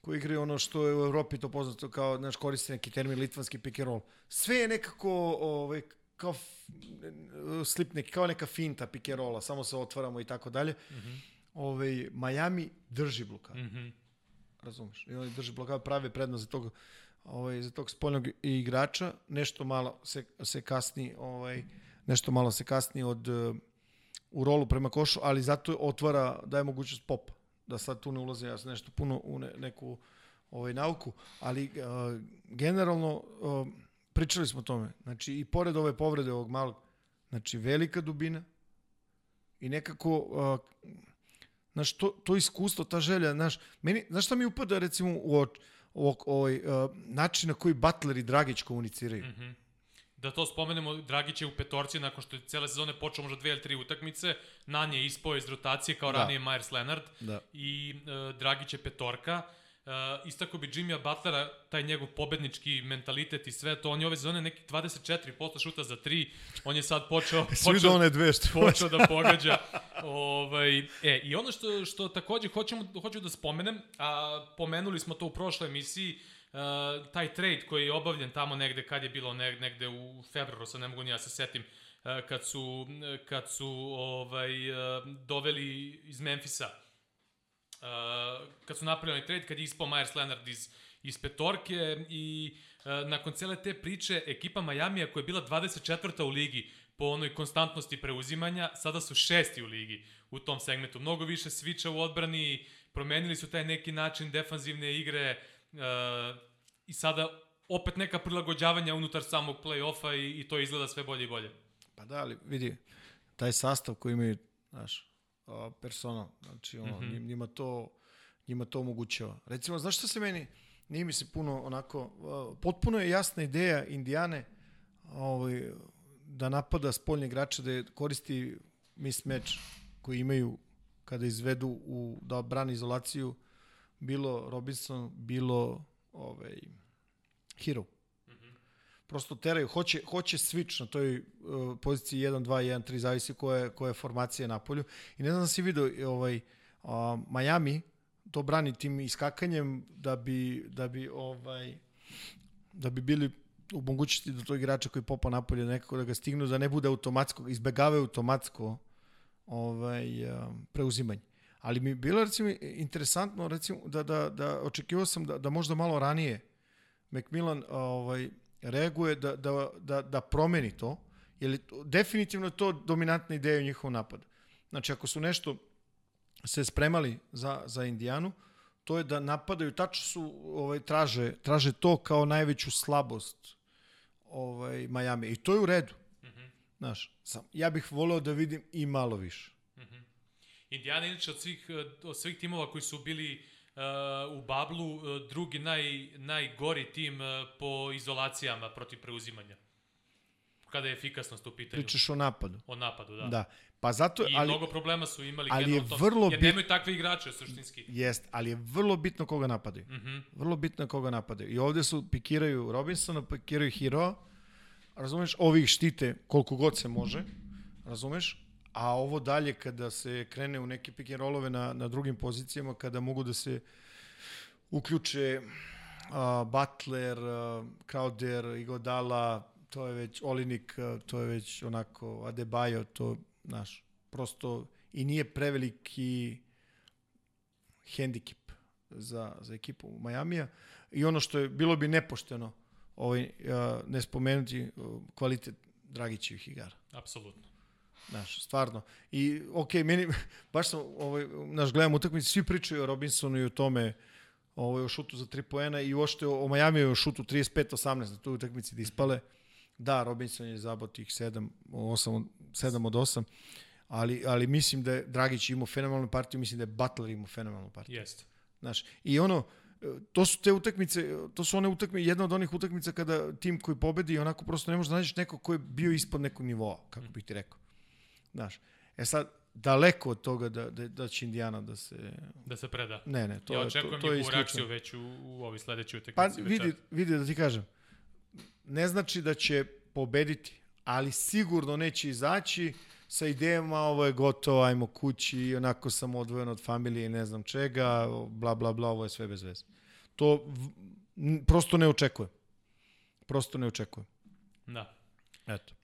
koji igraju ono što je u Evropi to poznato kao, znaš, koriste neki termin litvanski pick and roll. Sve je nekako, ovaj, kao f- slip neki, kao neka finta pick and rolla, samo se otvaramo i tako dalje. Ovaj, Miami drži blokadu Mhm. Razumeš. I oni drže blokadu, prave prednost za tog, ovaj, za tog spoljnog igrača, nešto malo se, se kasni, ovaj, nešto malo se kasni od uh, u rolu prema košu, ali zato otvara, daje mogućnost popa. Da sad tu ne ulazi ja nešto puno u ne, neku ovaj, nauku, ali uh, generalno uh, pričali smo o tome. Znači, i pored ove povrede ovog malog, znači, velika dubina i nekako Znaš, to, to iskustvo, ta želja, znaš, meni, znaš šta mi upada recimo u oč, ovog, ovaj, uh, način na koji Butler i Dragić komuniciraju? Mm. Mhm. Da to spomenemo, Dragić je u petorci nakon što je cele sezone počeo možda dve ili tri utakmice, Nan je ispao iz rotacije kao Da. ranije Myers Leonard Da. i uh, Dragić je petorka. Uh, istako bi Jimmya Butlera, taj njegov pobednički mentalitet i sve to, on je ove sezone neki 24% šuta za 3, on je sad počeo, počeo, one dve što počeo da pogađa. ovaj, e, I ono što, što takođe hoćemo, hoću da spomenem, a pomenuli smo to u prošloj emisiji, uh, taj trade koji je obavljen tamo negde, kad je bilo neg, negde u februaru, sad ne mogu ni ja se setim, uh, kad su, kad su ovaj, uh, doveli iz Memfisa uh, kad su napravili trade, kad je ispao Myers Leonard iz, iz petorke i uh, nakon cele te priče ekipa Majamija koja je bila 24. u ligi po onoj konstantnosti preuzimanja, sada su šesti u ligi u tom segmentu. Mnogo više sviča u odbrani, promenili su taj neki način defanzivne igre uh, i sada opet neka prilagođavanja unutar samog play-offa i, i to izgleda sve bolje i bolje. Pa da, ali vidi, taj sastav koji imaju, znaš, a, persona. Znači, ono, mm -hmm. njima to njima to omogućava. Recimo, znaš šta se meni, nije mi se puno onako, a, potpuno je jasna ideja Indijane ovaj, da napada spoljne igrače, da je koristi mismatch koji imaju kada izvedu u, da brani izolaciju, bilo Robinson, bilo ovaj, Hero. Mm. Prosto teraju, hoće, hoće switch na toj uh, poziciji 1, 2, 1, 3, zavisi koja, koja je formacija na polju. I ne znam da si vidio, ovaj, uh, Miami to brani tim iskakanjem da bi, da bi ovaj, da bi bili u mogućnosti da to igrača koji popa napolje nekako da ga stignu, da ne bude automatsko, izbegavaju automatsko ovaj, preuzimanje. Ali mi je bilo recimo interesantno recimo da, da, da očekivao sam da, da možda malo ranije Macmillan ovaj, reaguje da, da, da, da promeni to, jer definitivno je to dominantna ideja u njihovom napadu. Znači ako su nešto se spremali za, za Indijanu, to je da napadaju, tačno su, ovaj, traže, traže to kao najveću slabost ovaj, Miami. I to je u redu. Mm -hmm. Znaš, sam, ja bih voleo da vidim i malo više. Mm -hmm. Indijana inače od svih, od svih timova koji su bili u Bablu, uh, drugi naj, najgori tim uh, po izolacijama protiv preuzimanja kada je efikasnost u pitanju. Pričaš o napadu. O napadu, da. Da. Pa zato, I ali, mnogo problema su imali ali je vrlo jer nemaju takve igrače suštinski. Jest, ali je vrlo bitno koga napadaju. Mm -hmm. Vrlo bitno koga napadaju. I ovde su pikiraju Robinsona, pikiraju Hero, razumeš, ovih štite koliko god se može, razumeš, a ovo dalje kada se krene u neke pick and rollove na, na drugim pozicijama, kada mogu da se uključe uh, Butler, uh, Crowder, Igodala, to je već Olinik, to je već onako Adebayo, to, znaš, prosto i nije preveliki hendikep za, za ekipu Majamija. I ono što je, bilo bi nepošteno ovaj, ne spomenuti kvalitet Dragićevih igara. Apsolutno. Znaš, stvarno. I, ok, meni, baš sam, ovaj, naš, gledam utakmice, svi pričaju o Robinsonu i o tome, ovaj, o šutu za 3 poena i uošte o, o Majamiju o šutu 35-18 na toj utakmici da ispale. Mm Da, Robinson je zabao tih 7, 8, 7 od 8, ali, ali mislim da je Dragić imao fenomenalnu partiju, mislim da je Butler imao fenomenalnu partiju. Jeste. Znaš, i ono, to su te utakmice, to su one utakmice, jedna od onih utakmica kada tim koji pobedi onako prosto ne može da nađeš neko ko je bio ispod nekog nivoa, kako bih ti rekao. Znaš, e sad, daleko od toga da, da, da će Indijana da se... Da se preda. Ne, ne, to, ja je, to, to je isključeno. reakciju već u, u ovoj sledećoj utakmici. Pa vidi, vidi da ti kažem, ne znači da će pobediti, ali sigurno neće izaći sa idejama ovo je gotovo, ajmo kući, onako sam odvojen od familije i ne znam čega, bla bla bla, ovo je sve bez veze. To prosto ne očekujem. Prosto ne očekujem. Da. Eto.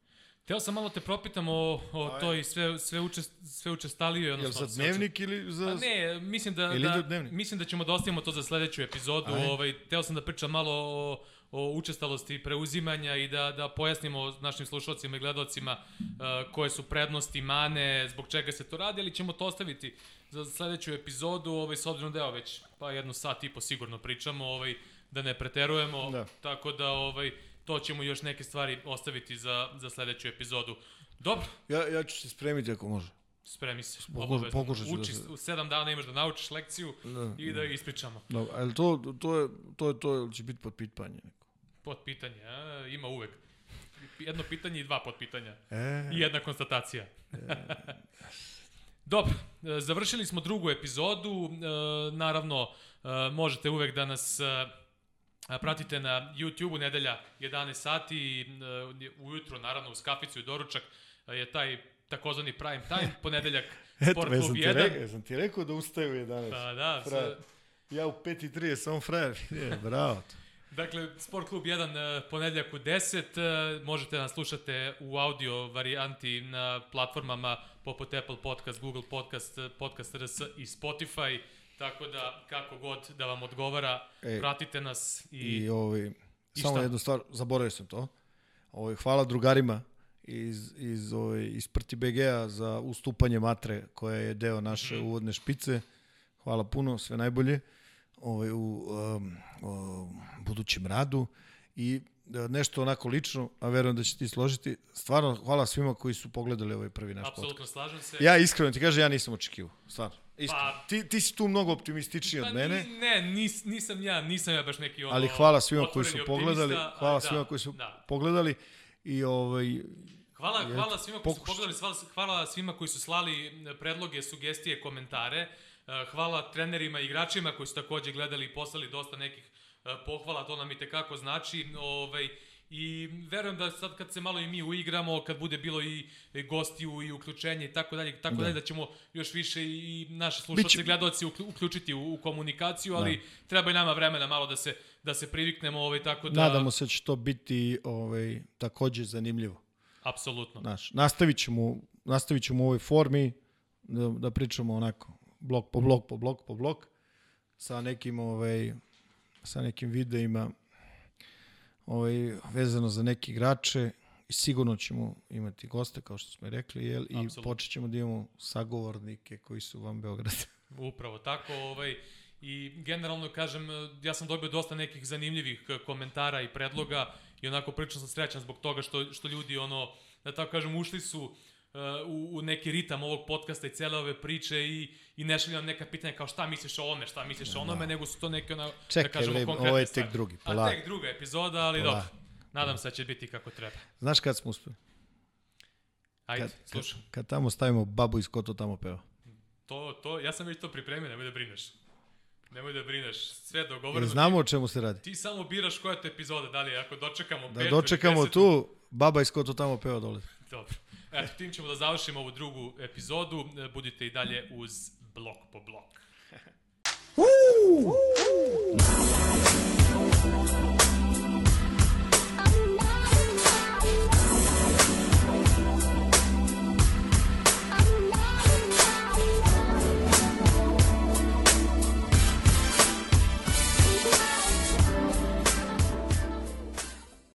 Teo sam malo te propitam o, o toj sve, sve, učest, sve učestalijoj. Odnosno, Jel za dnevnik ili za... Pa ne, mislim da, da, mislim da ćemo da ostavimo to za sledeću epizodu. Ovaj, teo sam da pričam malo o, o učestalosti preuzimanja i da, da pojasnimo našim slušalcima i gledalcima uh, koje su prednosti, mane, zbog čega se to radi, ali ćemo to ostaviti za sledeću epizodu, ovaj, s obzirom da je već pa jednu sat i po sigurno pričamo, ovaj, da ne preterujemo, da. tako da ovaj, to ćemo još neke stvari ostaviti za, za sledeću epizodu. Dobro. Ja, ja ću se spremiti ako može. Spremi se. Pokušat, pokušat ću Uči, da se... U sedam dana imaš da naučiš lekciju da, i da, da ispričamo. Da, ali to, to, je, to, je, to će biti pod pitanje. Neko. Pod pitanje, a? ima uvek. Jedno pitanje i dva podpitanja. E... I jedna konstatacija. E... Dobro, završili smo drugu epizodu. E, naravno, e, možete uvek da nas e, pratite na YouTube-u nedelja 11 sati ujutro, naravno uz kaficu i doručak je taj takozvani prime time, ponedeljak Sport Klub 1. Rekao, sam ti rekao da ustaju u 11. Pa da, sa... Ja u 5.30 sam frajer. Je, bravo. Dakle, Sport Klub 1 e, ponedeljak u 10. E, možete nas slušati u audio varijanti na platformama poput Apple Podcast, Google Podcast, e, Podcast RS i Spotify. Tako da, kako god da vam odgovara, e, pratite nas. I, i ovaj, i samo jednu stvar, zaboravio sam to. Ovaj, hvala drugarima iz, iz, ovaj, iz Prti BG-a za ustupanje matre koja je deo naše mhm. uvodne špice. Hvala puno, sve najbolje ovaj, u um, um, budućem radu i da nešto onako lično, a verujem da će ti složiti. Stvarno, hvala svima koji su pogledali ovaj prvi naš podcast. Apsolutno slažem se. Ja iskreno ti kažem, ja nisam očekivao. Stvarno. Iskreno. Pa- ti, ti si tu mnogo optimističniji Pa od mene. Ne, nis, nisam ja, nisam ja baš neki ono... Ali hvala svima koji su pogledali, hvala ali svima da, koji su Da. pogledali i ovaj Hvala, I hvala svima koji su pogledali, hvala, hvala svima koji su slali predloge, sugestije, komentare. E, Hvala trenerima i igračima koji su takođe gledali i poslali dosta nekih e, pohvala, to nam i tekako znači. Ovaj, I verujem da sad kad se malo i mi uigramo, kad bude bilo i gostiju i uključenje i tako dalje, tako Da. dalje, da ćemo još više i naše slušalci Biće- i gledaoci uklju- uključiti u, u komunikaciju, ali treba i nama vremena malo da se da se priviknemo, ovaj tako da nadamo se da će to biti ovaj takođe zanimljivo. apsolutno. Znaš, nastavit ćemo, nastavit ćemo u ovoj formi da, da pričamo onako blok po blok po blok po blok sa nekim ovaj sa nekim videima ovaj vezano za neke igrače i sigurno ćemo imati goste kao što smo i rekli jel i Apsolutno. počet ćemo da imamo sagovornike koji su van Beograda. Upravo tako, ovaj, i generalno kažem, ja sam dobio dosta nekih zanimljivih komentara i predloga i onako prilično sam srećan zbog toga što, što ljudi, ono, da tako kažem, ušli su u, u neki ritam ovog podcasta i cele ove priče i, i ne šalju nam neka pitanja kao šta misliš o ovome, šta misliš o onome, nego su to neke, ono, da Čekaj, kažemo, bre, konkretne ovo je tek drugi, A polako. tek druga epizoda, ali dobro. Nadam se da će biti kako treba. Znaš kad smo uspeli? Ajde, Kad, kad, slušam. kad tamo stavimo babu iz Koto tamo peva. To, to, ja sam već to pripremio, nemoj da brineš. Nemoj da brineš, sve je Jer dogovoreno. znamo o čemu se radi. Ti samo biraš koja je to epizoda, da li ako dočekamo Da petu dočekamo tu, baba iz Koto tamo peva dole. Dobro. Eto, tim ćemo da završimo ovu drugu epizodu. E, Budite i dalje uz blok po blok.